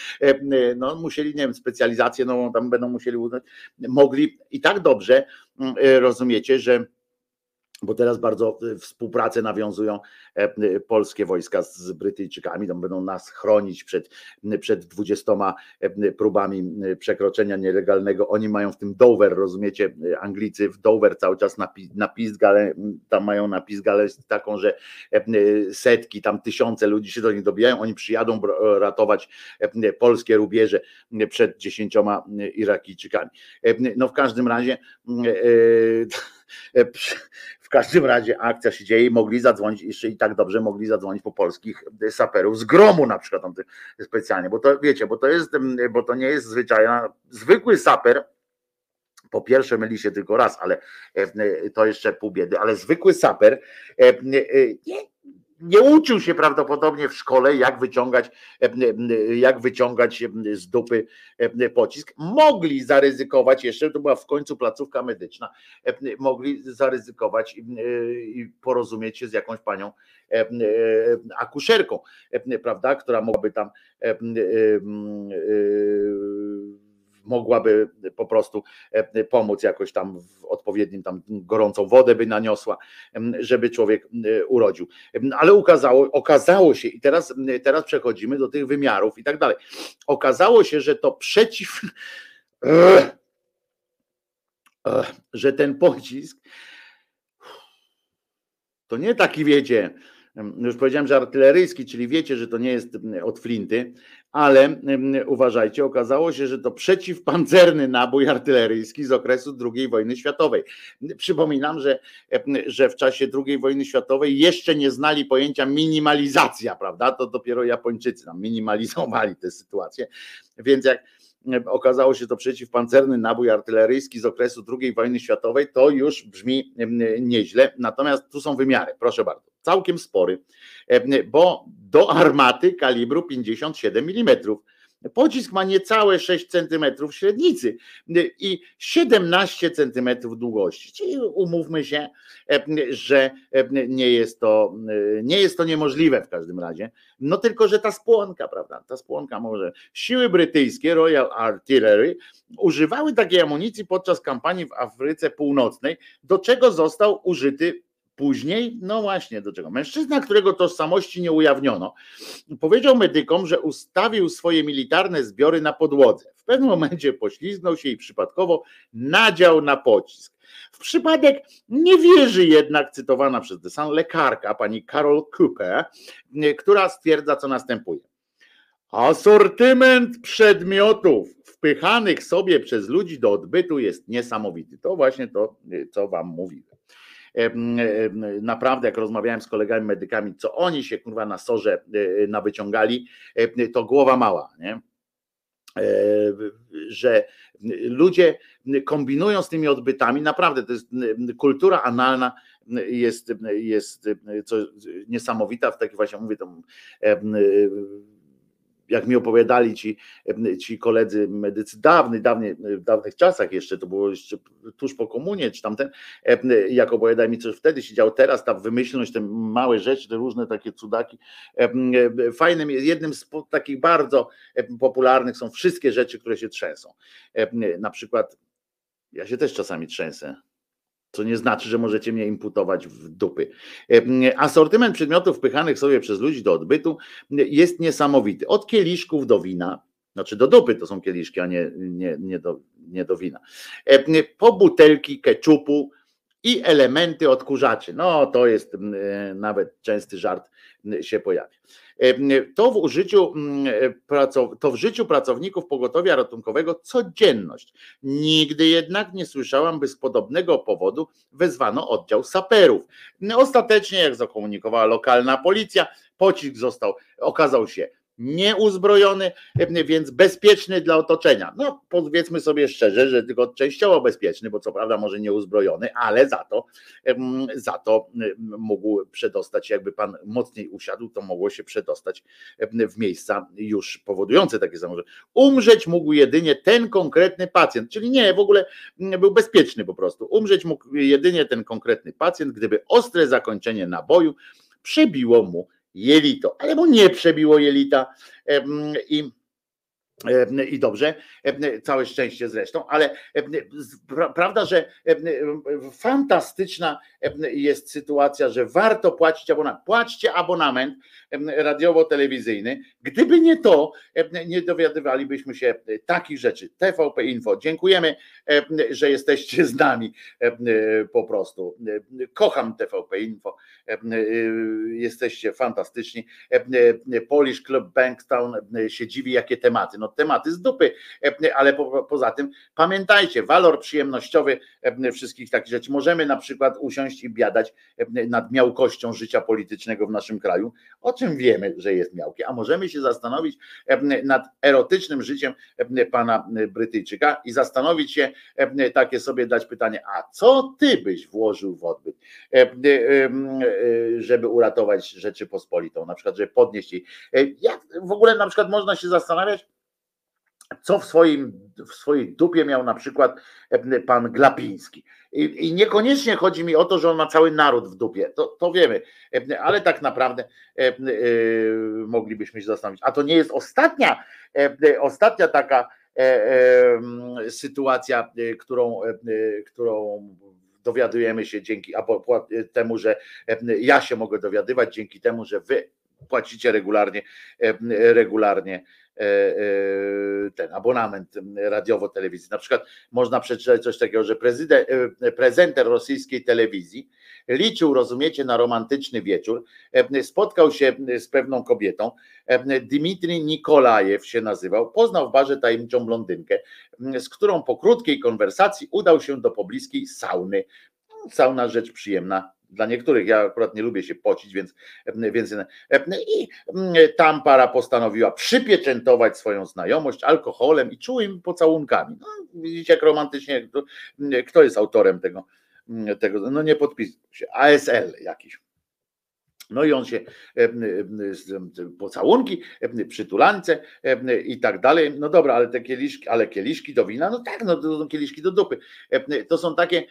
No musieli, nie wiem, specjalizację nową tam będą musieli uznać, mogli i tak dobrze, rozumiecie, że bo teraz bardzo y, współpracę nawiązują e, y, polskie wojska z Brytyjczykami, tam będą nas chronić przed, y, przed 20 e, próbami przekroczenia nielegalnego. Oni mają w tym Dover, rozumiecie, Anglicy w Dover cały czas napis, ale tam mają napis galę taką, że e, setki, tam tysiące ludzi się do nich dobijają, oni przyjadą ratować polskie rubieże przed dziesięcioma Irakijczykami. No w każdym razie w każdym razie akcja się dzieje i mogli zadzwonić, jeszcze i tak dobrze mogli zadzwonić po polskich saperów z gromu na przykład specjalnie, bo to wiecie, bo to jest, bo to nie jest zwyczajna, zwykły saper, po pierwsze myli się tylko raz, ale to jeszcze pół biedy, ale zwykły saper nie, nie uczył się prawdopodobnie w szkole, jak wyciągać, jak wyciągać z dupy pocisk. Mogli zaryzykować jeszcze, to była w końcu placówka medyczna, mogli zaryzykować i porozumieć się z jakąś panią akuszerką, prawda, która mogłaby tam mogłaby po prostu e, pomóc jakoś tam w odpowiednim tam gorącą wodę by naniosła, żeby człowiek urodził. Ale okazało, okazało się i teraz, teraz przechodzimy do tych wymiarów i tak dalej. Okazało się, że to przeciw że ten pocisk to nie taki wiecie, już powiedziałem, że artyleryjski, czyli wiecie, że to nie jest od flinty, ale uważajcie, okazało się, że to przeciwpancerny nabój artyleryjski z okresu II wojny światowej. Przypominam, że, że w czasie II wojny światowej jeszcze nie znali pojęcia minimalizacja, prawda? To dopiero Japończycy nam minimalizowali tę sytuację. Więc jak okazało się to przeciwpancerny nabój artyleryjski z okresu II wojny światowej, to już brzmi nieźle. Natomiast tu są wymiary, proszę bardzo, całkiem spory, bo do armaty kalibru 57 mm Pocisk ma niecałe 6 cm średnicy i 17 cm długości. Czyli umówmy się, że nie jest to, nie jest to niemożliwe w każdym razie. No tylko, że ta spłonka, prawda? Ta spłonka może. Siły brytyjskie, Royal Artillery, używały takiej amunicji podczas kampanii w Afryce Północnej, do czego został użyty Później, no właśnie do czego? Mężczyzna, którego tożsamości nie ujawniono, powiedział medykom, że ustawił swoje militarne zbiory na podłodze. W pewnym momencie poślizgnął się i przypadkowo nadział na pocisk. W przypadek nie wierzy jednak cytowana przez The Sun lekarka, pani Carol Cooper, która stwierdza, co następuje. Asortyment przedmiotów wpychanych sobie przez ludzi do odbytu jest niesamowity. To właśnie to, co wam mówiłem naprawdę jak rozmawiałem z kolegami medykami, co oni się kurwa na sorze e, nawyciągali, to głowa mała, nie? E, że ludzie kombinują z tymi odbytami, naprawdę to jest kultura analna jest, jest co niesamowita, w takim właśnie mówię, to jak mi opowiadali ci, ci koledzy medycy dawny, dawny, w dawnych czasach jeszcze, to było jeszcze tuż po komunie, czy tamten, jak opowiadali mi, co wtedy się działo, teraz ta wymyślność, te małe rzeczy, te różne takie cudaki, fajnym, jednym z takich bardzo popularnych są wszystkie rzeczy, które się trzęsą. Na przykład ja się też czasami trzęsę, co nie znaczy, że możecie mnie imputować w dupy. Asortyment przedmiotów wpychanych sobie przez ludzi do odbytu jest niesamowity. Od kieliszków do wina, znaczy do dupy to są kieliszki, a nie, nie, nie, do, nie do wina. Po butelki keczupu i elementy odkurzaczy. No to jest nawet częsty żart się pojawia. To w, użyciu, to w życiu pracowników pogotowia ratunkowego codzienność. Nigdy jednak nie słyszałam, by z podobnego powodu wezwano oddział saperów. Ostatecznie, jak zakomunikowała lokalna policja, pocisk został, okazał się nieuzbrojony, więc bezpieczny dla otoczenia. No powiedzmy sobie szczerze, że tylko częściowo bezpieczny, bo co prawda może nieuzbrojony, ale za to, za to mógł przedostać, jakby pan mocniej usiadł, to mogło się przedostać w miejsca już powodujące takie samochody. Umrzeć mógł jedynie ten konkretny pacjent, czyli nie, w ogóle był bezpieczny po prostu. Umrzeć mógł jedynie ten konkretny pacjent, gdyby ostre zakończenie naboju przebiło mu jelito, ale mu nie przebiło jelita. I I dobrze, całe szczęście zresztą, ale prawda, że fantastyczna jest sytuacja, że warto płacić abonament. Płaćcie abonament radiowo-telewizyjny. Gdyby nie to, nie dowiadywalibyśmy się takich rzeczy. TVP Info, dziękujemy, że jesteście z nami po prostu. Kocham TVP Info, jesteście fantastyczni. Polish Club Bankstown się dziwi, jakie tematy. No tematy z dupy, ale po, poza tym pamiętajcie, walor przyjemnościowy wszystkich takich rzeczy. Możemy na przykład usiąść i biadać nad miałkością życia politycznego w naszym kraju, o czym wiemy, że jest miałkie, a możemy się zastanowić nad erotycznym życiem pana Brytyjczyka i zastanowić się, takie sobie dać pytanie, a co ty byś włożył w odbyt, żeby uratować Rzeczypospolitą, na przykład, żeby podnieść jej. Jak w ogóle na przykład można się zastanawiać, co w, swoim, w swojej dupie miał na przykład e, pan Glapiński. I, I, niekoniecznie chodzi mi o to, że on ma cały naród w dupie, to, to wiemy, e, ale tak naprawdę e, moglibyśmy się zastanowić. A to nie jest ostatnia, ostatnia taka sytuacja, którą, którą dowiadujemy się dzięki temu, że ja się mogę dowiadywać, dzięki temu, że wy płacicie regularnie, regularnie E, e, ten abonament radiowo-telewizji. Na przykład można przeczytać coś takiego, że prezydent, e, prezenter rosyjskiej telewizji liczył, rozumiecie, na romantyczny wieczór, spotkał się z pewną kobietą, Dmitrij Nikolajew się nazywał, poznał w barze tajemniczą blondynkę, z którą po krótkiej konwersacji udał się do pobliskiej sauny. Sauna rzecz przyjemna, dla niektórych. Ja akurat nie lubię się pocić, więc, więc i tam para postanowiła przypieczętować swoją znajomość alkoholem i czułymi pocałunkami. No, widzicie, jak romantycznie, kto jest autorem tego, tego no nie podpisał się, ASL jakiś. No i on się pocałunki, przytulance i tak dalej. No dobra, ale te kieliszki, ale kieliszki do wina, no tak, no to są kieliszki do dupy. To są takie,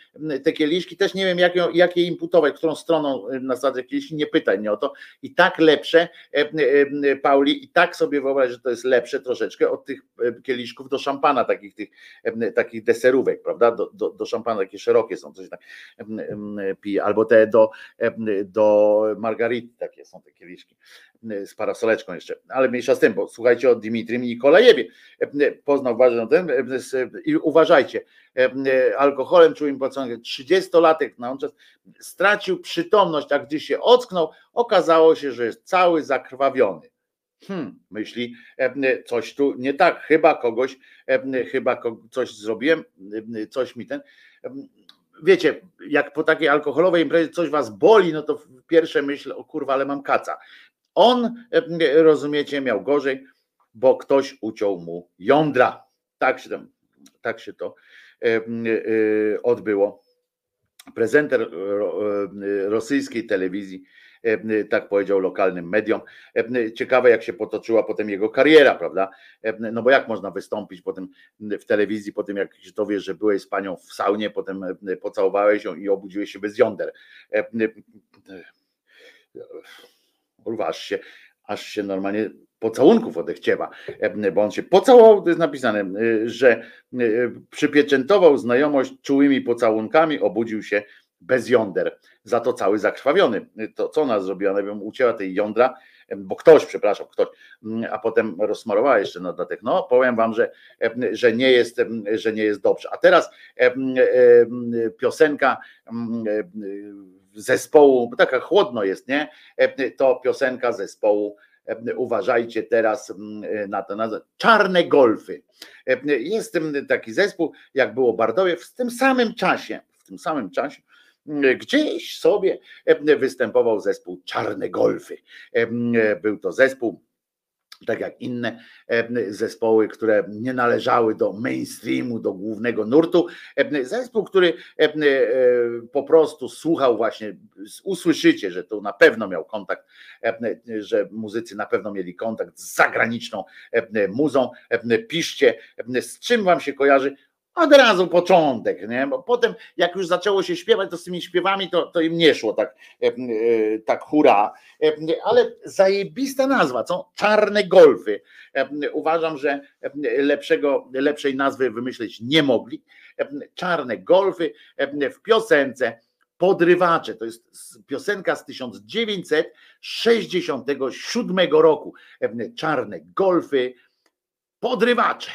te kieliszki, też nie wiem jak, jak je imputować, którą stroną na zasadzie kieliszki, nie pytaj mnie o to. I tak lepsze, Pauli, i tak sobie wyobraź, że to jest lepsze troszeczkę od tych kieliszków do szampana, takich tych takich deserówek, prawda? Do, do, do szampana takie szerokie są, coś tak pije, albo te do, do margaryny margarity, takie są te kieliszki y, z parasoleczką jeszcze, ale mniejsza z tym, bo słuchajcie o Dimitrym Nikolajewie, y, poznał ważny ten y, i uważajcie, alkoholem czuł im płacony 30-latek na czas stracił przytomność, a gdy się ocknął, okazało się, że jest cały zakrwawiony. Hmm, myśli, coś tu nie tak, chyba kogoś, chyba coś zrobiłem, coś mi ten wiecie, jak po takiej alkoholowej imprezie coś was boli, no to pierwsze myśl, o kurwa, ale mam kaca. On, e, rozumiecie, miał gorzej, bo ktoś uciął mu jądra. Tak się, tam, tak się to e, e, odbyło. Prezenter rosyjskiej telewizji tak powiedział lokalnym mediom. E, ciekawe, jak się potoczyła potem jego kariera, prawda? E, no bo jak można wystąpić potem w telewizji, po tym jak się dowiesz, że byłeś z panią w saunie, potem pocałowałeś ją i obudziłeś się bez jąder. Urwa, aż się, aż się normalnie pocałunków odechciewa, bo on się pocałował, to jest napisane, że przypieczętował znajomość czułymi pocałunkami, obudził się bez jąder, za to cały zakrwawiony. To co ona zrobiła? Bym ucięła tej jądra, bo ktoś, przepraszam, ktoś, a potem rozsmarowała jeszcze na dodatek. No, powiem wam, że, że, nie jest, że nie jest dobrze. A teraz piosenka zespołu, bo taka chłodno jest, nie? To piosenka zespołu uważajcie teraz na to nazwę, czarne golfy. Jest taki zespół, jak było Bardowie, w tym samym czasie, w tym samym czasie gdzieś sobie występował zespół Czarne Golfy. Był to zespół, tak jak inne zespoły, które nie należały do mainstreamu, do głównego nurtu. Zespół, który po prostu słuchał właśnie, usłyszycie, że to na pewno miał kontakt, że muzycy na pewno mieli kontakt z zagraniczną muzą. Piszcie, z czym wam się kojarzy od razu początek, nie? Bo potem jak już zaczęło się śpiewać, to z tymi śpiewami to, to im nie szło tak, e, e, tak hura. E, ale zajebista nazwa, co? Czarne golfy. Uważam, że lepszego, lepszej nazwy wymyśleć nie mogli. Czarne golfy w piosence Podrywacze. To jest piosenka z 1967 roku. Czarne golfy, podrywacze.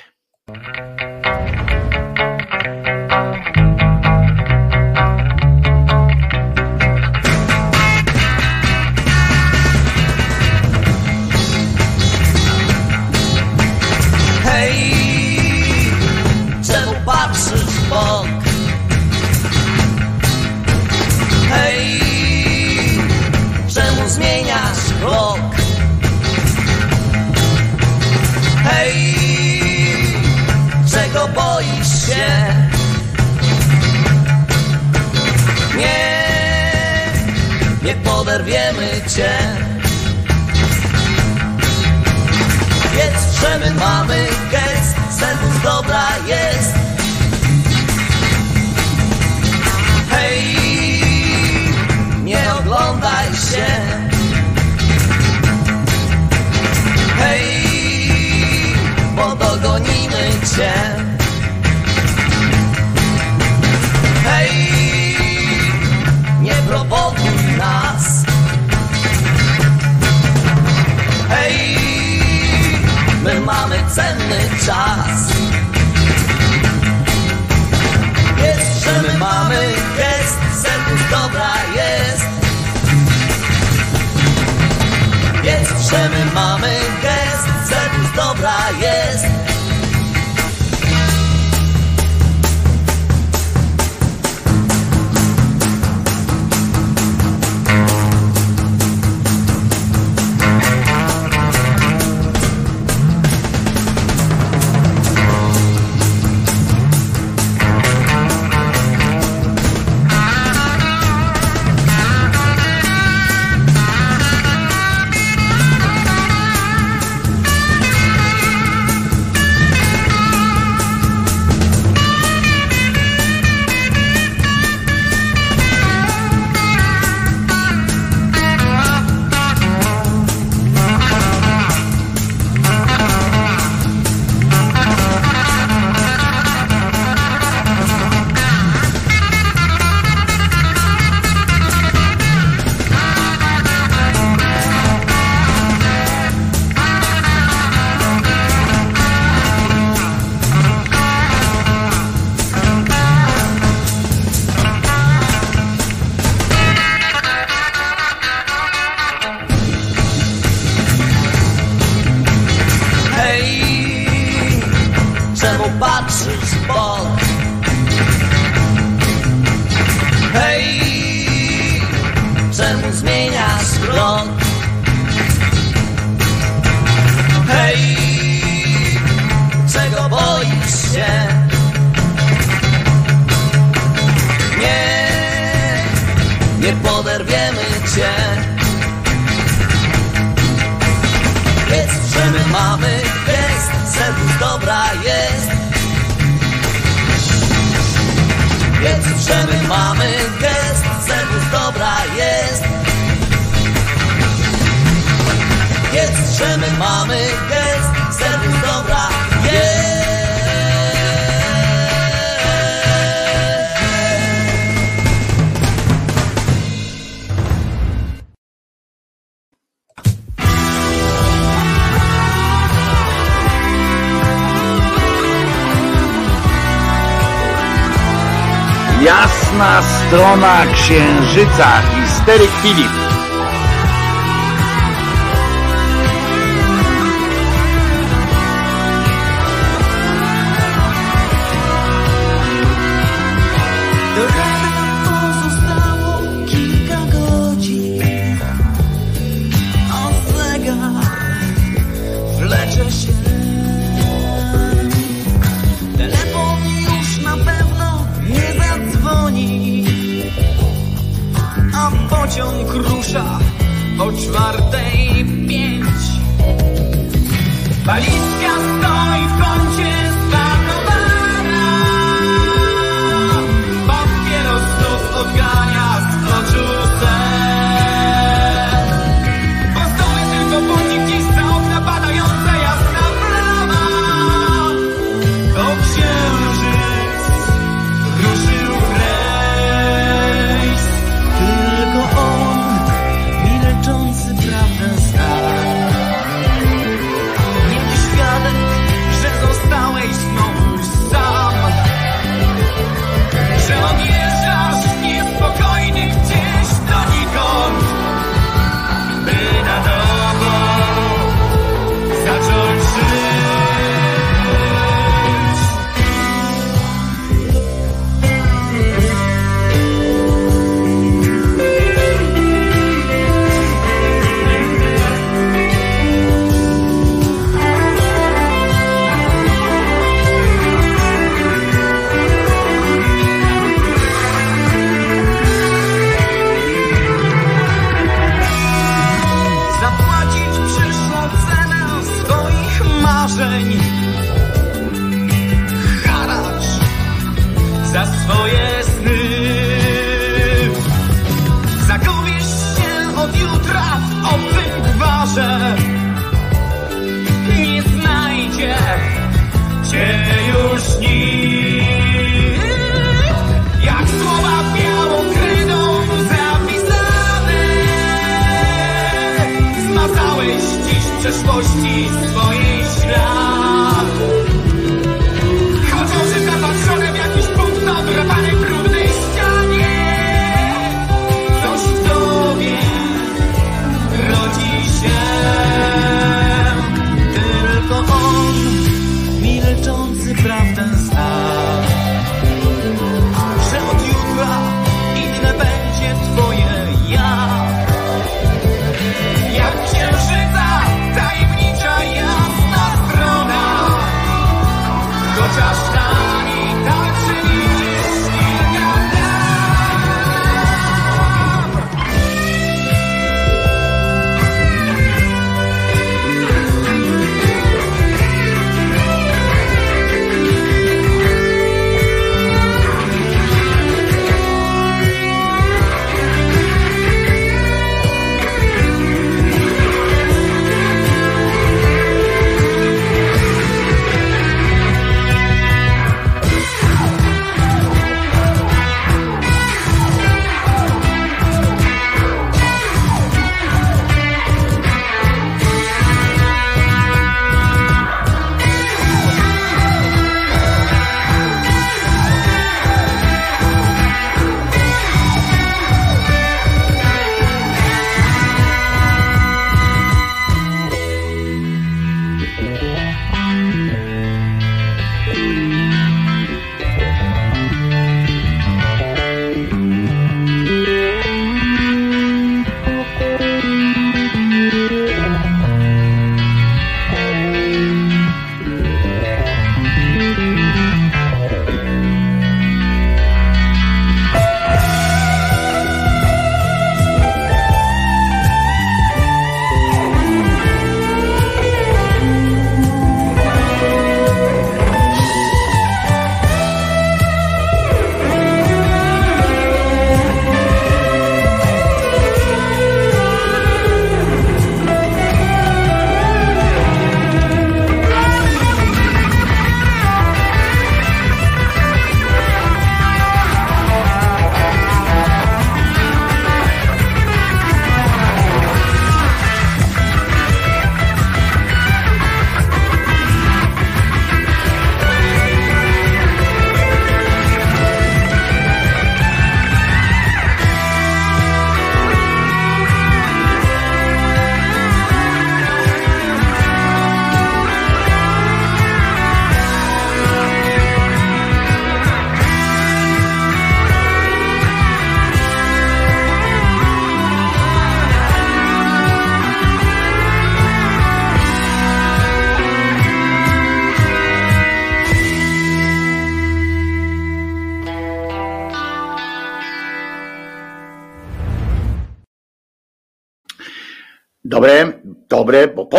Oderwiemy cię Jest, że my mamy gest, serwus cenny czas. Jest, że my mamy gest, serwis dobra jest. Jest, że my mamy Histeryk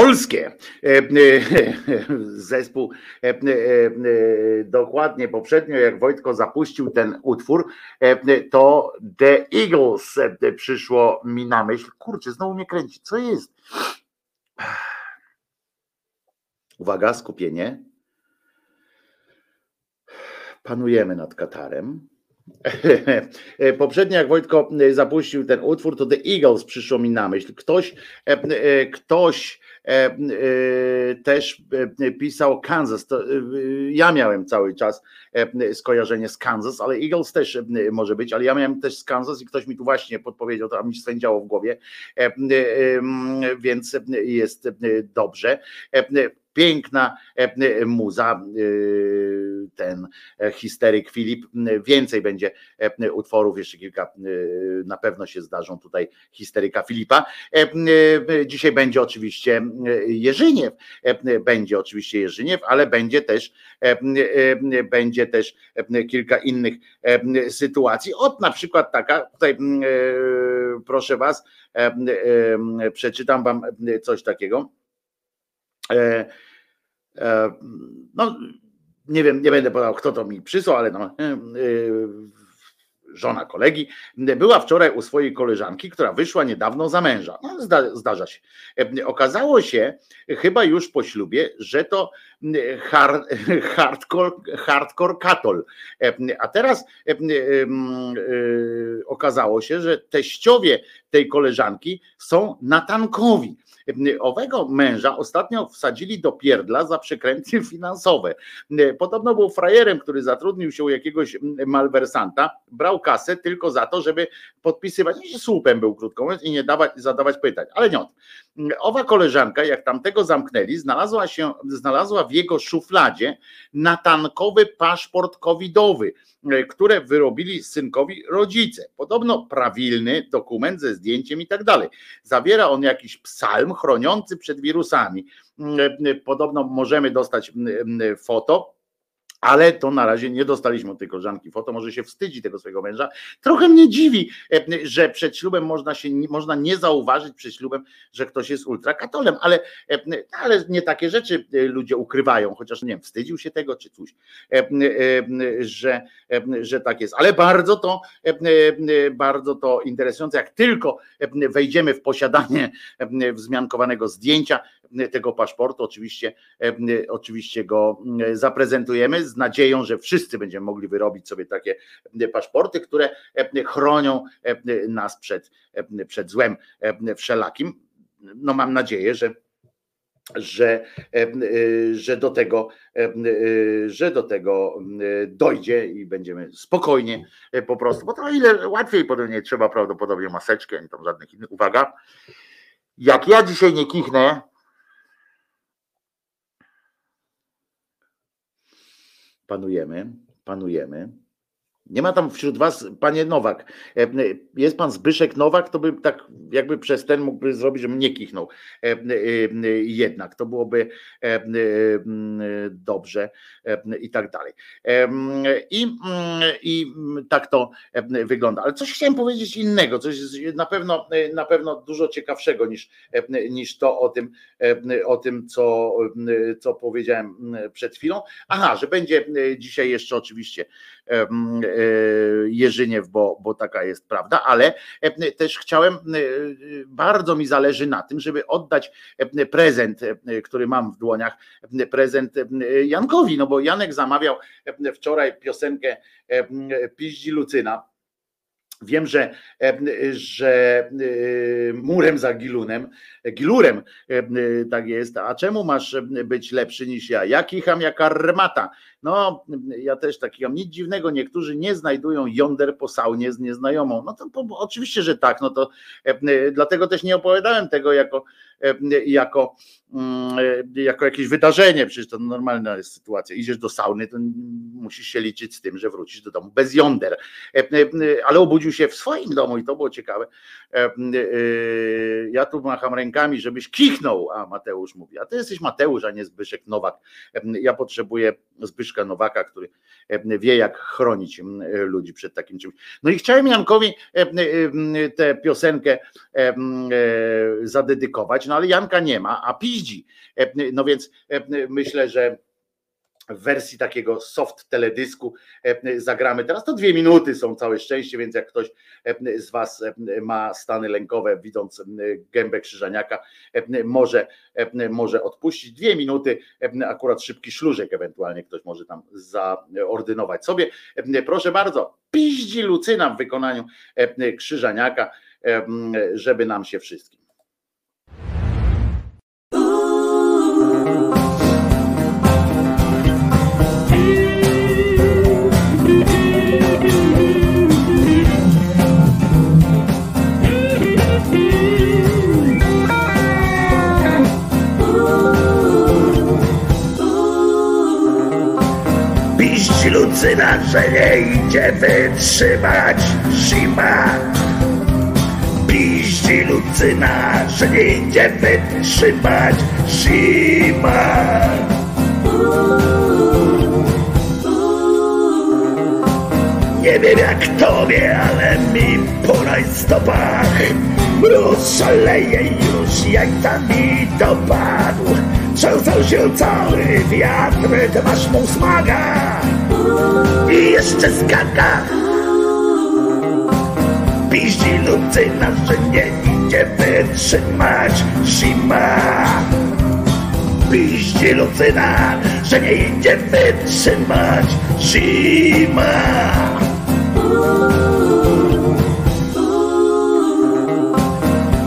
polskie. E, e, zespół e, dokładnie poprzednio, jak Wojtko zapuścił ten utwór, to The Eagles przyszło mi na myśl. Kurczę, znowu mnie kręci. Co jest? Uwaga, skupienie. Panujemy nad Katarem. Poprzednio jak Wojtko zapuścił ten utwór, to The Eagles przyszło mi na myśl. Ktoś, ktoś też pisał Kansas. To ja miałem cały czas skojarzenie z Kansas, ale Eagles też może być, ale ja miałem też z Kansas i ktoś mi tu właśnie podpowiedział, to mi swędziało w głowie, więc jest dobrze piękna e, muza, e, ten histeryk Filip. Więcej będzie e, utworów, jeszcze kilka na pewno się zdarzą tutaj histeryka Filipa. Dzisiaj będzie oczywiście Jerzyniew, będzie oczywiście Jerzyniew, ale będzie też będzie też kilka innych sytuacji. Od na przykład taka, tutaj proszę was, przeczytam wam coś takiego. E, no, nie wiem, nie będę podał, kto to mi przysłał, ale no, e, e, żona kolegi, była wczoraj u swojej koleżanki, która wyszła niedawno za męża. No, zda, zdarza się. Okazało się, chyba już po ślubie, że to hard, hardcore, hardcore katol. A teraz okazało się, że teściowie tej koleżanki są natankowi owego męża ostatnio wsadzili do pierdla za przekręty finansowe. Podobno był frajerem, który zatrudnił się u jakiegoś malwersanta, brał kasę tylko za to, żeby podpisywać, słupem był krótko mówiąc i nie dawać, zadawać pytań, ale nie. Owa koleżanka, jak tamtego zamknęli, znalazła się, znalazła w jego szufladzie natankowy paszport covidowy, które wyrobili synkowi rodzice. Podobno prawilny dokument ze zdjęciem i tak dalej. Zawiera on jakiś psalm chroniący przed wirusami. Podobno możemy dostać foto ale to na razie nie dostaliśmy od tej koleżanki foto, może się wstydzi tego swojego męża. Trochę mnie dziwi, e, że przed ślubem można się można nie zauważyć przed ślubem, że ktoś jest ultrakatolem, ale, e, ale nie takie rzeczy e, ludzie ukrywają, chociaż nie wiem, wstydził się tego czy coś, że, że tak jest. Ale bardzo to, bardzo to interesujące, jak tylko wejdziemy w posiadanie wzmiankowanego zdjęcia tego paszportu, oczywiście, oczywiście go zaprezentujemy z nadzieją, że wszyscy będziemy mogli wyrobić sobie takie paszporty, które chronią nas przed, przed złem wszelakim. No mam nadzieję, że że, że, do tego, że do tego dojdzie i będziemy spokojnie po prostu, bo to ile łatwiej potem nie trzeba prawdopodobnie maseczki, ani tam żadnych innych. Uwaga, jak ja dzisiaj nie kichnę, panujemy, panujemy. Nie ma tam wśród was, panie Nowak, e, jest pan Zbyszek Nowak, to by tak jakby przez ten mógłby zrobić, żebym nie kichnął e, e, jednak, to byłoby dobrze i tak dalej. I, I tak to wygląda. Ale coś chciałem powiedzieć innego, coś na pewno, na pewno dużo ciekawszego niż, niż to o tym, o tym co, co powiedziałem przed chwilą. Aha, że będzie dzisiaj jeszcze oczywiście Jerzyniew, bo, bo taka jest prawda, ale też chciałem, bardzo mi zależy na tym, żeby oddać prezent, który mam w dłoniach, prezent Jankowi, no bo Janek zamawiał wczoraj piosenkę Piździ Lucyna Wiem, że, że e, murem za Gilunem, Gilurem e, tak jest, a czemu masz być lepszy niż ja? Ja kicham jak armata. No, ja też tak kicham. Nic dziwnego, niektórzy nie znajdują jąder po saunie z nieznajomą. No to, oczywiście, że tak, no to e, dlatego też nie opowiadałem tego jako, jako, mm, jako jakieś wydarzenie, przecież to normalna jest sytuacja. Idziesz do sauny, to musisz się liczyć z tym, że wrócisz do domu bez jąder. Ale obudził się w swoim domu i to było ciekawe. E, e, ja tu macham rękami, żebyś kichnął, a Mateusz mówi, a ty jesteś Mateusz, a nie Zbyszek Nowak. Ja potrzebuję Zbyszek Zbyszka Nowaka, który wie jak chronić ludzi przed takim czymś. No i chciałem Jankowi tę piosenkę zadedykować, no ale Janka nie ma, a piździ. No więc myślę, że w wersji takiego soft teledysku e, zagramy. Teraz to dwie minuty są całe szczęście, więc jak ktoś e, z Was e, ma stany lękowe, widząc gębę krzyżaniaka, może, może odpuścić dwie minuty, akurat szybki szlużek ewentualnie ktoś może tam zaordynować sobie. Proszę bardzo, piździ Lucyna w wykonaniu krzyżaniaka, żeby nam się wszystkim. Lucyna, że nie idzie wytrzymać. Zima. Piździ Lucyna, że nie idzie wytrzymać. Zima. Nie wiem jak tobie, ale mi po rajstopach Mróz szaleje już, mi dopadł. Trzęsał się cały wiatr, masz mu smaga i jeszcze skaka. Piździ Lucyna, że nie idzie wytrzymać zima. Piździ Lucyna, że nie idzie wytrzymać zima.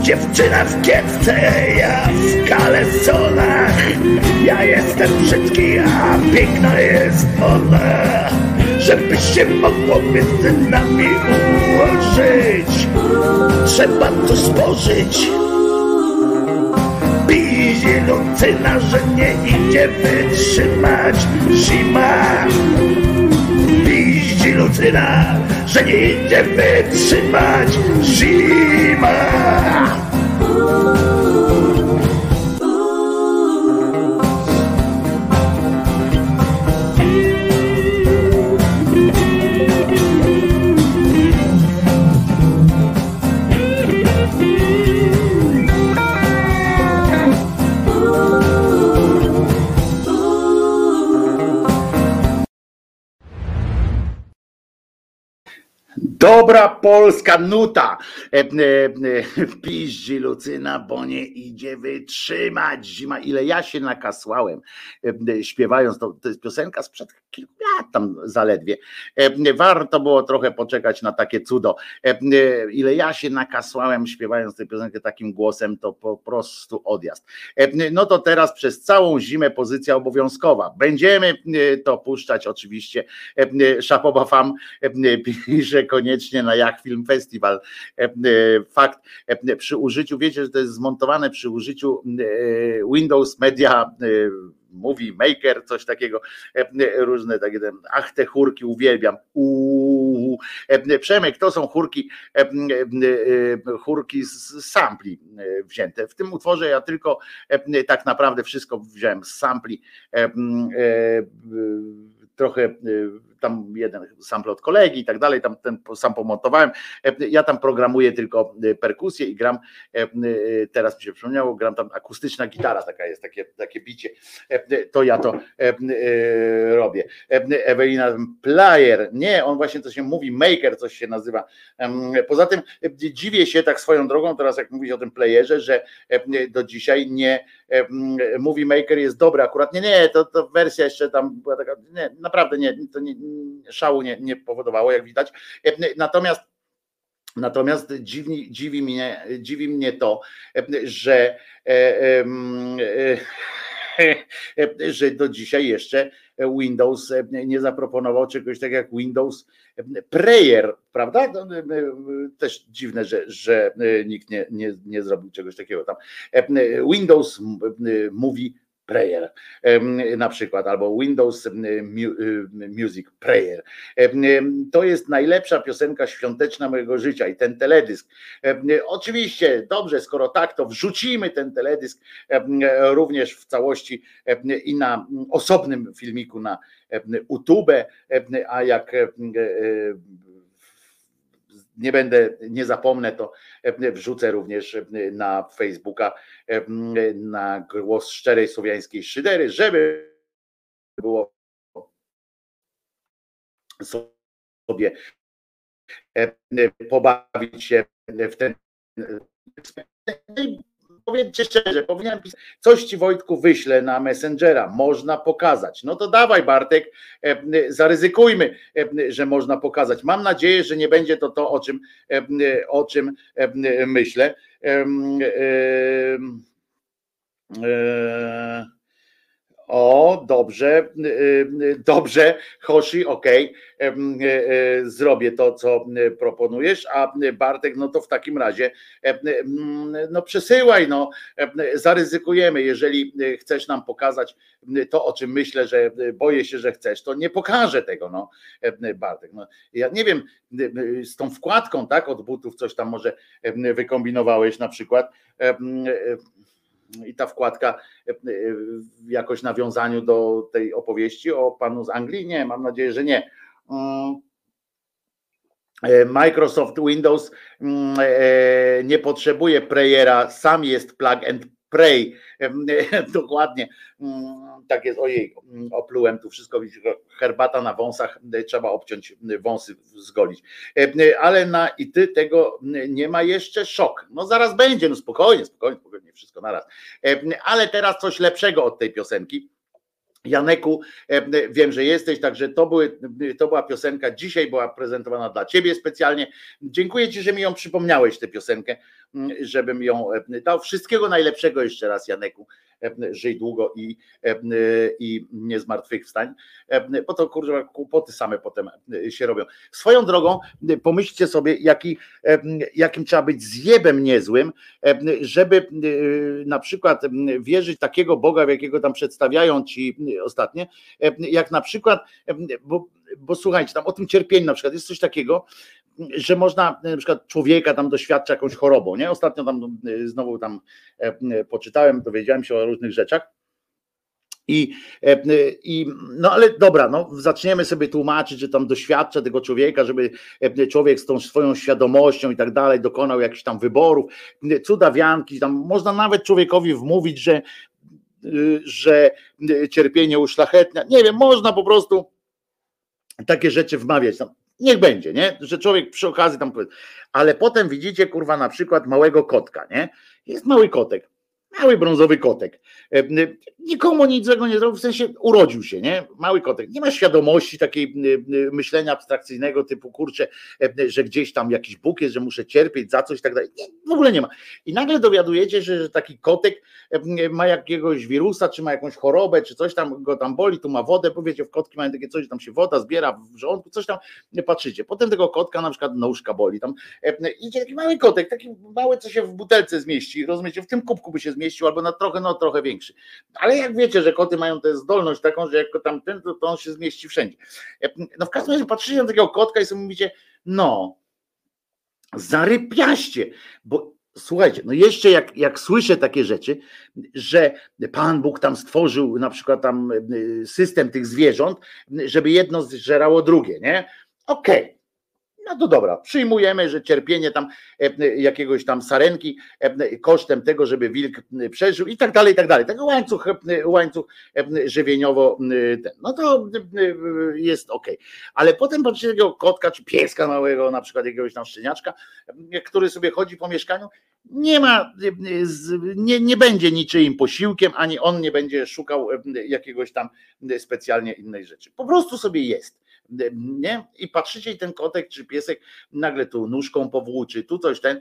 Dziewczyna w kiepce, ja w kalesonach Ja jestem brzydki, a piękna jest ona się mogło między nami ułożyć. Trzeba to spożyć. Pije Lucyna, że nie idzie wytrzymać. Zima Piździ Lucyna, że nie idzie wytrzymać zima. Dobra polska nuta. E, e, e, piździ Lucyna, bo nie idzie wytrzymać zima. Ile ja się nakasłałem śpiewając, to, to jest piosenka sprzed kilku lat tam zaledwie. Warto było trochę poczekać na takie cudo. Ile ja się nakasłałem śpiewając tę piosenkę takim głosem, to po prostu odjazd. No to teraz przez całą zimę pozycja obowiązkowa. Będziemy to puszczać oczywiście. Szapoba Fam pisze koniecznie na Jak Film Festival. Fakt, przy użyciu, wiecie, że to jest zmontowane przy użyciu Windows Media Movie Maker, coś takiego, różne takie, ach te chórki uwielbiam, uuu, Przemek, to są chórki, chórki z sampli wzięte. W tym utworze ja tylko tak naprawdę wszystko wziąłem z sampli, trochę tam jeden sample od kolegi i tak dalej, tam ten sam pomontowałem. Ja tam programuję tylko perkusję i gram, teraz mi się przypomniało, gram tam akustyczna gitara, taka jest, takie, takie bicie, to ja to robię. Ewelina Player, nie, on właśnie to się mówi, maker coś się nazywa. Poza tym dziwię się tak swoją drogą, teraz jak mówić o tym playerze, że do dzisiaj nie mówi maker jest dobry, akurat nie, nie, to, to wersja jeszcze tam była taka, nie, naprawdę nie, to nie, szału nie, nie powodowało, jak widać. Natomiast Natomiast dziwi, dziwi, mnie, dziwi mnie to, że, e, e, że do dzisiaj jeszcze Windows nie zaproponował czegoś tak jak Windows Prayer, prawda? Też dziwne, że, że nikt nie, nie, nie zrobił czegoś takiego tam. Windows mówi Prayer na przykład, albo Windows Music Prayer. To jest najlepsza piosenka świąteczna mojego życia i ten teledysk. Oczywiście, dobrze, skoro tak, to wrzucimy ten teledysk również w całości i na osobnym filmiku na YouTube, a jak nie będę, nie zapomnę, to e, wrzucę również e, na Facebooka e, na głos szczerej słowiańskiej szydery, żeby było sobie pobawić się w ten powiedzcie szczerze, powinienem pisać, coś ci Wojtku wyślę na Messengera, można pokazać. No to dawaj Bartek, e, zaryzykujmy, e, że można pokazać. Mam nadzieję, że nie będzie to to, o czym, e, o czym myślę. O, dobrze, y, y, dobrze, Hoshi, okej, okay. Y, zrobię to, co proponujesz, a Bartek, no to w takim razie no przesyłaj, no zaryzykujemy, jeżeli chcesz nam pokazać to, o czym myślę, że boję się, że chcesz, to nie pokażę tego, no Bartek, no, ja nie wiem, z tą wkładką, tak, od butów coś tam może wykombinowałeś na przykład, i ta wkładka e, e, w jakoś nawiązaniu do tej opowieści o panu z Anglii? Nie, mam nadzieję, że nie. Mm. E, Microsoft Windows mm, nie potrzebuje prayera, sam jest plug and pray. Dokładnie tak jest, ojej, oplułem tu wszystko, herbata na wąsach, trzeba obciąć wąsy, zgolić. Ale na i ty tego nie ma jeszcze szok. No zaraz będzie, no spokojnie, spokojnie, spokojnie, wszystko naraz. Ale teraz coś lepszego od tej piosenki. Janeku, wiem, że jesteś, także to, były, to była piosenka, dzisiaj była prezentowana dla Ciebie specjalnie. Dziękuję Ci, że mi ją przypomniałeś, tę piosenkę, żebym ją dał. Wszystkiego najlepszego jeszcze raz, Janeku. E, żyj długo i, e, i nie zmartwychwstań, e, bo to kurwa kłopoty same potem się robią. Swoją drogą pomyślcie sobie, jaki, jakim trzeba być zjebem niezłym, żeby na przykład wierzyć takiego Boga, w jakiego tam przedstawiają ci ostatnie, jak na przykład, bo, bo słuchajcie, tam o tym cierpieniu na przykład jest coś takiego, że można na przykład człowieka tam doświadcza jakąś chorobą, nie? Ostatnio tam e, znowu tam e, poczytałem, dowiedziałem się o różnych rzeczach. I, e, I, no ale dobra, no zaczniemy sobie tłumaczyć, że tam doświadcza tego człowieka, żeby człowiek z tą swoją świadomością i tak dalej dokonał jakichś tam wyborów, cudawianki, tam można nawet człowiekowi wmówić, że, że cierpienie uszlachetnia. Nie wiem, można po prostu takie rzeczy wmawiać. Tam niech będzie, nie? Że człowiek przy okazji tam. Ale potem widzicie, kurwa, na przykład małego kotka, nie? Jest mały kotek, mały brązowy kotek. E, nikomu nic złego nie zrobił, w sensie urodził się, nie? Mały kotek. Nie ma świadomości takiej myślenia abstrakcyjnego typu, kurczę, e, że gdzieś tam jakiś Bóg jest, że muszę cierpieć za coś i tak dalej. Nie, w ogóle nie ma. I nagle dowiadujecie się, że taki kotek ma jakiegoś wirusa, czy ma jakąś chorobę, czy coś tam go tam boli, tu ma wodę, powiecie, w kotki mają takie coś, tam się woda zbiera w żołądku, coś tam, patrzycie. Potem tego kotka na przykład nóżka boli, tam idzie taki mały kotek, taki mały, co się w butelce zmieści, rozumiecie, w tym kubku by się zmieścił, albo na trochę, no trochę większy. Ale jak wiecie, że koty mają tę zdolność taką, że jak tam ten, to, to on się zmieści wszędzie. No w każdym razie patrzycie na takiego kotka i sobie mówicie, no, zarypiaście, bo Słuchajcie, no jeszcze jak, jak słyszę takie rzeczy, że Pan Bóg tam stworzył na przykład tam y, system tych zwierząt, żeby jedno zżerało drugie, nie? Okej, okay. No to dobra, przyjmujemy, że cierpienie tam e, jakiegoś tam sarenki e, kosztem tego, żeby wilk przeżył i tak dalej, i tak dalej. Taki łańcuch, e, łańcuch żywieniowo. No to jest ok. Ale potem patrzycie takiego kotka czy pieska małego, na przykład jakiegoś tam szczeniaczka, który sobie chodzi po mieszkaniu, nie ma, nie, nie będzie niczyim posiłkiem, ani on nie będzie szukał jakiegoś tam specjalnie innej rzeczy. Po prostu sobie jest nie? I patrzycie i ten kotek czy piesek nagle tu nóżką powłóczy, tu coś ten,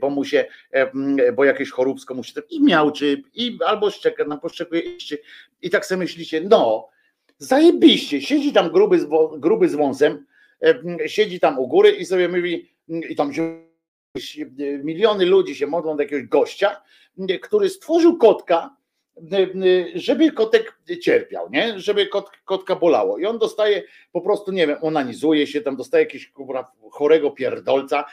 bo mu się, bo jakieś choróbsko musi i miałczy, i albo szczeka, na poszczekuje i tak sobie myślicie, no zajebiście, siedzi tam gruby gruby z wąsem, siedzi tam u góry i sobie mówi, i tam się miliony ludzi się modlą do jakiegoś gościa, który stworzył kotka, żeby kotek cierpiał, nie? Żeby kot, kotka bolało. I on dostaje po prostu, nie wiem, onanizuje się, tam dostaje jakiegoś chorego pierdolca,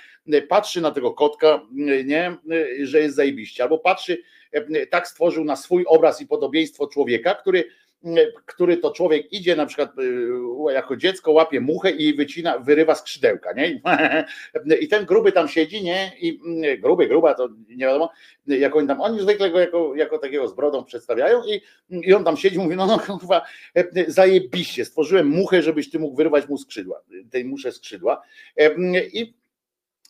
patrzy na tego kotka, nie, że jest zajebiście, albo patrzy, tak stworzył na swój obraz i podobieństwo człowieka, który który to człowiek idzie na przykład y, jako dziecko, łapie muchę i wycina, wyrywa skrzydełka, nie? I ten gruby tam siedzi, nie? I mm, gruby, gruba, to nie wiadomo, jak oni tam, oni zwykle go jako, jako takiego z brodą przedstawiają i, i on tam siedzi, mówi, no no kurwa, zajebiście, stworzyłem muchę, żebyś ty mógł wyrwać mu skrzydła, tej muszę skrzydła. I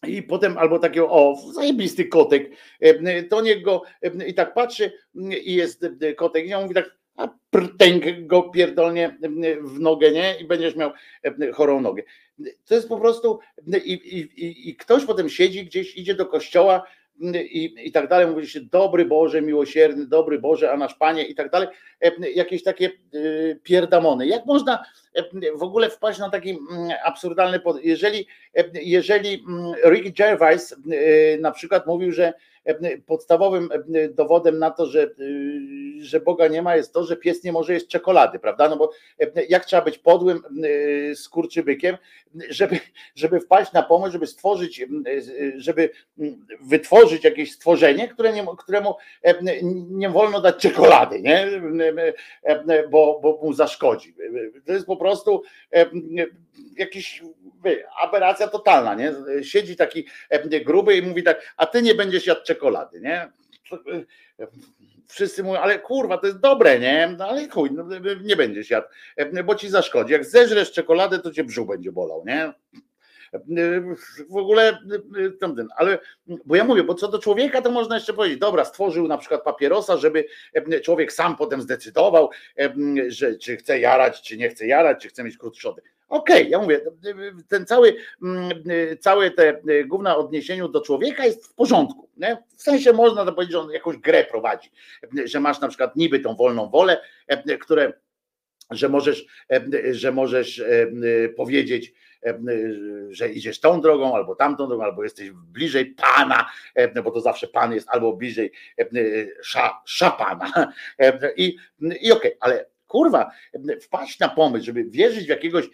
i potem albo takiego, o, zajebisty kotek, to niech go, i tak patrzy i jest kotek, i on mówi tak, a prtęk go pierdolnie w nogę, nie? I będziesz miał chorą nogę. To jest po prostu i, i, i ktoś potem siedzi gdzieś, idzie do kościoła i, i tak dalej, mówi się dobry Boże, miłosierny, dobry Boże, a nasz Panie i tak dalej, jakieś takie pierdamony. Jak można w ogóle wpaść na taki absurdalny pod... Jeżeli, jeżeli Rick Gervais na przykład mówił, że podstawowym dowodem na to, że, że Boga nie ma, jest to, że pies nie może jeść czekolady, prawda? No bo jak trzeba być podłym skurczybykiem, żeby, żeby wpaść na pomysł, żeby stworzyć, żeby wytworzyć jakieś stworzenie, które nie, któremu nie wolno dać czekolady, nie? Bo, bo mu zaszkodzi. To jest po prostu jakiś aberracja totalna, nie? Siedzi taki gruby i mówi tak, a ty nie będziesz jadł czekolady, nie? Wszyscy mówią, ale kurwa, to jest dobre, nie? No ale chuj, no, nie będziesz jadł, bo ci zaszkodzi. Jak zeżresz czekoladę, to cię brzuch będzie bolał, nie? w ogóle tamten, ale bo ja mówię, bo co do człowieka, to można jeszcze powiedzieć, dobra, stworzył na przykład papierosa, żeby człowiek sam potem zdecydował, że czy chce jarać, czy nie chce jarać, czy chce mieć krótszody. Okej, okay, ja mówię, ten cały, całe te główne odniesieniu do człowieka jest w porządku. Nie? W sensie można to powiedzieć, że on jakąś grę prowadzi, że masz na przykład niby tą wolną wolę, które że możesz, że możesz powiedzieć, że idziesz tą drogą, albo tamtą drogą, albo jesteś bliżej Pana, bo to zawsze Pan jest albo bliżej sza, szapana. I, i okej, okay, ale kurwa, wpaść na pomysł, żeby wierzyć w jakiegoś,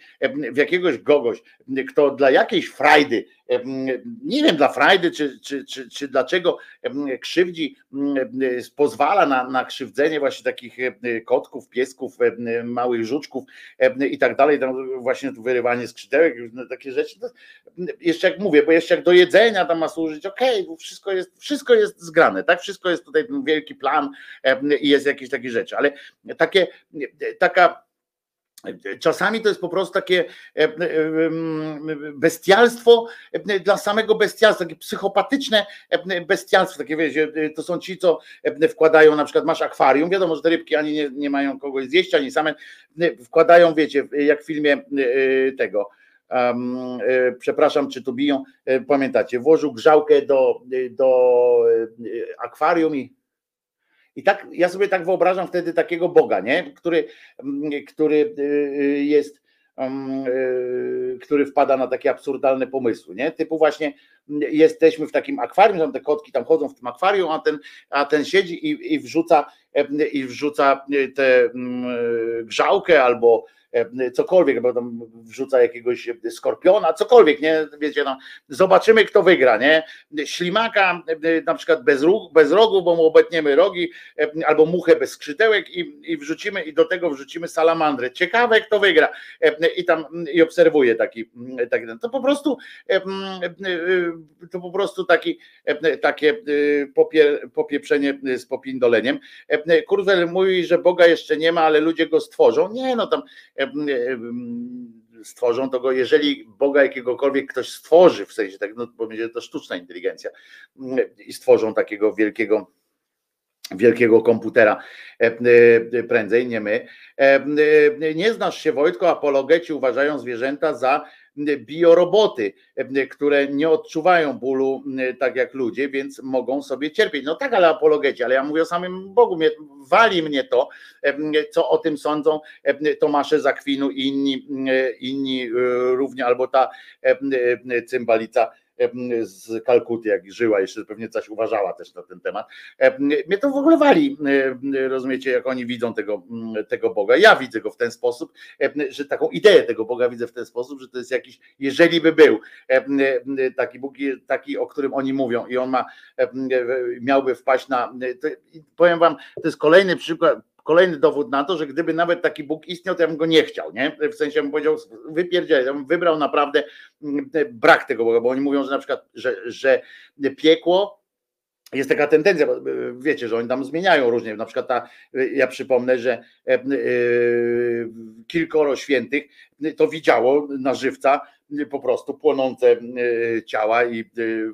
w jakiegoś kogoś, kto dla jakiejś frajdy, nie wiem dla frajdy, czy, czy, czy, czy dlaczego krzywdzi, pozwala na, na krzywdzenie właśnie takich kotków, piesków, małych żuczków i tak dalej, tam właśnie wyrywanie skrzydełek, takie rzeczy. Jeszcze jak mówię, bo jeszcze jak do jedzenia tam ma służyć, okej, okay, wszystko jest, wszystko jest zgrane, tak? Wszystko jest tutaj wielki plan i jest jakieś takie rzeczy, ale takie taka Czasami to jest po prostu takie e, e, bestialstwo e, dla samego bestialstwa, takie psychopatyczne bestialstwo. Takie wiecie, to są ci, co wkładają, na przykład masz akwarium, wiadomo, że te rybki ani nie, nie mają kogoś zjeść, ani same wkładają, wiecie, jak w filmie tego. Um, przepraszam, czy tu biją, pamiętacie, włożył grzałkę do, do akwarium i i tak ja sobie tak wyobrażam wtedy takiego Boga, nie? Który, mm, który y, y, jest, mm, y, który wpada na takie absurdalne pomysły, nie? Typu właśnie mm, jesteśmy w takim akwarium, tam te kotki tam chodzą w tym akwarium, a ten, a ten siedzi i, i wrzuca i wrzuca tę grzałkę albo E, cokolwiek, bo tam wrzuca jakiegoś skorpiona, cokolwiek, nie, wiecie, no, zobaczymy kto wygra, nie, ślimaka e, na przykład bez, róg, bez rogu, bo mu obetniemy rogi, e, albo muchę bez skrzydełek i, i wrzucimy i do tego wrzucimy salamandrę, ciekawe kto wygra i tam i obserwuje taki, taki to po prostu to po prostu taki takie popie, popieprzenie z popindoleniem. Kurwel mówi, że Boga jeszcze nie ma, ale ludzie go stworzą. Nie, no tam stworzą, to go, jeżeli Boga jakiegokolwiek ktoś stworzy, w sensie tak, no bo będzie to sztuczna inteligencja i stworzą takiego wielkiego wielkiego komputera prędzej, nie my. Nie znasz się Wojtko, apologeci uważają zwierzęta za bioroboty, które nie odczuwają bólu tak jak ludzie, więc mogą sobie cierpieć. No tak, ale apologeci, ale ja mówię o samym Bogu, mnie, wali mnie to, co o tym sądzą Tomasze Zakwinu i inni, inni równie, albo ta cymbalica z Kalkuty, jak żyła, jeszcze pewnie coś uważała też na ten temat. Mnie to w ogóle wali, rozumiecie, jak oni widzą tego, tego Boga. Ja widzę go w ten sposób, że taką ideę tego Boga widzę w ten sposób, że to jest jakiś, jeżeli by był taki Bóg, taki, o którym oni mówią i on ma, miałby wpaść na, powiem wam, to jest kolejny przykład, kolejny dowód na to, że gdyby nawet taki Bóg istniał, to ja bym go nie chciał, nie? W sensie bym powiedział, wypierdzielę, ja bym wybrał naprawdę mm, brak tego Boga, bo oni mówią, że na przykład, że, że piekło jest taka tendencja, bo wiecie, że oni tam zmieniają różnie. Na przykład ta, ja przypomnę, że e, e, kilkoro świętych to widziało na żywca po prostu płonące ciała i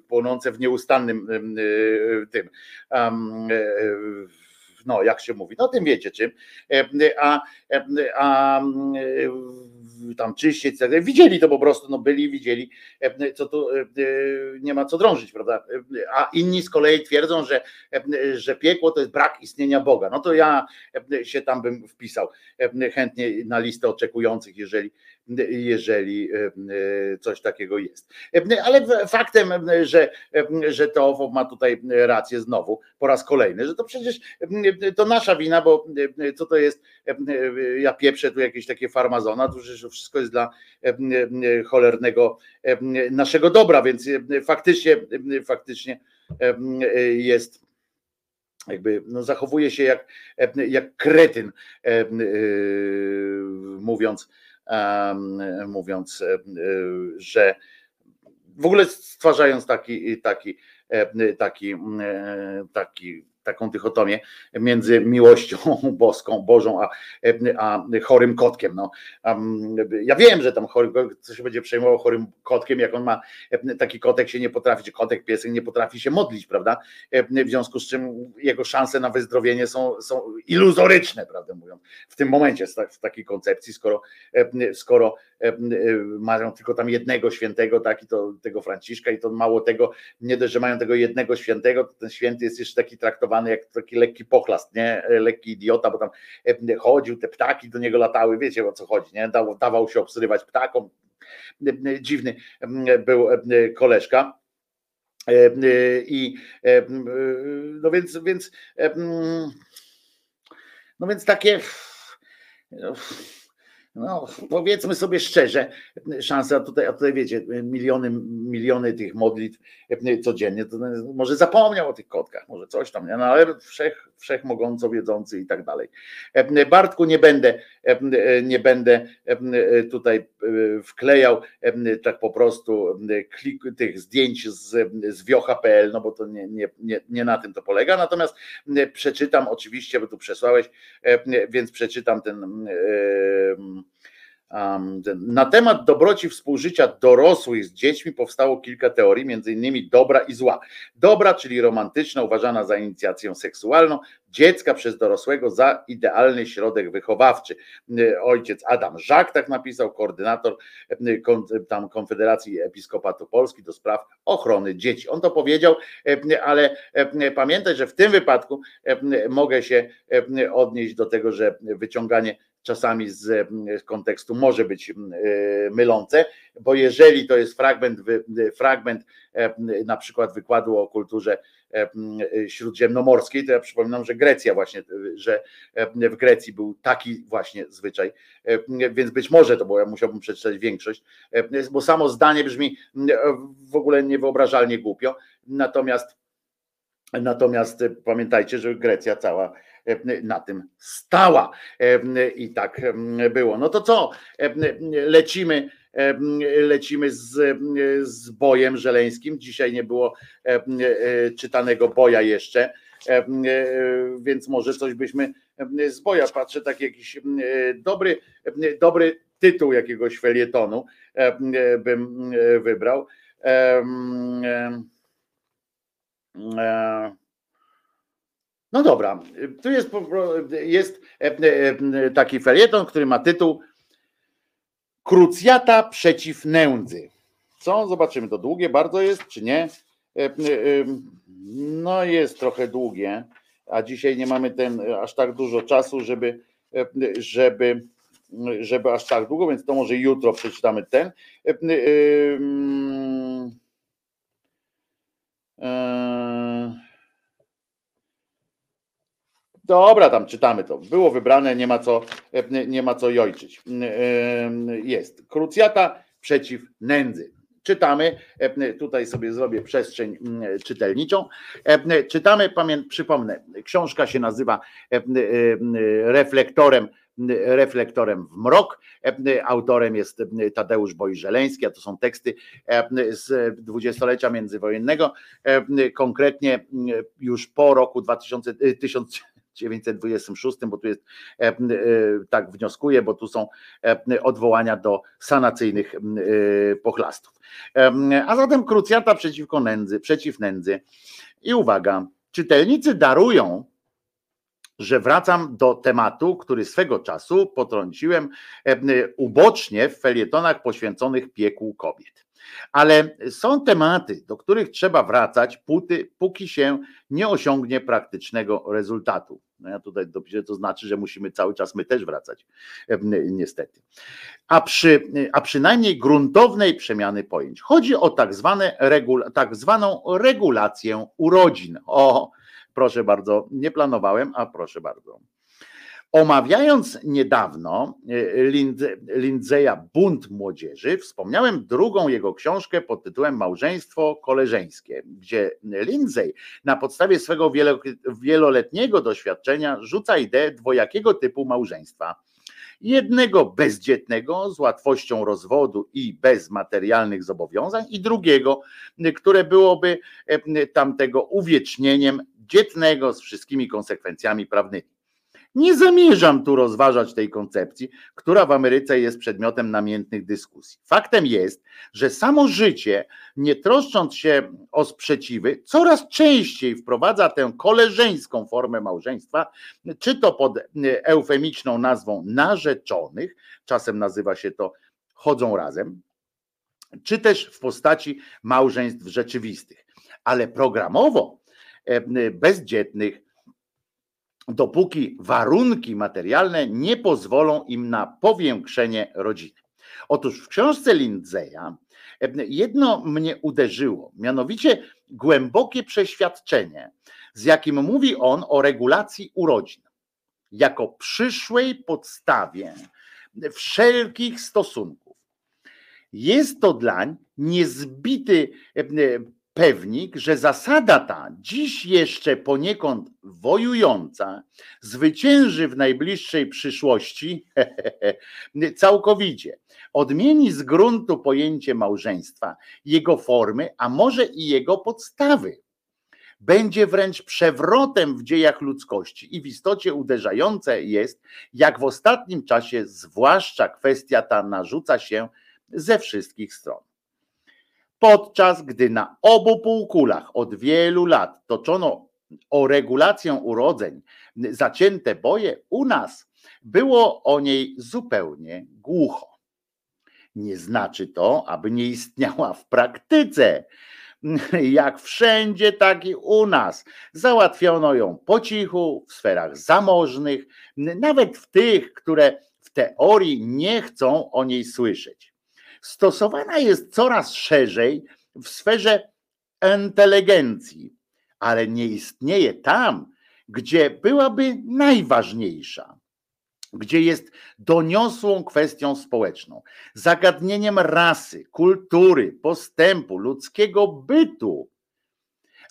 płonące w nieustannym tym no jak się mówi, no tym wiecie czym, e, a, e, a e, tam czyściec, widzieli to po prostu, no byli, widzieli, co tu nie ma co drążyć, prawda? A inni z kolei twierdzą, że, że piekło to jest brak istnienia Boga. No to ja się tam bym wpisał chętnie na listę oczekujących, jeżeli jeżeli e, e, coś takiego jest. E, ale faktem, że, że to ma tutaj rację znowu po raz kolejny, że to przecież to nasza wina, bo co to jest, ja pieprzę tu jakieś takie farmazona, to że wszystko jest dla cholernego naszego dobra, więc faktycznie, faktycznie jest jakby no, zachowuje się jak, jak kretyn, mówiąc, mówiąc, że w ogóle stwarzając taki, taki, taki, taki taką dychotomię między miłością boską, Bożą, a, a chorym kotkiem. No, ja wiem, że tam chory, co się będzie przejmował chorym kotkiem, jak on ma taki kotek się nie potrafi, czy kotek, piesek nie potrafi się modlić, prawda? W związku z czym jego szanse na wyzdrowienie są, są iluzoryczne, prawdę mówiąc, w tym momencie w takiej koncepcji, skoro, skoro mają tylko tam jednego świętego, tak, i to tego Franciszka, i to mało tego, nie dość, że mają tego jednego świętego, to ten święty jest jeszcze taki traktowany jak taki lekki pochlast, nie, lekki idiota, bo tam chodził, te ptaki do niego latały, wiecie o co chodzi, nie, dawał, się obsrywać ptakom, dziwny był koleżka. I no więc, więc no więc takie no, powiedzmy sobie szczerze, szansa tutaj, a tutaj wiecie, miliony, miliony tych modlitw e, codziennie, to może zapomniał o tych kotkach, może coś tam? No, ale wszech, wszechmogąco wiedzący i tak dalej. E, Bartku, nie będę, e, nie będę tutaj wklejał tak po prostu klik, tych zdjęć z, z wiocha.pl, no bo to nie, nie, nie, nie na tym to polega, natomiast przeczytam oczywiście, bo tu przesłałeś, więc przeczytam ten na temat dobroci współżycia dorosłych z dziećmi powstało kilka teorii, między innymi dobra i zła. Dobra, czyli romantyczna, uważana za inicjację seksualną, dziecka przez dorosłego za idealny środek wychowawczy. Ojciec Adam Żak tak napisał, koordynator tam Konfederacji Episkopatu Polski do spraw ochrony dzieci. On to powiedział, ale pamiętaj, że w tym wypadku mogę się odnieść do tego, że wyciąganie czasami z kontekstu może być mylące, bo jeżeli to jest fragment, fragment na przykład wykładu o kulturze śródziemnomorskiej, to ja przypominam, że Grecja właśnie, że w Grecji był taki właśnie zwyczaj, więc być może to, bo ja musiałbym przeczytać większość, bo samo zdanie brzmi w ogóle niewyobrażalnie głupio, natomiast natomiast pamiętajcie, że Grecja cała na tym stała. I tak było. No to co? Lecimy. Lecimy z, z bojem żeleńskim. Dzisiaj nie było czytanego boja jeszcze, więc może coś byśmy z boja. Patrzę, tak jakiś dobry, dobry tytuł jakiegoś felietonu bym wybrał. No dobra, tu jest, jest e, e, taki felieton, który ma tytuł Krucjata przeciw nędzy. Co? Zobaczymy, to długie bardzo jest, czy nie? E, no jest trochę długie, a dzisiaj nie mamy ten aż tak dużo czasu, żeby, żeby, żeby aż tak długo, więc to może jutro przeczytamy ten. Dobra, tam czytamy to. Było wybrane, nie ma co, e, nie ma co jojczyć. Jest. Krucjata przeciw nędzy. Czytamy, e, tutaj sobie zrobię przestrzeń czytelniczą. E, czytamy, pamię, przypomnę, książka się nazywa Reflektorem reflektorem w mrok. Autorem jest Tadeusz Bojżeleński, a to są teksty z dwudziestolecia międzywojennego, konkretnie już po roku 2000, 1926, bo tu jest, tak wnioskuję, bo tu są odwołania do sanacyjnych pochlastów. A zatem krucjata przeciwko nędzy, przeciw nędzy. I uwaga, czytelnicy darują że wracam do tematu, który swego czasu potrąciłem ubocznie w felietonach poświęconych piekłu kobiet. Ale są tematy, do których trzeba wracać, póty, póki się nie osiągnie praktycznego rezultatu. No ja tutaj dopiszę, to znaczy, że musimy cały czas my też wracać, niestety. A, przy, a przynajmniej gruntownej przemiany pojęć. Chodzi o tak, zwane regul, tak zwaną regulację urodzin. O, Proszę bardzo, nie planowałem, a proszę bardzo. Omawiając niedawno e, Lindzeja Bunt Młodzieży, wspomniałem drugą jego książkę pod tytułem Małżeństwo koleżeńskie, gdzie Lindsay na podstawie swego wieloletniego doświadczenia rzuca ideę dwojakiego typu małżeństwa jednego bezdzietnego z łatwością rozwodu i bez materialnych zobowiązań, i drugiego, które byłoby e, tamtego uwiecznieniem dzietnego z wszystkimi konsekwencjami prawnymi. Nie zamierzam tu rozważać tej koncepcji, która w Ameryce jest przedmiotem namiętnych dyskusji. Faktem jest, że samo życie, nie troszcząc się o sprzeciwy, coraz częściej wprowadza tę koleżeńską formę małżeństwa, czy to pod eufemiczną nazwą narzeczonych, czasem nazywa się to chodzą razem, czy też w postaci małżeństw rzeczywistych. Ale programowo E, bezdzietnych, dopóki warunki materialne nie pozwolą im na powiększenie rodziny. Otóż w książce Lindzeya jedno mnie uderzyło, mianowicie głębokie przeświadczenie, z jakim mówi on o regulacji urodzin, jako przyszłej podstawie wszelkich stosunków. Jest to dlań niezbity pewnik, że zasada ta, dziś jeszcze poniekąd wojująca, zwycięży w najbliższej przyszłości całkowicie. Odmieni z gruntu pojęcie małżeństwa, jego formy, a może i jego podstawy. Będzie wręcz przewrotem w dziejach ludzkości i w istocie uderzające jest, jak w ostatnim czasie, zwłaszcza kwestia ta narzuca się ze wszystkich stron podczas gdy na obu półkulach od wielu lat toczono o regulację urodzeń zacięte boje, u nas było o niej zupełnie głucho. Nie znaczy to, aby nie istniała w praktyce. Jak wszędzie, tak i u nas. Załatwiono ją po cichu, w sferach zamożnych, nawet w tych, które w teorii nie chcą o niej słyszeć stosowana jest coraz szerzej w sferze inteligencji, ale nie istnieje tam, gdzie byłaby najważniejsza, gdzie jest doniosłą kwestią społeczną, zagadnieniem rasy, kultury, postępu, ludzkiego bytu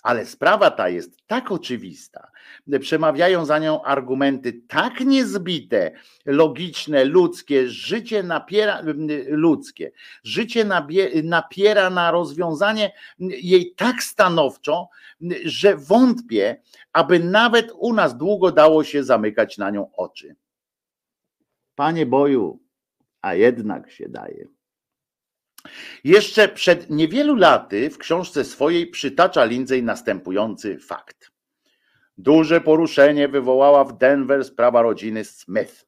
ale sprawa ta jest tak oczywista, przemawiają za nią argumenty tak niezbite, logiczne, ludzkie, życie napiera, ludzkie, życie napiera na rozwiązanie jej tak stanowczo, że wątpię, aby nawet u nas długo dało się zamykać na nią oczy. Panie Boju, a jednak się daje. Jeszcze przed niewielu laty w książce swojej przytacza Lindsay następujący fakt. Duże poruszenie wywołała w Denver sprawa rodziny Smith.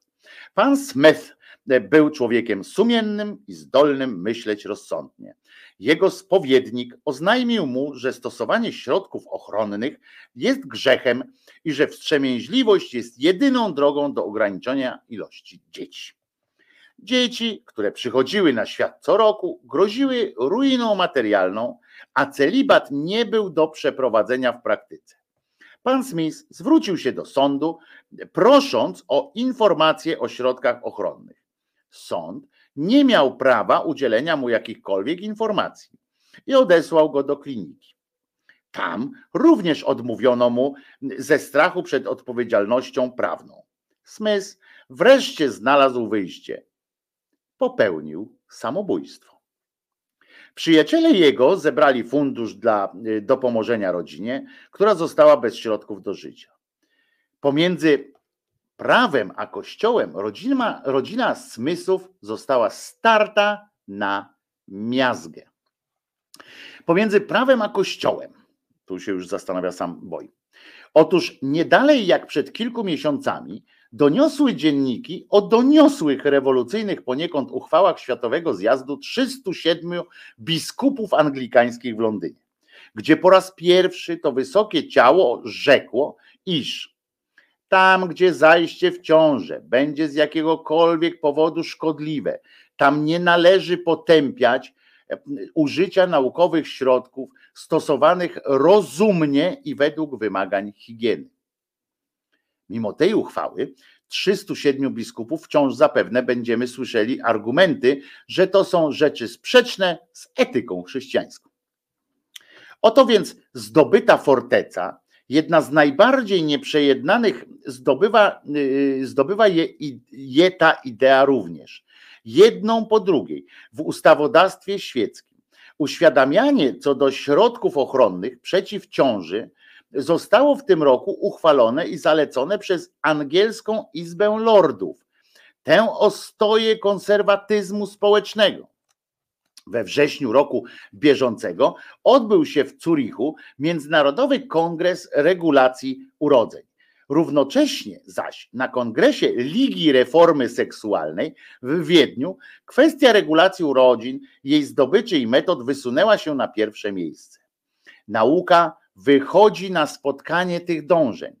Pan Smith był człowiekiem sumiennym i zdolnym myśleć rozsądnie. Jego spowiednik oznajmił mu, że stosowanie środków ochronnych jest grzechem i że wstrzemięźliwość jest jedyną drogą do ograniczenia ilości dzieci. Dzieci, które przychodziły na świat co roku, groziły ruiną materialną, a celibat nie był do przeprowadzenia w praktyce. Pan Smith zwrócił się do sądu, prosząc o informacje o środkach ochronnych. Sąd nie miał prawa udzielenia mu jakichkolwiek informacji i odesłał go do kliniki. Tam również odmówiono mu ze strachu przed odpowiedzialnością prawną. Smith wreszcie znalazł wyjście. Popełnił samobójstwo. Przyjaciele jego zebrali fundusz dla y, dopomożenia rodzinie, która została bez środków do życia. Pomiędzy prawem a kościołem rodzina, rodzina Smithów została starta na miazgę. Pomiędzy prawem a kościołem, tu się już zastanawia sam boj. Otóż nie dalej jak przed kilku miesiącami doniosły dzienniki o doniosłych rewolucyjnych poniekąd uchwałach Światowego Zjazdu 307 biskupów anglikańskich w Londynie, gdzie po raz pierwszy to wysokie ciało rzekło, iż tam, gdzie zajście w ciążę będzie z jakiegokolwiek powodu szkodliwe, tam nie należy potępiać e, użycia naukowych środków stosowanych rozumnie i według wymagań higieny. Mimo tej uchwały 307 biskupów wciąż zapewne będziemy słyszeli argumenty, że to są rzeczy sprzeczne z etyką chrześcijańską. Oto więc zdobyta forteca, jedna z najbardziej nieprzejednanych, zdobywa, yy, zdobywa je, je ta idea również. Jedną po drugiej w ustawodawstwie świeckim. Uświadamianie co do środków ochronnych przeciw ciąży zostało w tym roku uchwalone i zalecone przez angielską Izbę Lordów. Tę ostoję konserwatyzmu społecznego. We wrześniu roku bieżącego odbył się w Zurichu Międzynarodowy Kongres Regulacji Urodzeń. Równocześnie zaś na kongresie Ligi Reformy Seksualnej w Wiedniu kwestia regulacji urodzin, jej zdobyczy i metod wysunęła się na pierwsze miejsce. Nauka wychodzi na spotkanie tych dążeń.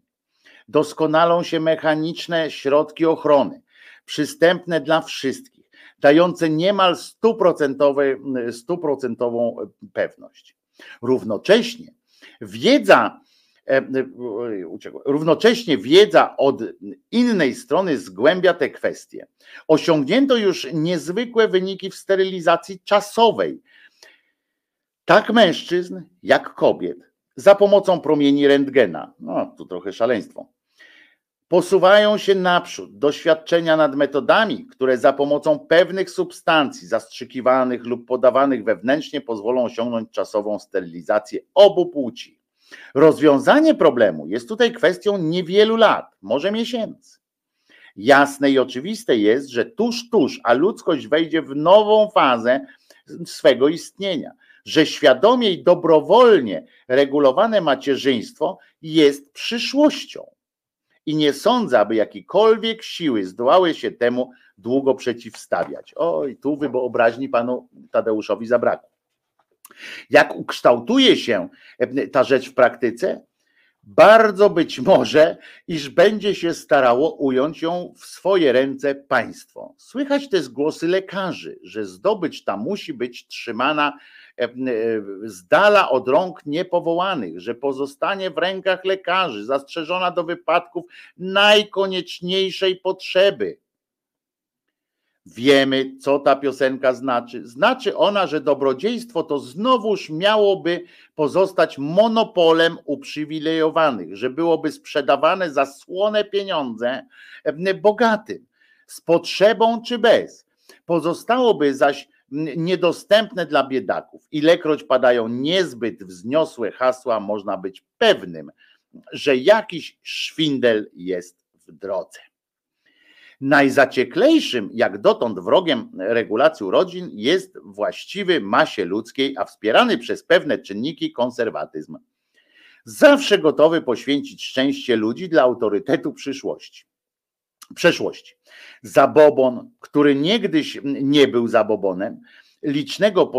Doskonalą się mechaniczne środki ochrony, przystępne dla wszystkich, dające niemal stuprocentową pewność. Równocześnie wiedza, e, e, równocześnie wiedza od innej strony zgłębia te kwestie. Osiągnięto już niezwykłe wyniki w sterylizacji czasowej, tak mężczyzn, jak kobiet za pomocą promieni rentgena. No, tu trochę szaleństwo. Posuwają się naprzód doświadczenia nad metodami, które za pomocą pewnych substancji zastrzykiwanych lub podawanych wewnętrznie pozwolą osiągnąć czasową sterylizację obu płci. Rozwiązanie problemu jest tutaj kwestią niewielu lat, może miesięcy. Jasne i oczywiste jest, że tuż, tuż, a ludzkość wejdzie w nową fazę swego istnienia że świadomie i dobrowolnie regulowane macierzyństwo jest przyszłością. I nie sądzę, aby jakiekolwiek siły zdołały się temu długo przeciwstawiać. Oj, tu wyobraźni panu Tadeuszowi zabrakło. Jak ukształtuje się ta rzecz w praktyce? Bardzo być może, iż będzie się starało ująć ją w swoje ręce państwo. Słychać też głosy lekarzy, że zdobycz ta musi być trzymana E, e, z dala od rąk niepowołanych, że pozostanie w rękach lekarzy, zastrzeżona do wypadków najkonieczniejszej potrzeby. Wiemy, co ta piosenka znaczy. Znaczy ona, że dobrodziejstwo to znowuż miałoby pozostać monopolem uprzywilejowanych, że byłoby sprzedawane za słone pieniądze e, bogatym, z potrzebą czy bez. Pozostałoby zaś niedostępne dla biedaków. Ilekroć padają niezbyt wzniosłe hasła, można być pewnym, że jakiś szwindel jest w drodze. Najzacieklejszym, jak dotąd wrogiem regulacji urodzin jest właściwy masie ludzkiej, a wspierany przez pewne czynniki konserwatyzm. Zawsze gotowy poświęcić szczęście ludzi dla autorytetu przyszłości przeszłości. Zabobon, który niegdyś nie był zabobonem, licznego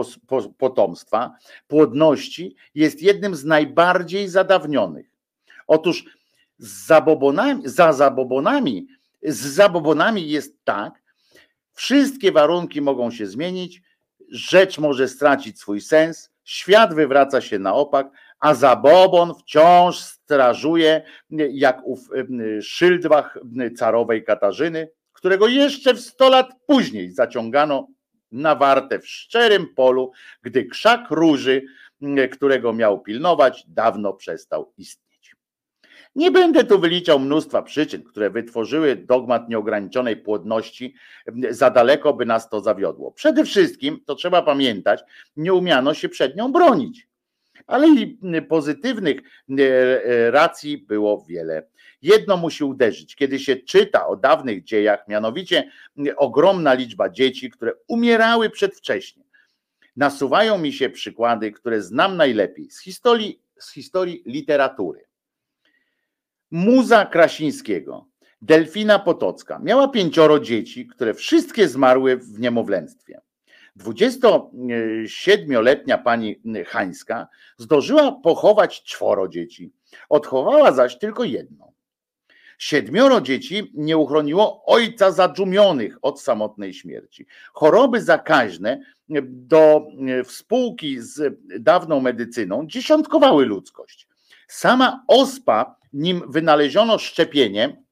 potomstwa, płodności, jest jednym z najbardziej zadawnionych. Otóż z zabobonami, za zabobonami, z zabobonami jest tak, wszystkie warunki mogą się zmienić, rzecz może stracić swój sens, świat wywraca się na opak, a zabobon wciąż strażuje jak ów szyldwach carowej Katarzyny, którego jeszcze w sto lat później zaciągano na wartę w szczerym polu, gdy krzak róży, którego miał pilnować, dawno przestał istnieć. Nie będę tu wyliczał mnóstwa przyczyn, które wytworzyły dogmat nieograniczonej płodności, za daleko by nas to zawiodło. Przede wszystkim, to trzeba pamiętać, nie umiano się przed nią bronić ale i pozytywnych e, e, racji było wiele. Jedno musi uderzyć, kiedy się czyta o dawnych dziejach, mianowicie ogromna liczba dzieci, które umierały przedwcześnie. Nasuwają mi się przykłady, które znam najlepiej z historii, z historii literatury. Muza Krasińskiego, Delfina Potocka miała pięcioro dzieci, które wszystkie zmarły w niemowlęctwie. 27-letnia pani Hańska zdążyła pochować czworo dzieci, odchowała zaś tylko jedno. Siedmioro dzieci nie uchroniło ojca zadżumionych od samotnej śmierci. Choroby zakaźne do współki z dawną medycyną dziesiątkowały ludzkość. Sama ospa, nim wynaleziono szczepienie,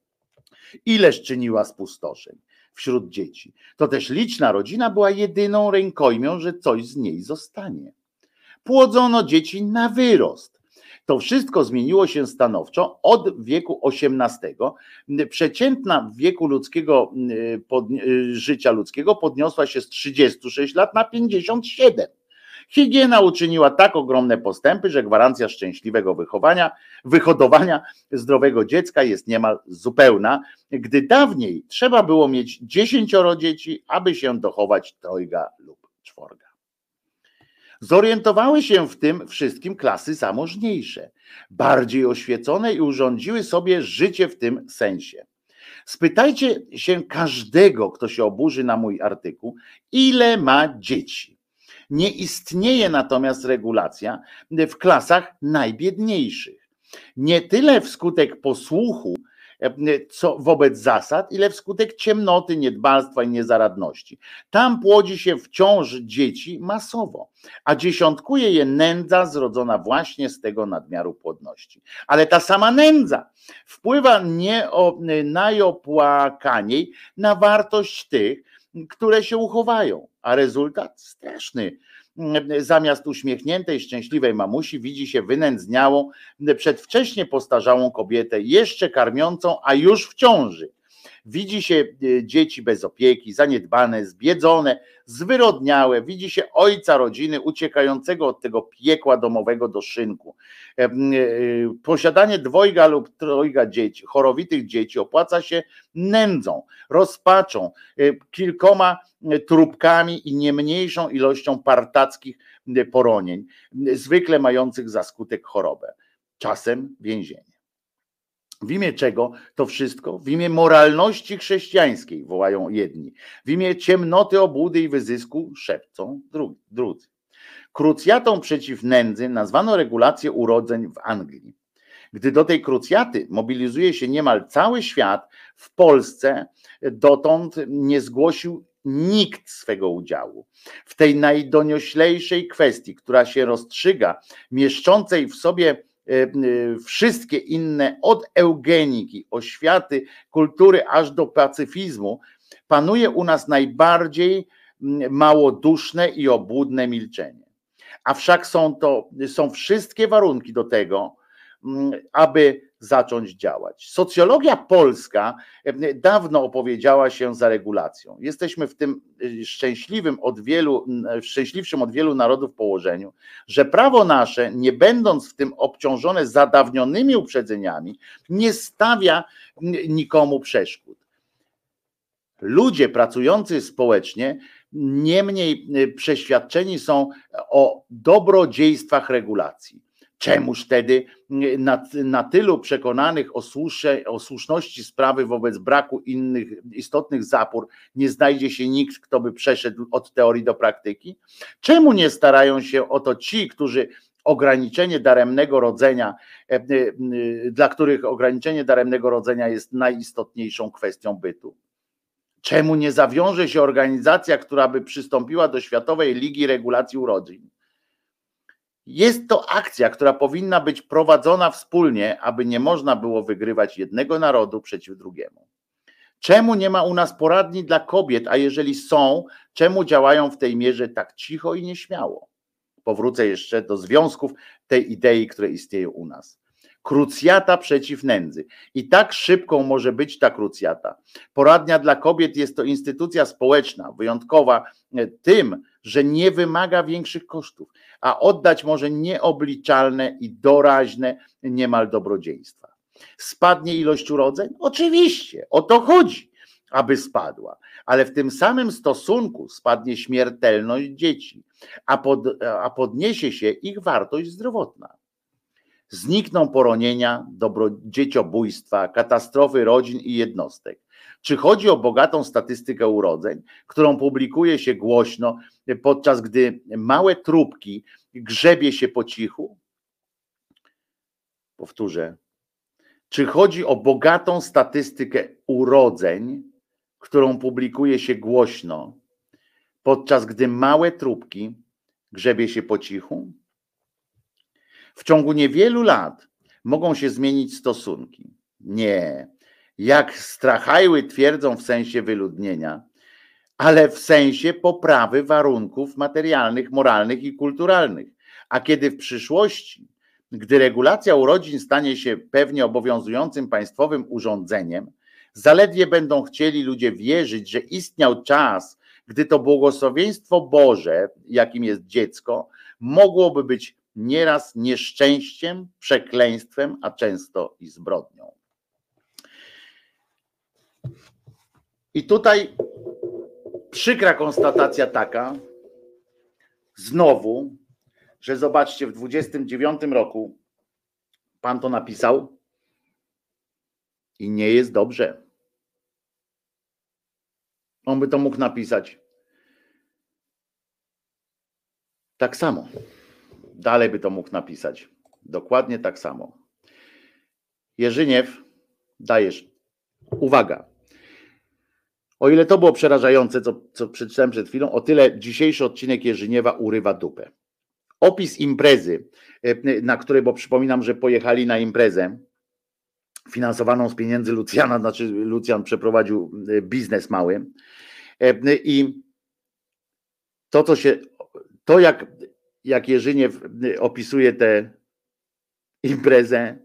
ileż czyniła spustoszeń wśród dzieci. To też liczna rodzina była jedyną rękojmią, że coś z niej zostanie. Płodzono dzieci na wyrost. To wszystko zmieniło się stanowczo od wieku XVIII. Przeciętna wieku ludzkiego pod, życia ludzkiego podniosła się z 36 lat na 57. Higiena uczyniła tak ogromne postępy, że gwarancja szczęśliwego wychowania, wyhodowania zdrowego dziecka jest niemal zupełna, gdy dawniej trzeba było mieć dziesięcioro dzieci, aby się dochować trojga lub czworga. Zorientowały się w tym wszystkim klasy zamożniejsze, bardziej oświecone i urządziły sobie życie w tym sensie. Spytajcie się każdego, kto się oburzy na mój artykuł, ile ma dzieci. Nie istnieje natomiast regulacja w klasach najbiedniejszych. Nie tyle wskutek posłuchu co wobec zasad, ile wskutek ciemnoty, niedbalstwa i niezaradności. Tam płodzi się wciąż dzieci masowo, a dziesiątkuje je nędza zrodzona właśnie z tego nadmiaru płodności. Ale ta sama nędza wpływa nie najopłakaniej na wartość tych, które się uchowają, a rezultat straszny. Zamiast uśmiechniętej, szczęśliwej mamusi widzi się wynędzniałą, przedwcześnie postarzałą kobietę, jeszcze karmiącą, a już w ciąży. Widzi się e, dzieci bez opieki, zaniedbane, zbiedzone, zwyrodniałe. Widzi się ojca rodziny uciekającego od tego piekła domowego do szynku. E, e, posiadanie dwojga lub trojga dzieci, chorowitych dzieci opłaca się nędzą, rozpaczą, kilkoma trupkami i nie mniejszą ilością partackich poronień, zwykle mających za skutek chorobę, czasem więzienie. W imię czego to wszystko? W imię moralności chrześcijańskiej wołają jedni. W imię ciemnoty, obłudy i wyzysku szepcą drudzy. Krucjatą przeciw nędzy nazwano regulację urodzeń w Anglii. Gdy do tej krucjaty mobilizuje się niemal cały świat, w Polsce dotąd nie zgłosił nikt swego udziału. W tej najdonioślejszej kwestii, która się rozstrzyga, mieszczącej w sobie wszystkie inne, od eugeniki, oświaty, kultury, aż do pacyfizmu, panuje u nas najbardziej małoduszne i obłudne milczenie. A wszak są to, są wszystkie warunki do tego, aby zacząć działać. Socjologia polska e, dawno opowiedziała się za regulacją. Jesteśmy w tym e, szczęśliwym od wielu, szczęśliwszym od wielu narodów położeniu, że prawo nasze, nie będąc w tym obciążone zadawnionymi uprzedzeniami, nie stawia nikomu przeszkód. Ludzie pracujący społecznie niemniej e, przeświadczeni są o dobrodziejstwach regulacji Czemuż wtedy na, na tylu przekonanych o, słusze, o słuszności sprawy wobec braku innych istotnych zapór nie znajdzie się nikt, kto by przeszedł od teorii do praktyki? Czemu nie starają się o to ci, którzy ograniczenie daremnego rodzenia, e, e, dla których ograniczenie daremnego rodzenia jest najistotniejszą kwestią bytu? Czemu nie zawiąże się organizacja, która by przystąpiła do Światowej Ligi Regulacji Urodzin? Jest to akcja, która powinna być prowadzona wspólnie, aby nie można było wygrywać jednego narodu przeciw drugiemu. Czemu nie ma u nas poradni dla kobiet, a jeżeli są, czemu działają w tej mierze tak cicho i nieśmiało? Powrócę jeszcze do związków tej idei, które istnieją u nas. Krucjata przeciw nędzy. I tak szybką może być ta krucjata. Poradnia dla kobiet jest to instytucja społeczna, wyjątkowa e, tym, że nie wymaga większych kosztów, a oddać może nieobliczalne i doraźne niemal dobrodziejstwa. Spadnie ilość urodzeń? Oczywiście, o to chodzi, aby spadła, ale w tym samym stosunku spadnie śmiertelność dzieci, a, pod, a podniesie się ich wartość zdrowotna. Znikną poronienia, dzieciobójstwa, katastrofy rodzin i jednostek. Czy chodzi o bogatą statystykę urodzeń, którą publikuje się głośno, podczas gdy małe trupki grzebie się po cichu? Powtórzę. Czy chodzi o bogatą statystykę urodzeń, którą publikuje się głośno, podczas gdy małe trupki grzebie się po cichu? W ciągu niewielu lat mogą się zmienić stosunki. Nie, jak strachajły twierdzą w sensie wyludnienia, ale w sensie poprawy warunków materialnych, moralnych i kulturalnych. A kiedy w przyszłości, gdy regulacja urodzin stanie się pewnie obowiązującym państwowym urządzeniem, zaledwie będą chcieli ludzie wierzyć, że istniał czas, gdy to błogosławieństwo Boże, jakim jest dziecko, mogłoby być nieraz nieszczęściem, przekleństwem, a często i zbrodnią. I tutaj przykra konstatacja taka, znowu, że zobaczcie, w 29 roku pan to napisał i nie jest dobrze. On by to mógł napisać tak samo. Dalej by to mógł napisać. Dokładnie tak samo. Jerzyniew, dajesz. Uwaga. O ile to było przerażające, co, co przeczytałem przed chwilą, o tyle dzisiejszy odcinek Jerzyniewa urywa dupę. Opis imprezy, e, na której, bo przypominam, że pojechali na imprezę finansowaną z pieniędzy Lucjana, znaczy Lucjan przeprowadził e, biznes mały e, i to, co się, to jak, jak Jerzyniew opisuje tę imprezę,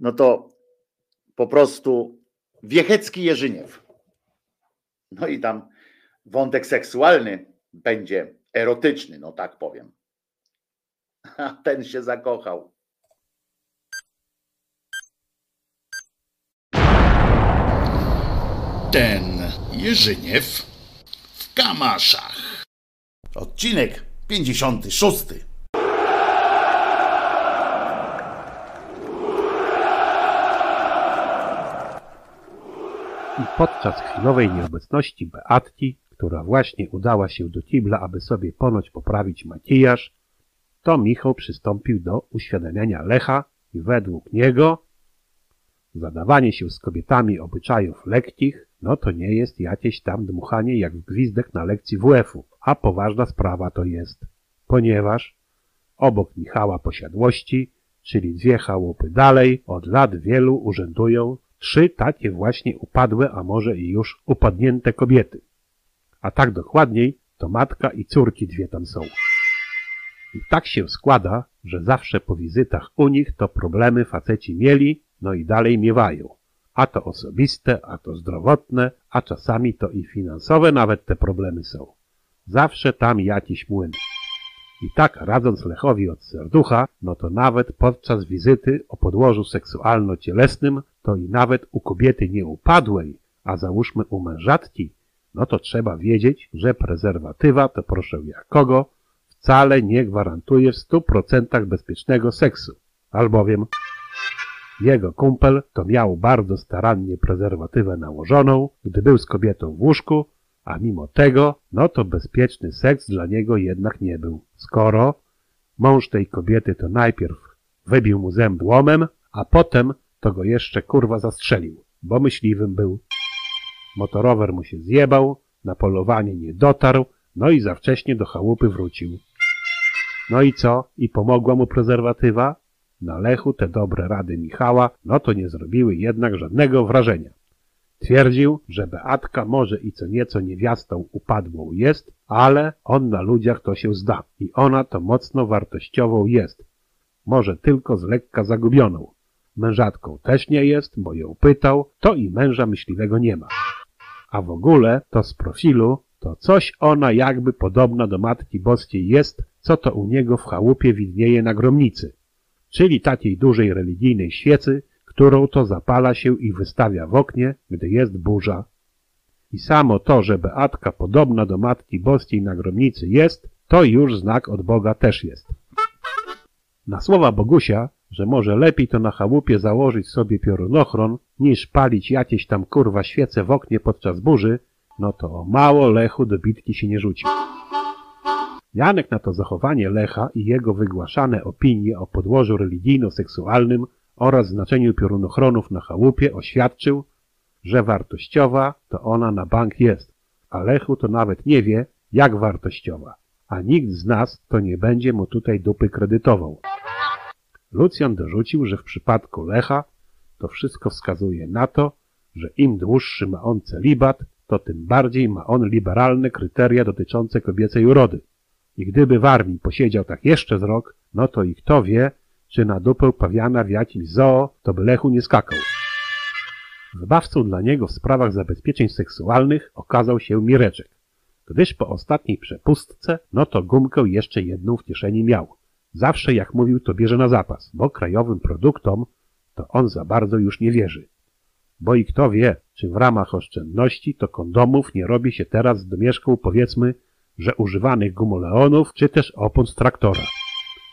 no to po prostu wiechecki Jerzyniew. No i tam wątek seksualny będzie erotyczny, no tak powiem. A ten się zakochał. Ten Jerzyniew w Kamaszach. Odcinek 56. I podczas chwilowej nieobecności Beatki, która właśnie udała się do kibla, aby sobie ponoć poprawić makijaż, to Michał przystąpił do uświadamiania Lecha i według niego zadawanie się z kobietami obyczajów lekkich, no to nie jest jakieś tam dmuchanie jak gwizdek na lekcji WF-u, a poważna sprawa to jest, ponieważ obok Michała Posiadłości, czyli dwie chałupy dalej, od lat wielu urzędują trzy takie właśnie upadłe, a może i już upadnięte kobiety. A tak dokładniej, to matka i córki dwie tam są. I tak się składa, że zawsze po wizytach u nich to problemy faceci mieli, no i dalej miewają. A to osobiste, a to zdrowotne, a czasami to i finansowe nawet te problemy są. Zawsze tam jakiś młyn. I tak radząc Lechowi od serducha, no to nawet podczas wizyty o podłożu seksualno-cielesnym, to i nawet u kobiety nieupadłej, a załóżmy u mężatki, no to trzeba wiedzieć, że prezerwatywa to proszę jakogo, wcale nie gwarantuje w stu procentach bezpiecznego seksu, albowiem jego kumpel to miał bardzo starannie prezerwatywę nałożoną, gdy był z kobietą w łóżku, a mimo tego, no to bezpieczny seks dla niego jednak nie był. Skoro mąż tej kobiety to najpierw wybił mu zęb łomem, a potem to go jeszcze kurwa zastrzelił, bo myśliwym był. Motorower mu się zjebał, na polowanie nie dotarł, no i za wcześnie do chałupy wrócił. No i co? I pomogła mu prezerwatywa? Na Lechu te dobre rady Michała, no to nie zrobiły jednak żadnego wrażenia. Twierdził, że Beatka może i co nieco niewiastą upadłą jest, ale on na ludziach to się zda i ona to mocno wartościową jest. Może tylko z lekka zagubioną. Mężatką też nie jest, bo ją pytał, to i męża myśliwego nie ma. A w ogóle to z profilu to coś ona jakby podobna do Matki Boskiej jest, co to u niego w chałupie widnieje na gromnicy, czyli takiej dużej religijnej świecy, którą to zapala się i wystawia w oknie, gdy jest burza. I samo to, że Beatka podobna do Matki Boskiej na gromnicy jest, to już znak od Boga też jest. Na słowa Bogusia, że może lepiej to na chałupie założyć sobie piorunochron, niż palić jakieś tam kurwa świece w oknie podczas burzy, no to o mało Lechu do bitki się nie rzucił. Janek na to zachowanie Lecha i jego wygłaszane opinie o podłożu religijno-seksualnym oraz znaczeniu piorunochronów na chałupie oświadczył, że wartościowa to ona na bank jest, a Lechu to nawet nie wie, jak wartościowa, a nikt z nas to nie będzie mu tutaj dupy kredytował. Lucjan dorzucił, że w przypadku Lecha to wszystko wskazuje na to, że im dłuższy ma on celibat, to tym bardziej ma on liberalne kryteria dotyczące kobiecej urody. I gdyby w armii posiedział tak jeszcze z rok, no to i kto wie, czy na dupę pawiana w jakimś zoo, to by Lechu nie skakał. Wybawcą dla niego w sprawach zabezpieczeń seksualnych okazał się Mireczek, gdyż po ostatniej przepustce, no to gumkę jeszcze jedną w kieszeni miał. Zawsze jak mówił, to bierze na zapas, bo krajowym produktom to on za bardzo już nie wierzy. Bo i kto wie, czy w ramach oszczędności to kondomów nie robi się teraz z domieszką powiedzmy, że używanych gumoleonów czy też opon z traktora.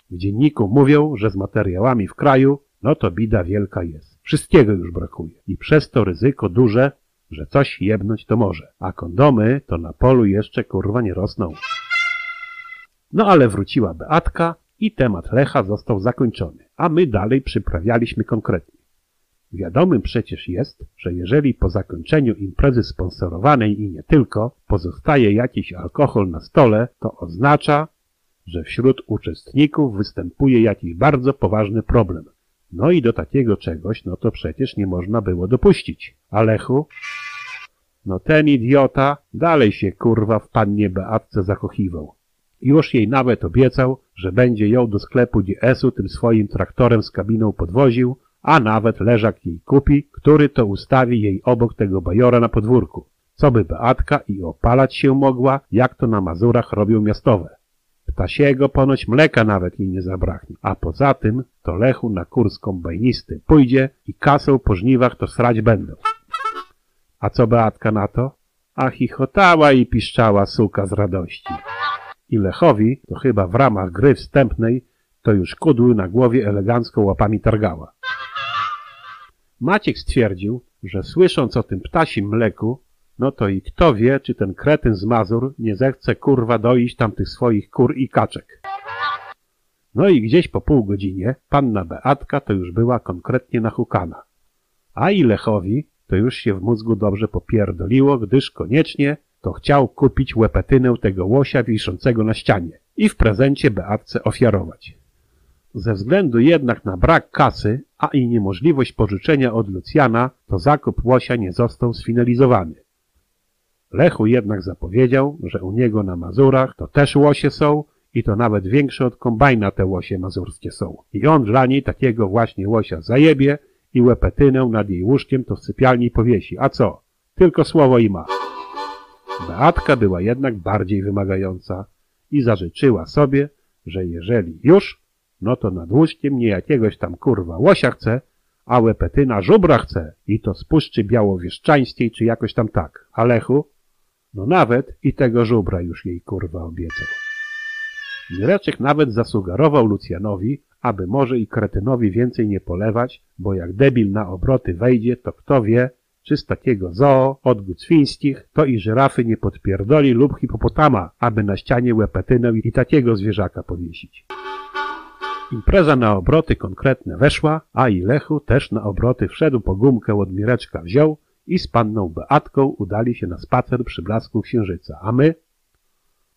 W dzienniku mówią, że z materiałami w kraju, no to bida wielka jest. Wszystkiego już brakuje i przez to ryzyko duże, że coś jebnąć to może, a kondomy to na polu jeszcze kurwa nie rosną. No ale wróciła Beatka i temat Lecha został zakończony, a my dalej przyprawialiśmy konkretnie. Wiadomym przecież jest, że jeżeli po zakończeniu imprezy sponsorowanej i nie tylko pozostaje jakiś alkohol na stole, to oznacza, że wśród uczestników występuje jakiś bardzo poważny problem. No i do takiego czegoś, no to przecież nie można było dopuścić. Alechu? No ten idiota dalej się kurwa w pannie Beatce zakochiwał. Już jej nawet obiecał, że będzie ją do sklepu DS-u tym swoim traktorem z kabiną podwoził, a nawet leżak jej kupi, który to ustawi jej obok tego bajora na podwórku. Co by Beatka i opalać się mogła, jak to na Mazurach robią miastowe. Ptasiego ponoć mleka nawet jej nie zabraknie, a poza tym to Lechu na kurs kombajnisty pójdzie i kasę po żniwach to srać będą. A co Beatka na to? A chichotała i piszczała suka z radości. I Lechowi, to chyba w ramach gry wstępnej, to już kudły na głowie elegancko łapami targała. Maciek stwierdził, że słysząc o tym ptasim mleku, no to i kto wie, czy ten kretyn z Mazur nie zechce kurwa doiść tamtych swoich kur i kaczek. No i gdzieś po pół godzinie panna Beatka to już była konkretnie nachukana. A i Lechowi to już się w mózgu dobrze popierdoliło, gdyż koniecznie to chciał kupić łepetynę tego łosia wiszącego na ścianie i w prezencie Beatce ofiarować. Ze względu jednak na brak kasy, a i niemożliwość pożyczenia od Lucjana, to zakup łosia nie został sfinalizowany. Lechu jednak zapowiedział, że u niego na Mazurach to też łosie są i to nawet większe od kombajna te łosie mazurskie są. I on dla niej takiego właśnie łosia zajebie i łepetynę nad jej łóżkiem to w sypialni powiesi. A co? Tylko słowo i ma. Beatka była jednak bardziej wymagająca i zażyczyła sobie, że jeżeli już, no to nad łóżkiem nie jakiegoś tam kurwa łosia chce, a łepetyna żubra chce i to z Puszczy Białowieszczańskiej czy jakoś tam tak. A Lechu? No nawet i tego żubra już jej kurwa obiecał. Mireczek nawet zasugerował Lucjanowi, aby może i kretynowi więcej nie polewać, bo jak debil na obroty wejdzie, to kto wie, czy z takiego zoo, odgód świńskich, to i żyrafy nie podpierdoli lub hipopotama, aby na ścianie łepetynę i takiego zwierzaka powiesić. Impreza na obroty konkretne weszła, a i Lechu też na obroty wszedł po gumkę od Mireczka wziął i z panną Beatką udali się na spacer przy blasku księżyca, a my?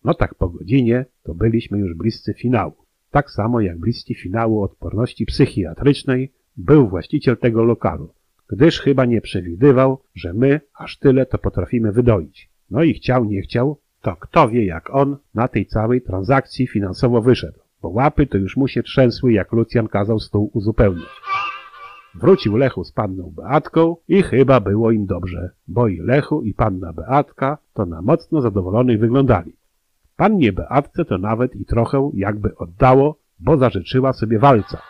No tak po godzinie to byliśmy już bliscy finału. Tak samo jak bliski finału odporności psychiatrycznej był właściciel tego lokalu, gdyż chyba nie przewidywał, że my aż tyle to potrafimy wydoić. No i chciał, nie chciał, to kto wie jak on na tej całej transakcji finansowo wyszedł, bo łapy to już mu się trzęsły jak Lucjan kazał stół uzupełnić. Wrócił Lechu z panną Beatką i chyba było im dobrze, bo i Lechu i panna Beatka to na mocno zadowolonych wyglądali. Pannie Beatce to nawet i trochę jakby oddało, bo zażyczyła sobie walca.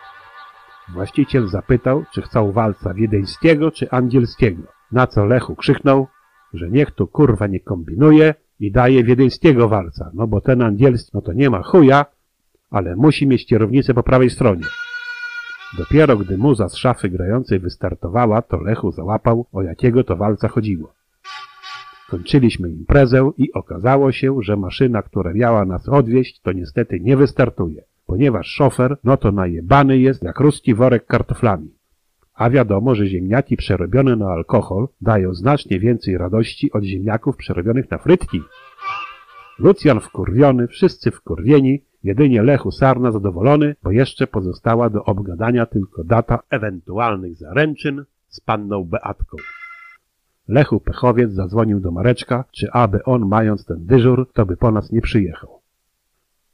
Właściciel zapytał, czy chcą walca wiedeńskiego czy angielskiego, na co Lechu krzyknął, że niech tu kurwa nie kombinuje i daje wiedeńskiego walca, no bo ten angielski no to nie ma chuja, ale musi mieć kierownicę po prawej stronie. Dopiero gdy muza z szafy grającej wystartowała, to Lechu załapał, o jakiego to walca chodziło. Kończyliśmy imprezę i okazało się, że maszyna, która miała nas odwieźć, to niestety nie wystartuje, ponieważ szofer, no to najebany jest jak ruski worek kartoflami. A wiadomo, że ziemniaki przerobione na alkohol dają znacznie więcej radości od ziemniaków przerobionych na frytki. Lucjan wkurwiony, wszyscy wkurwieni, jedynie Lechu Sarna zadowolony, bo jeszcze pozostała do obgadania tylko data ewentualnych zaręczyn z panną Beatką. Lechu Pechowiec zadzwonił do Mareczka, czy aby on, mając ten dyżur, to by po nas nie przyjechał.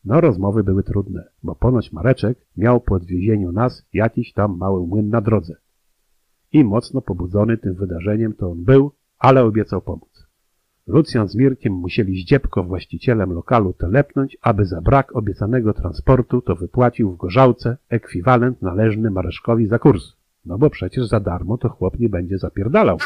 No rozmowy były trudne, bo ponoć Mareczek miał po odwiezieniu nas jakiś tam mały młyn na drodze. I mocno pobudzony tym wydarzeniem to on był, ale obiecał pomóc. Lucjan z Mirkiem musieli zdziepko właścicielem lokalu telepnąć, aby za brak obiecanego transportu to wypłacił w gorzałce ekwiwalent należny Mareszkowi za kurs. No bo przecież za darmo to chłop nie będzie zapierdalał.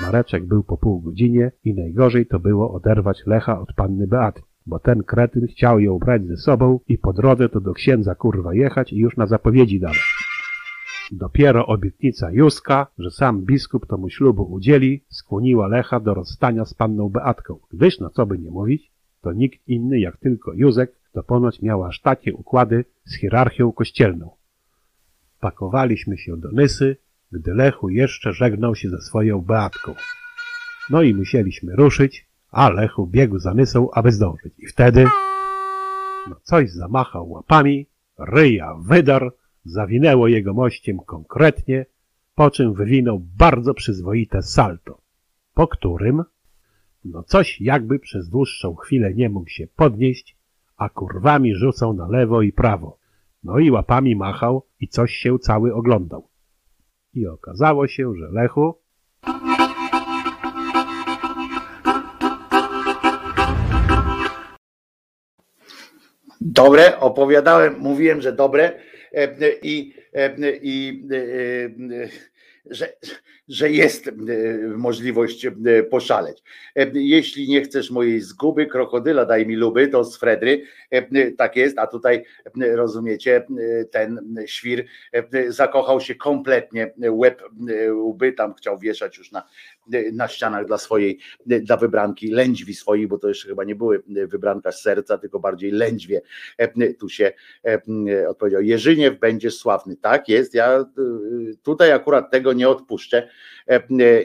Mareczek był po pół godzinie i najgorzej to było oderwać Lecha od panny Beaty, bo ten kretyn chciał ją brać ze sobą i po drodze to do księdza kurwa jechać i już na zapowiedzi dawać. Dopiero obietnica Józka, że sam biskup to mu ślubu udzieli, skłoniła Lecha do rozstania z panną Beatką, gdyż, no co by nie mówić, to nikt inny jak tylko Józek, to ponoć miał aż takie układy z hierarchią kościelną. Pakowaliśmy się do Nysy, gdy Lechu jeszcze żegnał się ze swoją Beatką. No i musieliśmy ruszyć, a Lechu biegł za Nysą, aby zdążyć. I wtedy no coś zamachał łapami, ryja wydarł, zawinęło jego mościem konkretnie, po czym wywinął bardzo przyzwoite salto, po którym no coś jakby przez dłuższą chwilę nie mógł się podnieść, a kurwami rzucał na lewo i prawo. No i łapami machał i coś się cały oglądał. I okazało się, że Lechu Dobre, opowiadałem, mówiłem, że dobre e, i, e, i e, że, że jest możliwość poszaleć. Jeśli nie chcesz mojej zguby, krokodyla daj mi luby, to z Fredry, tak jest, a tutaj rozumiecie, ten świr zakochał się kompletnie, łeb, łby tam chciał wieszać już na, na ścianach dla swojej, dla wybranki lędźwi swojej, bo to jeszcze chyba nie były wybranka z serca, tylko bardziej lędźwie. Tu się odpowiedział, Jerzyniew będziesz sławny. Tak jest, ja tutaj akurat tego nie odpuszczę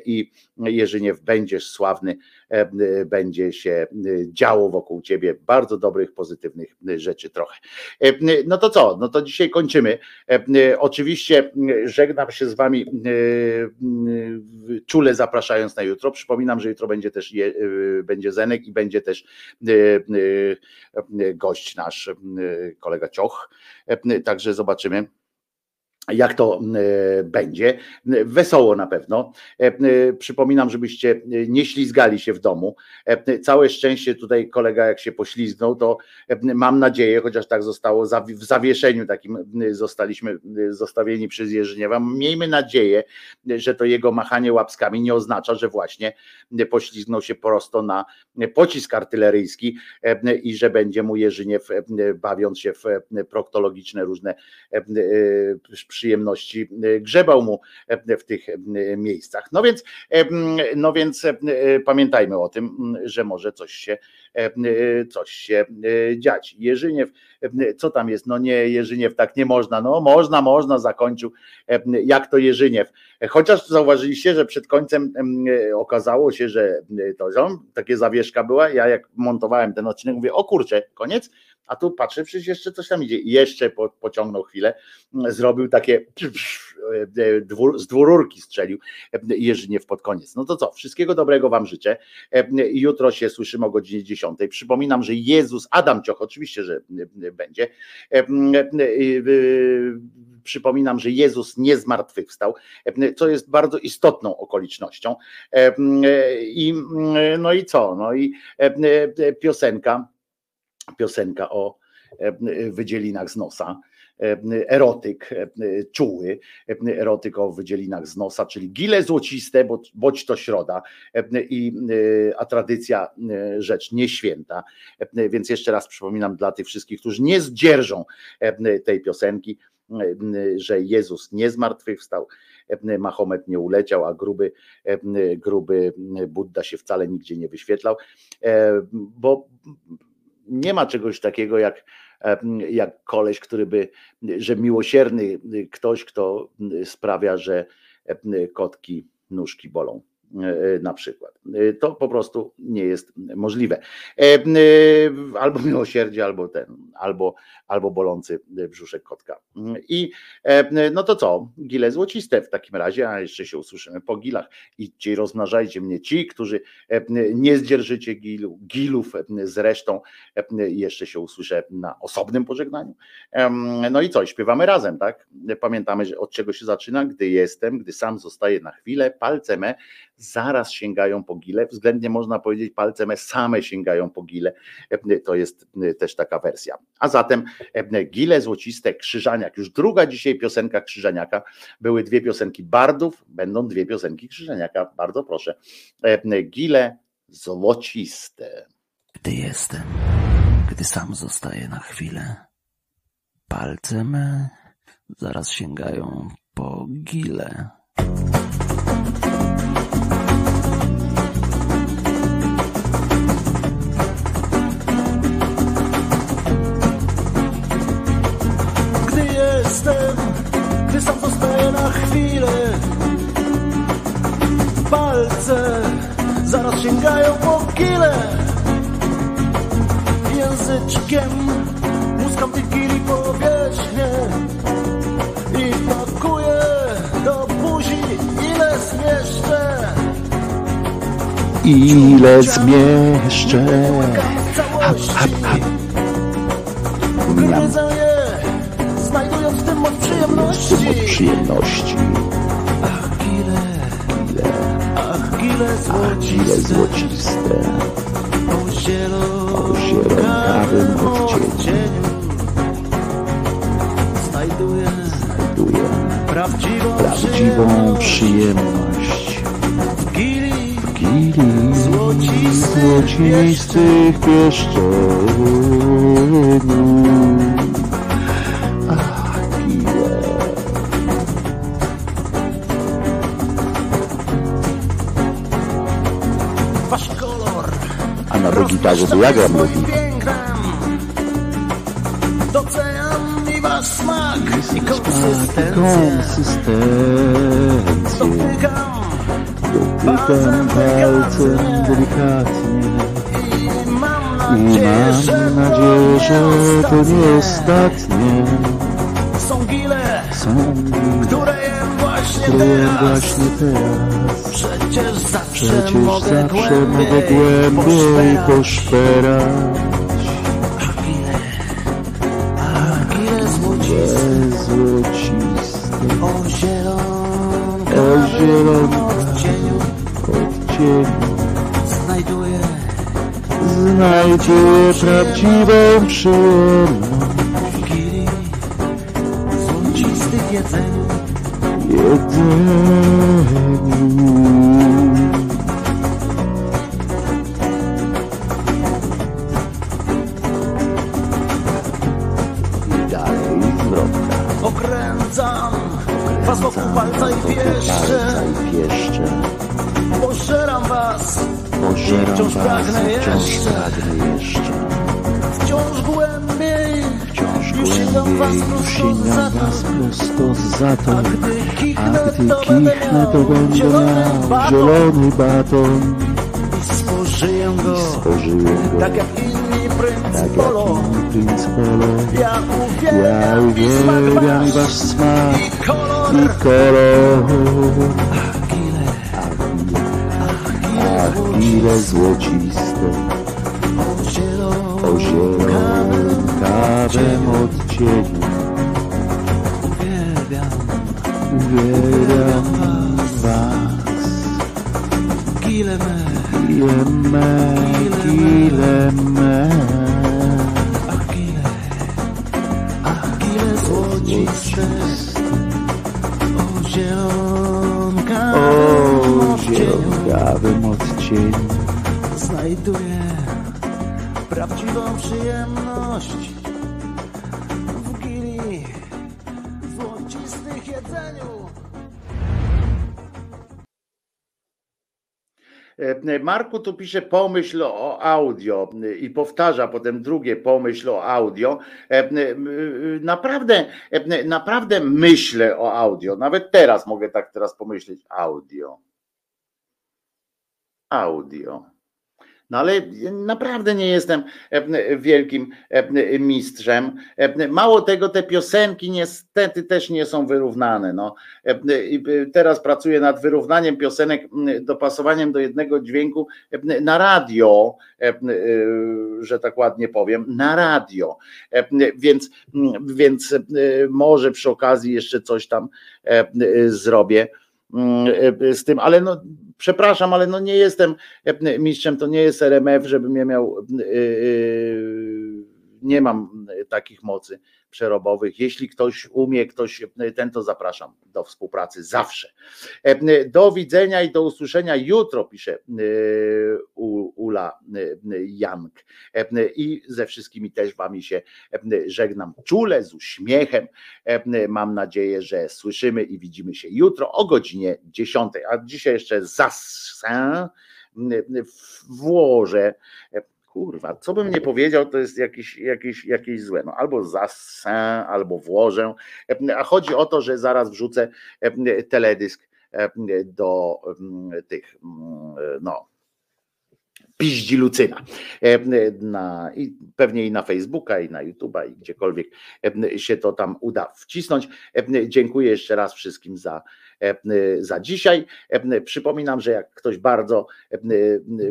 i Jerzyniew będziesz sławny, będzie się działo wokół ciebie bardzo dobrych, pozytywnych rzeczy trochę. No to co? No to dzisiaj kończymy. Oczywiście żegnam się z wami czule zapraszając na jutro. Przypominam, że jutro będzie też będzie Zenek i będzie też gość nasz, kolega Cioch. Także zobaczymy jak to e, będzie. Wesoło na pewno. E, e, przypominam, żebyście nie ślizgali się w domu. Całe szczęście tutaj kolega jak się poślizgnął, to mam nadzieję, chociaż tak zostało w zawieszeniu takim zostaliśmy zostawieni przez Jerzyniewa. Miejmy nadzieję, że to jego machanie łapskami nie oznacza, że właśnie poślizgnął się prosto na pocisk artyleryjski i że będzie mu Jerzyniew bawiąc się w proktologiczne różne przyjemności e, grzebał mu e, w tych e, miejscach. No więc, no więc pamiętajmy o tym, że może coś się, coś się dziać. Jerzyniew, co tam jest? No nie, Jerzyniew, tak nie można. No można, można, zakończył. Jak to Jerzyniew? Chociaż zauważyliście, że przed końcem okazało się, że to takie zawieszka była. Ja jak montowałem ten odcinek, mówię, o kurczę, koniec A tu patrzę, przecież jeszcze coś tam idzie. I jeszcze po, pociągnął chwilę, zrobił takie e, z dwururki strzelił Jerzyniew pod koniec. No to co, wszystkiego dobrego wam życzę. Jutro się słyszymy o godzinie 10. Przypominam, że Jezus, Adam Cioch, oczywiście, że będzie. Przypominam, że Jezus nie zmartwychwstał, co jest bardzo istotną okolicznością. I no i co? No i piosenka, piosenka o wydzielinach z nosa. Erotyk czuły, erotyk o wydzielinach z nosa, czyli gile złociste, bądź to środa, i, a tradycja rzecz nieświęta. Więc jeszcze raz przypominam dla tych wszystkich, którzy nie zdzierżą tej piosenki, że Jezus nie zmartwychwstał, Mahomet nie uleciał, a gruby, gruby Buddha się wcale nigdzie nie wyświetlał, bo nie ma czegoś takiego jak, jak koleś, który by, że miłosierny ktoś, kto sprawia, że kotki nóżki bolą. E, na przykład. E, to po prostu nie jest możliwe. E, albo miłosierdzie, albo ten, albo, albo bolący brzuszek kotka. I no to co? Gile złociste w takim razie, a jeszcze się usłyszymy po gilach. Idźcie i rozmnażajcie mnie ci, którzy nie zdzierżycie gilu, gilów zresztą. Jeszcze się usłyszę na osobnym pożegnaniu. No i co? Śpiewamy razem, tak? Pamiętamy, że od czego się zaczyna? Gdy jestem, gdy sam zostaję na chwilę, palce me zaraz sięgają po gile, względnie można powiedzieć palce me same sięgają po gile, to jest też taka wersja. A zatem gile złociste, Krzyżaniak, już druga dzisiaj piosenka Krzyżaniaka, były dwie piosenki Bardów, będą dwie piosenki Krzyżaniaka, bardzo proszę. Gile złociste. Gdy jestem, gdy sam zostaję na chwilę, palce me zaraz sięgają po gile. Jestem, gdy sam zostaję na chwilę. Palce zaraz sięgają po kile. Języczkiem muskam tych kili powierzchnię ile zmieszczę. Ile zmieszczę. Hap, hap, hap. Je znajdując w tym moc przyjemności. Od przyjemności. Ach, Gile, ach, gile a gile złociste, złociste. o zielonkawym odcieniu. Znajduję Znajduję prawdziwą, prawdziwą przyjemność. w gili Gili Złocistych złocistych kolor. A na do gitarze to ja gram konsystencję. Konsystencję. Dotykam Dotykam palcem delikatnie. i mam nadzieję, że mam nadzieję, że to nie ostatnie. Są gile, Są gile, które jem właśnie które teraz. właśnie teraz. Przecież zawsze Przecież mogę zawsze mogę głębiej głębiej poszperać. Zielonkawym O zielonkawym odcieniu odcieniu znajduję znajduję prawdziwą przyjemność w gili złocistych jedzeniu. w jedzeniu. Kichnę, to miał zielony miał baton zielony baton. i spożyję go Spożyłem go tak jak inni mi princ tak Polo. Ja uwielbiam wasz smak I kolor i kolor. Ach, ile złociste, o zielonkawym odcieniu. Uwielbiam Ach gile złociste O zielonkawym odcieniu. Znajduję prawdziwą przyjemność Marku tu pisze pomyśl o audio e, i powtarza potem drugie pomyśl o audio. E, e, Naprawdę, e, naprawdę myślę o audio. Nawet teraz mogę tak teraz pomyśleć. Audio. Audio. No ale naprawdę nie jestem e, wielkim e, mistrzem. E, Mało tego, te piosenki niestety też nie są wyrównane. No. Teraz pracuję nad wyrównaniem piosenek, dopasowaniem do jednego dźwięku na radio, że tak ładnie powiem, na radio. Więc, więc może przy okazji jeszcze coś tam zrobię z tym, ale no przepraszam, ale no nie jestem e, mistrzem, to nie jest RMF, żebym ja miał, e, e, nie mam takich mocy przerobowych. Jeśli ktoś umie, ktoś ten, to zapraszam do współpracy zawsze. E, Do widzenia i do usłyszenia jutro, pisze e, Ula e, Jank. E, I ze wszystkimi też wami się e, żegnam czule, z uśmiechem. E, Mam nadzieję, że słyszymy i widzimy się jutro o godzinie 10. A dzisiaj jeszcze zasę włożę. Kurwa, co bym nie powiedział, to jest jakieś, jakieś, jakieś złe. No, albo zasę, albo włożę. A chodzi o to, że zaraz wrzucę teledysk do tych, mm, no, piździ Lucyna. Na, i pewnie i na Facebooka, i na YouTube'a, i gdziekolwiek się to tam uda wcisnąć. Dziękuję jeszcze raz wszystkim za, za dzisiaj. E, Przypominam, że jak ktoś bardzo e,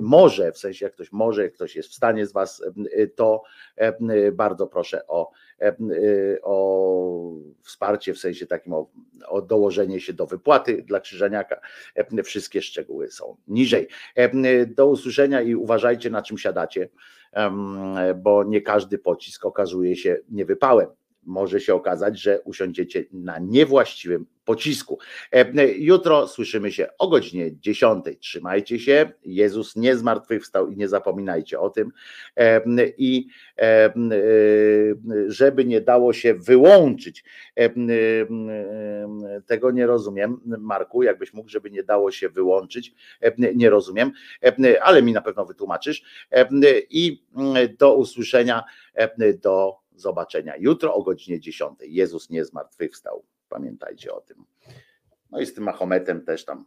może, w sensie jak ktoś może, jak ktoś jest w stanie z Was, e, to e, bardzo proszę o, e, o wsparcie, w sensie takim o, o dołożenie się do wypłaty dla Krzyżaniaka. E, Wszystkie szczegóły są niżej. E, Do usłyszenia i uważajcie na czym siadacie, bo nie każdy pocisk okazuje się niewypałem. Może się okazać, że usiądziecie na niewłaściwym pocisku. E, Jutro słyszymy się o godzinie 10. Trzymajcie się. Jezus nie zmartwychwstał i nie zapominajcie o tym. E, I e, żeby nie dało się wyłączyć, e, tego nie rozumiem, Marku, jakbyś mógł, żeby nie dało się wyłączyć, e, nie rozumiem, e, ale mi na pewno wytłumaczysz. E, I do usłyszenia, e, do zobaczenia jutro o godzinie 10. Jezus nie zmartwychwstał. Pamiętajcie o tym. No i z tym Mahometem też tam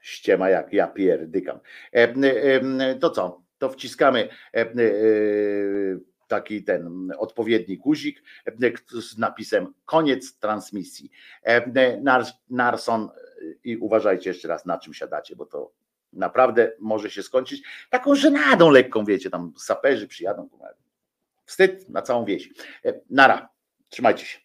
ściema jak ja pierdykam. E, e, To co? To wciskamy e, e, taki ten odpowiedni guzik e, z napisem koniec transmisji. E, Nar- Narson i uważajcie jeszcze raz na czym siadacie, bo to naprawdę może się skończyć taką żenadą lekką, wiecie, tam saperzy przyjadą. Wstyd na całą wieś. E, Nara, trzymajcie się.